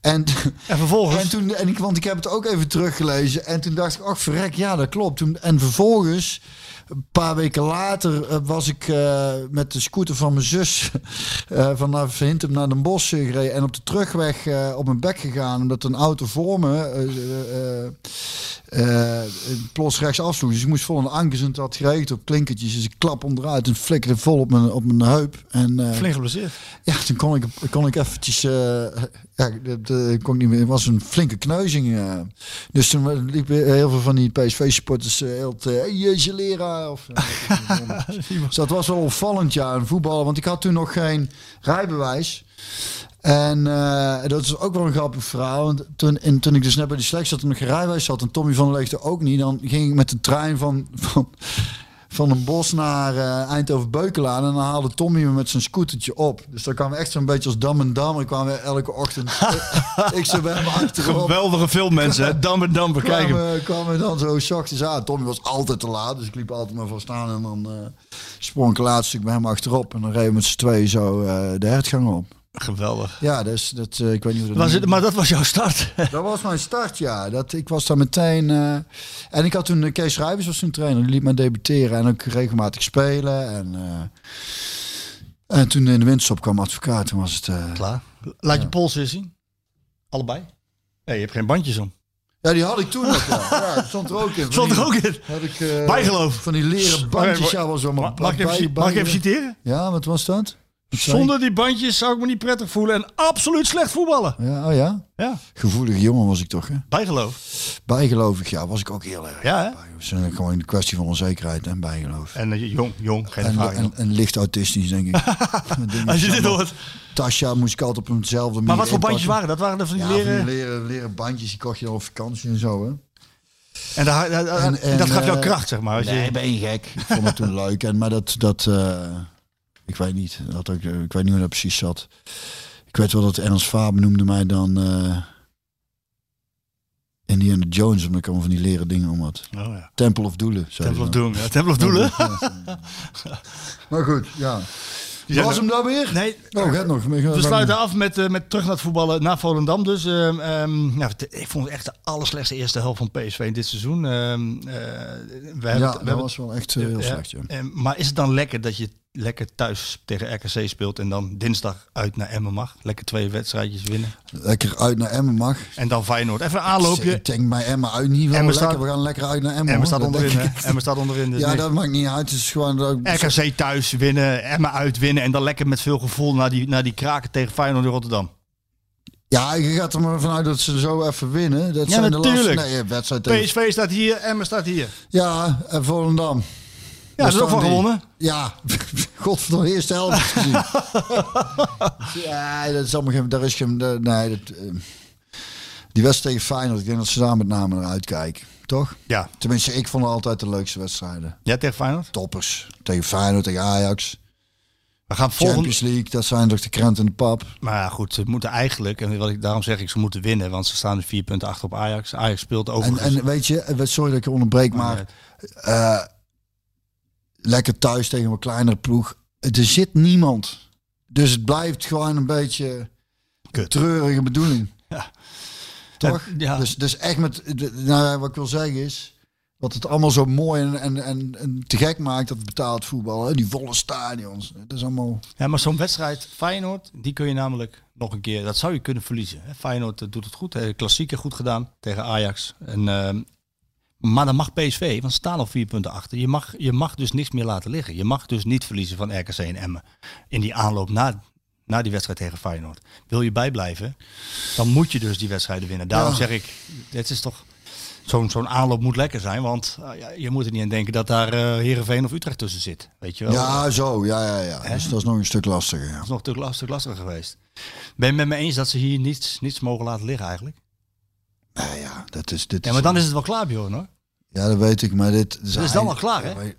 En, En vervolgens... en toen, en ik, want ik heb het ook even teruggelezen. En toen dacht ik, ach verrek, ja dat klopt. Toen, en vervolgens, een paar weken later, eh, was ik eh, met de scooter van mijn zus eh vanaf Hintem naar Den Bosch gereden. En op de terugweg op mijn bek gegaan. Omdat een auto voor me plots rechts afsloeg. Dus ik moest vol een ankers en het had geregend op klinkertjes. Dus ik klap onderuit en flikkerde vol op mijn, op mijn heup. En, Flink geblesseerd. ja, toen kon ik, kon ik eventjes... eh, ja, dat, eh, ik kon niet meer. Het was een flinke kneuzing. eh. Dus toen liepen heel veel van die PSV-supporters uh, heel te... Hey, jeetje leraar. Of, eh, dus dat was wel opvallend, ja, een voetballen. Want ik had toen nog geen rijbewijs. En eh, dat is ook wel een grappig verhaal. Want toen, en toen ik dus net bij die selectie zat en nog geen rijbewijs had... en Tommy van der Leegte ook niet... dan ging ik met de trein van... van van een bos naar eh, Eindhoven-Beukelaan. En dan haalde Tommy me met zijn scootertje op. Dus dan kwamen we echt zo'n beetje als dam en dam. En kwamen we elke ochtend... ik zo bij hem achterop. Geweldige film, mensen. hè. Dam en dam, bekijk hem. Kwamen, we dan zo zachtjes aan. Tommy was altijd te laat. Dus ik liep altijd maar voor staan. En dan eh sprong ik laatst stuk bij hem achterop. En dan reden we met z'n tweeën zo eh, de hertgang op. Geweldig. Ja, dus dat, eh, ik weet niet hoe dat Was het, maar dat was jouw start. Dat was mijn start, ja. Dat, ik was daar meteen... eh, en ik had toen... eh, Kees Schrijvers was toen trainer. Die liet mij debuteren en ook regelmatig spelen. En, en toen in de winterstop kwam advocaat. Toen was het... Klaar. Laat je pols eens zien. Allebei. Nee, je hebt geen bandjes om. ja, die had ik toen nog, ja. stond er ook in. Stond er ook in. Had ik, Bijgeloof. Van die leren bandjes. Ja, was allemaal Mag, mag, ik even, mag ik even citeren? Ja, wat was dat? Zonder die bandjes zou ik me niet prettig voelen en absoluut slecht voetballen. Ja, oh ja? Ja, Gevoelige jongen was ik toch, hè? bijgeloof. Bijgelovig, ja, was ik ook heel erg. Ja, hè? Het is een- gewoon een kwestie van onzekerheid en bijgeloof. En eh, jong, jong, geen En, vraag. en, en licht autistisch, denk ik. Als je dit hoort. Tasja moest ik altijd op eenzelfde manier Maar wat voor bandjes waren dat? Waren er van die Ja, leren... van die leren, leren bandjes, die kocht je dan op vakantie en zo, hè? En, daar- en, dat gaf jou eh, kracht, zeg maar. Als Nee, je, ben je gek. Ik vond het toen leuk. En, maar dat, dat eh, ik weet niet. Dat ook, ik weet niet hoe dat precies zat. Ik weet wel dat Ernst Faber noemde mij dan eh Indiana Jones, omdat ik allemaal van die leren dingen om had. oh, ja. Temple of Doelen. Temple of. Ja, Temple of Doelen. Maar goed, ja. Die Was hem daar weer? Nee, Oh, gaat nog. we sluiten af met, eh, met terug naar het voetballen naar Volendam. Dus ehm, ehm, nou, ik vond het echt de allerslechtste eerste helft van PSV in dit seizoen. Ehm, eh, we hebben, Ja, we dat hebben was wel echt heel slecht, ja. maar is het dan lekker dat je lekker thuis tegen RKC speelt en dan dinsdag uit naar Emmen mag. Lekker twee wedstrijdjes winnen. Lekker uit naar Emmen mag. En dan Feyenoord. Even een aanloopje. Ik denk bij Emmen uit niet wel Emmen lekker. staat- We gaan lekker uit naar Emmen. Emmen staat onderin. Emmen staat onderin. Dus Ja, dat maakt niet uit. Het is gewoon... dat- RKC thuis winnen, Emmen uit winnen en dan lekker met veel gevoel naar die, naar die kraken tegen Feyenoord in Rotterdam. Ja, je gaat er maar vanuit dat ze zo even winnen. Dat Ja, zijn de natuurlijk. laatste nee, wedstrijd tegen... PSV staat hier, Emmen staat hier. Ja, en Volendam. Ja, is ook van die. gewonnen. Ja, godverdomme, eerste helft gezien. ja, dat is allemaal geen... Daar is geen... Nee, dat, eh, die wedstrijd tegen Feyenoord, ik denk dat ze daar met name naar uitkijken. Toch? Ja. Tenminste, ik vond het altijd de leukste wedstrijden. Ja, tegen Feyenoord. Toppers. Tegen Feyenoord, tegen Ajax. We gaan volgende... Champions League, dat zijn toch de krent en de pap. Maar ja, goed, ze moeten eigenlijk, en wat ik, daarom zeg ik, ze moeten winnen. Want ze staan er vier punten achter op Ajax. Ajax speelt En, overigens... en weet je, eh, sorry dat ik je onderbreek, maar lekker thuis tegen een kleinere ploeg. Er zit niemand. Dus het blijft gewoon een beetje Kut. treurige bedoeling. Ja. Toch? Ja. Dus, dus echt met, nou, ja, wat ik wil zeggen is, wat het allemaal zo mooi en, en, en, en te gek maakt, dat betaald voetbal. Hè? Die volle stadions. Dat is allemaal... Ja, maar zo'n wedstrijd, Feyenoord, die kun je namelijk nog een keer, dat zou je kunnen verliezen. hè. Feyenoord eh, doet het goed, klassieker goed gedaan tegen Ajax. En, ehm, maar dan mag PSV, want ze staan al vier punten achter. Je mag, je mag dus niks meer laten liggen. Je mag dus niet verliezen van RKC en Emmen in die aanloop na, na die wedstrijd tegen Feyenoord. Wil je bijblijven, dan moet je dus die wedstrijden winnen. Daarom Ja. zeg ik, dit is toch... Zo'n zo'n aanloop moet lekker zijn, want eh, ja, je moet er niet aan denken dat daar eh Heerenveen of Utrecht tussen zit. Weet je wel? Ja, zo. Ja, ja, ja. Dus dat is nog een stuk lastiger. Ja. Dat is nog een stuk, lastig, lastiger geweest. Ben je het met me eens dat ze hier niets, niets mogen laten liggen eigenlijk? Nou ja, dat is... Dit Ja, maar dan is het wel klaar, Bjorn hoor. Ja, dat weet ik, maar dit Dat is dan al klaar, hè?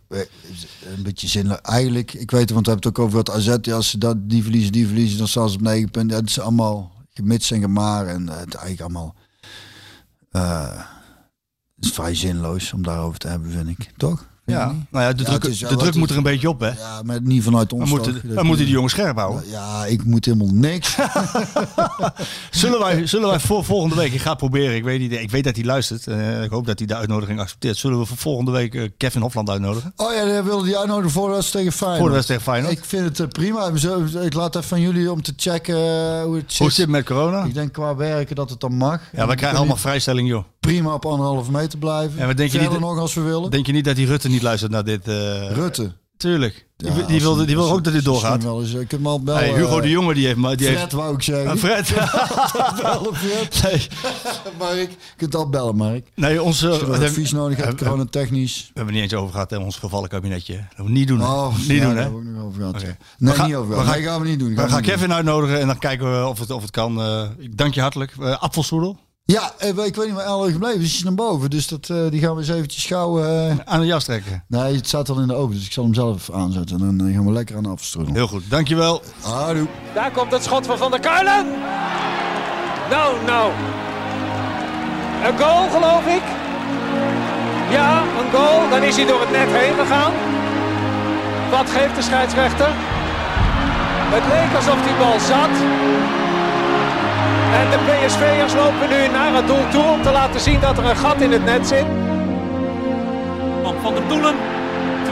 Een beetje zinloos. Eigenlijk, ik weet het, want we hebben het ook over het AZ. Ja, als ze dat, die verliezen, die verliezen, dan staan ze op negen punten. Het is allemaal gemits en gemaar. En eh, het is eigenlijk allemaal... eh, het is vrij zinloos om daarover te hebben, vind ik. Toch? Ja, nou ja, de Ja, druk, de druk moet er een beetje op, hè? Ja, maar niet vanuit ons. We moeten, we moeten die jongens scherp houden. Ja, ik moet helemaal niks. Zullen wij, zullen wij voor volgende week, ik ga het proberen, ik weet, niet, ik weet dat hij luistert. eh, ik hoop dat hij de uitnodiging accepteert. Zullen we voor volgende week eh, Kevin Hofland uitnodigen? Oh ja, dan wilde die uitnodigen voor de wedstrijd tegen Feyenoord. Voor de wedstrijd tegen Feyenoord. Ik vind het eh, prima. Ik laat even van jullie om te checken hoe het zit. Hoe zit het met corona? Ik denk qua werken dat het dan mag. Ja, we krijgen allemaal vrijstelling, joh. prima op anderhalve meter blijven. En wat denk je niet- nog als we willen. Denk je niet dat die Rutte niet luistert naar dit? eh, Rutte. Tuurlijk. Die, Ja, die, wil, die wil ook dat dit doorgaat. Wel eens, ik heb hem al bellen. Hey, Hugo eh, de Jonge die heeft... maar- Die Fred heeft wou ik zeggen. Ah, Fred. Bellen, Fred. nee, Mark, je kunt al bellen, Mark. nee, onze... Als je advies nodig hebt, we- coronatechnisch. We hebben het niet eens over gehad, hè, ons gevallenkabinetje. Dat moeten we niet doen. Oh, niet ja, doen, daar hè? hebben we ook nog over gehad. Nee, gaan- niet over gehad. gaan- Nee, gaan we niet doen. We Gaan we Kevin uitnodigen en dan kijken we of het, of het kan. Eh, ik dank je hartelijk. Uh, Apfelsoedel. Ja, eh, ik weet niet waar Elle gebleven is. Die is naar boven. Dus dat, eh, die gaan we eens eventjes gauw... eh, aan de jas trekken. Nee, het staat al in de oven. Dus ik zal hem zelf aanzetten. En dan gaan we lekker aan de afstroom. Heel goed, dankjewel. Houdoe. Daar komt het schot van Van der Kuilen. Nou, nou. Een goal, geloof ik. Ja, een goal. Dan is hij door het net heen gegaan. Wat geeft de scheidsrechter? Het leek alsof die bal zat. En de PSV'ers lopen nu naar het doel toe om te laten zien dat er een gat in het net zit. Van Van der Doelen, 2-1.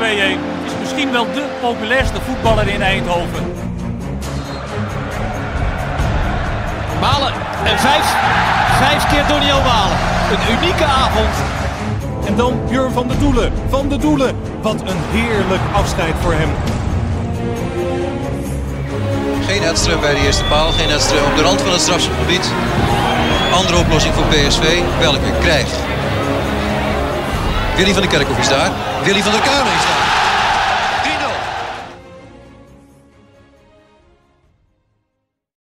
Is misschien wel de populairste voetballer in Eindhoven. Malen en vijf. Vijf keer Doniel Malen. Een unieke avond. En dan Björn van de Doelen. Van de Doelen. Wat een heerlijk afscheid voor hem. Geen Edström bij de eerste paal, geen Edström op de rand van het strafschopgebied. Andere oplossing voor PSV, welke krijgt? Willy van der Kerkhoff is daar, Willy van der Kuilen is daar.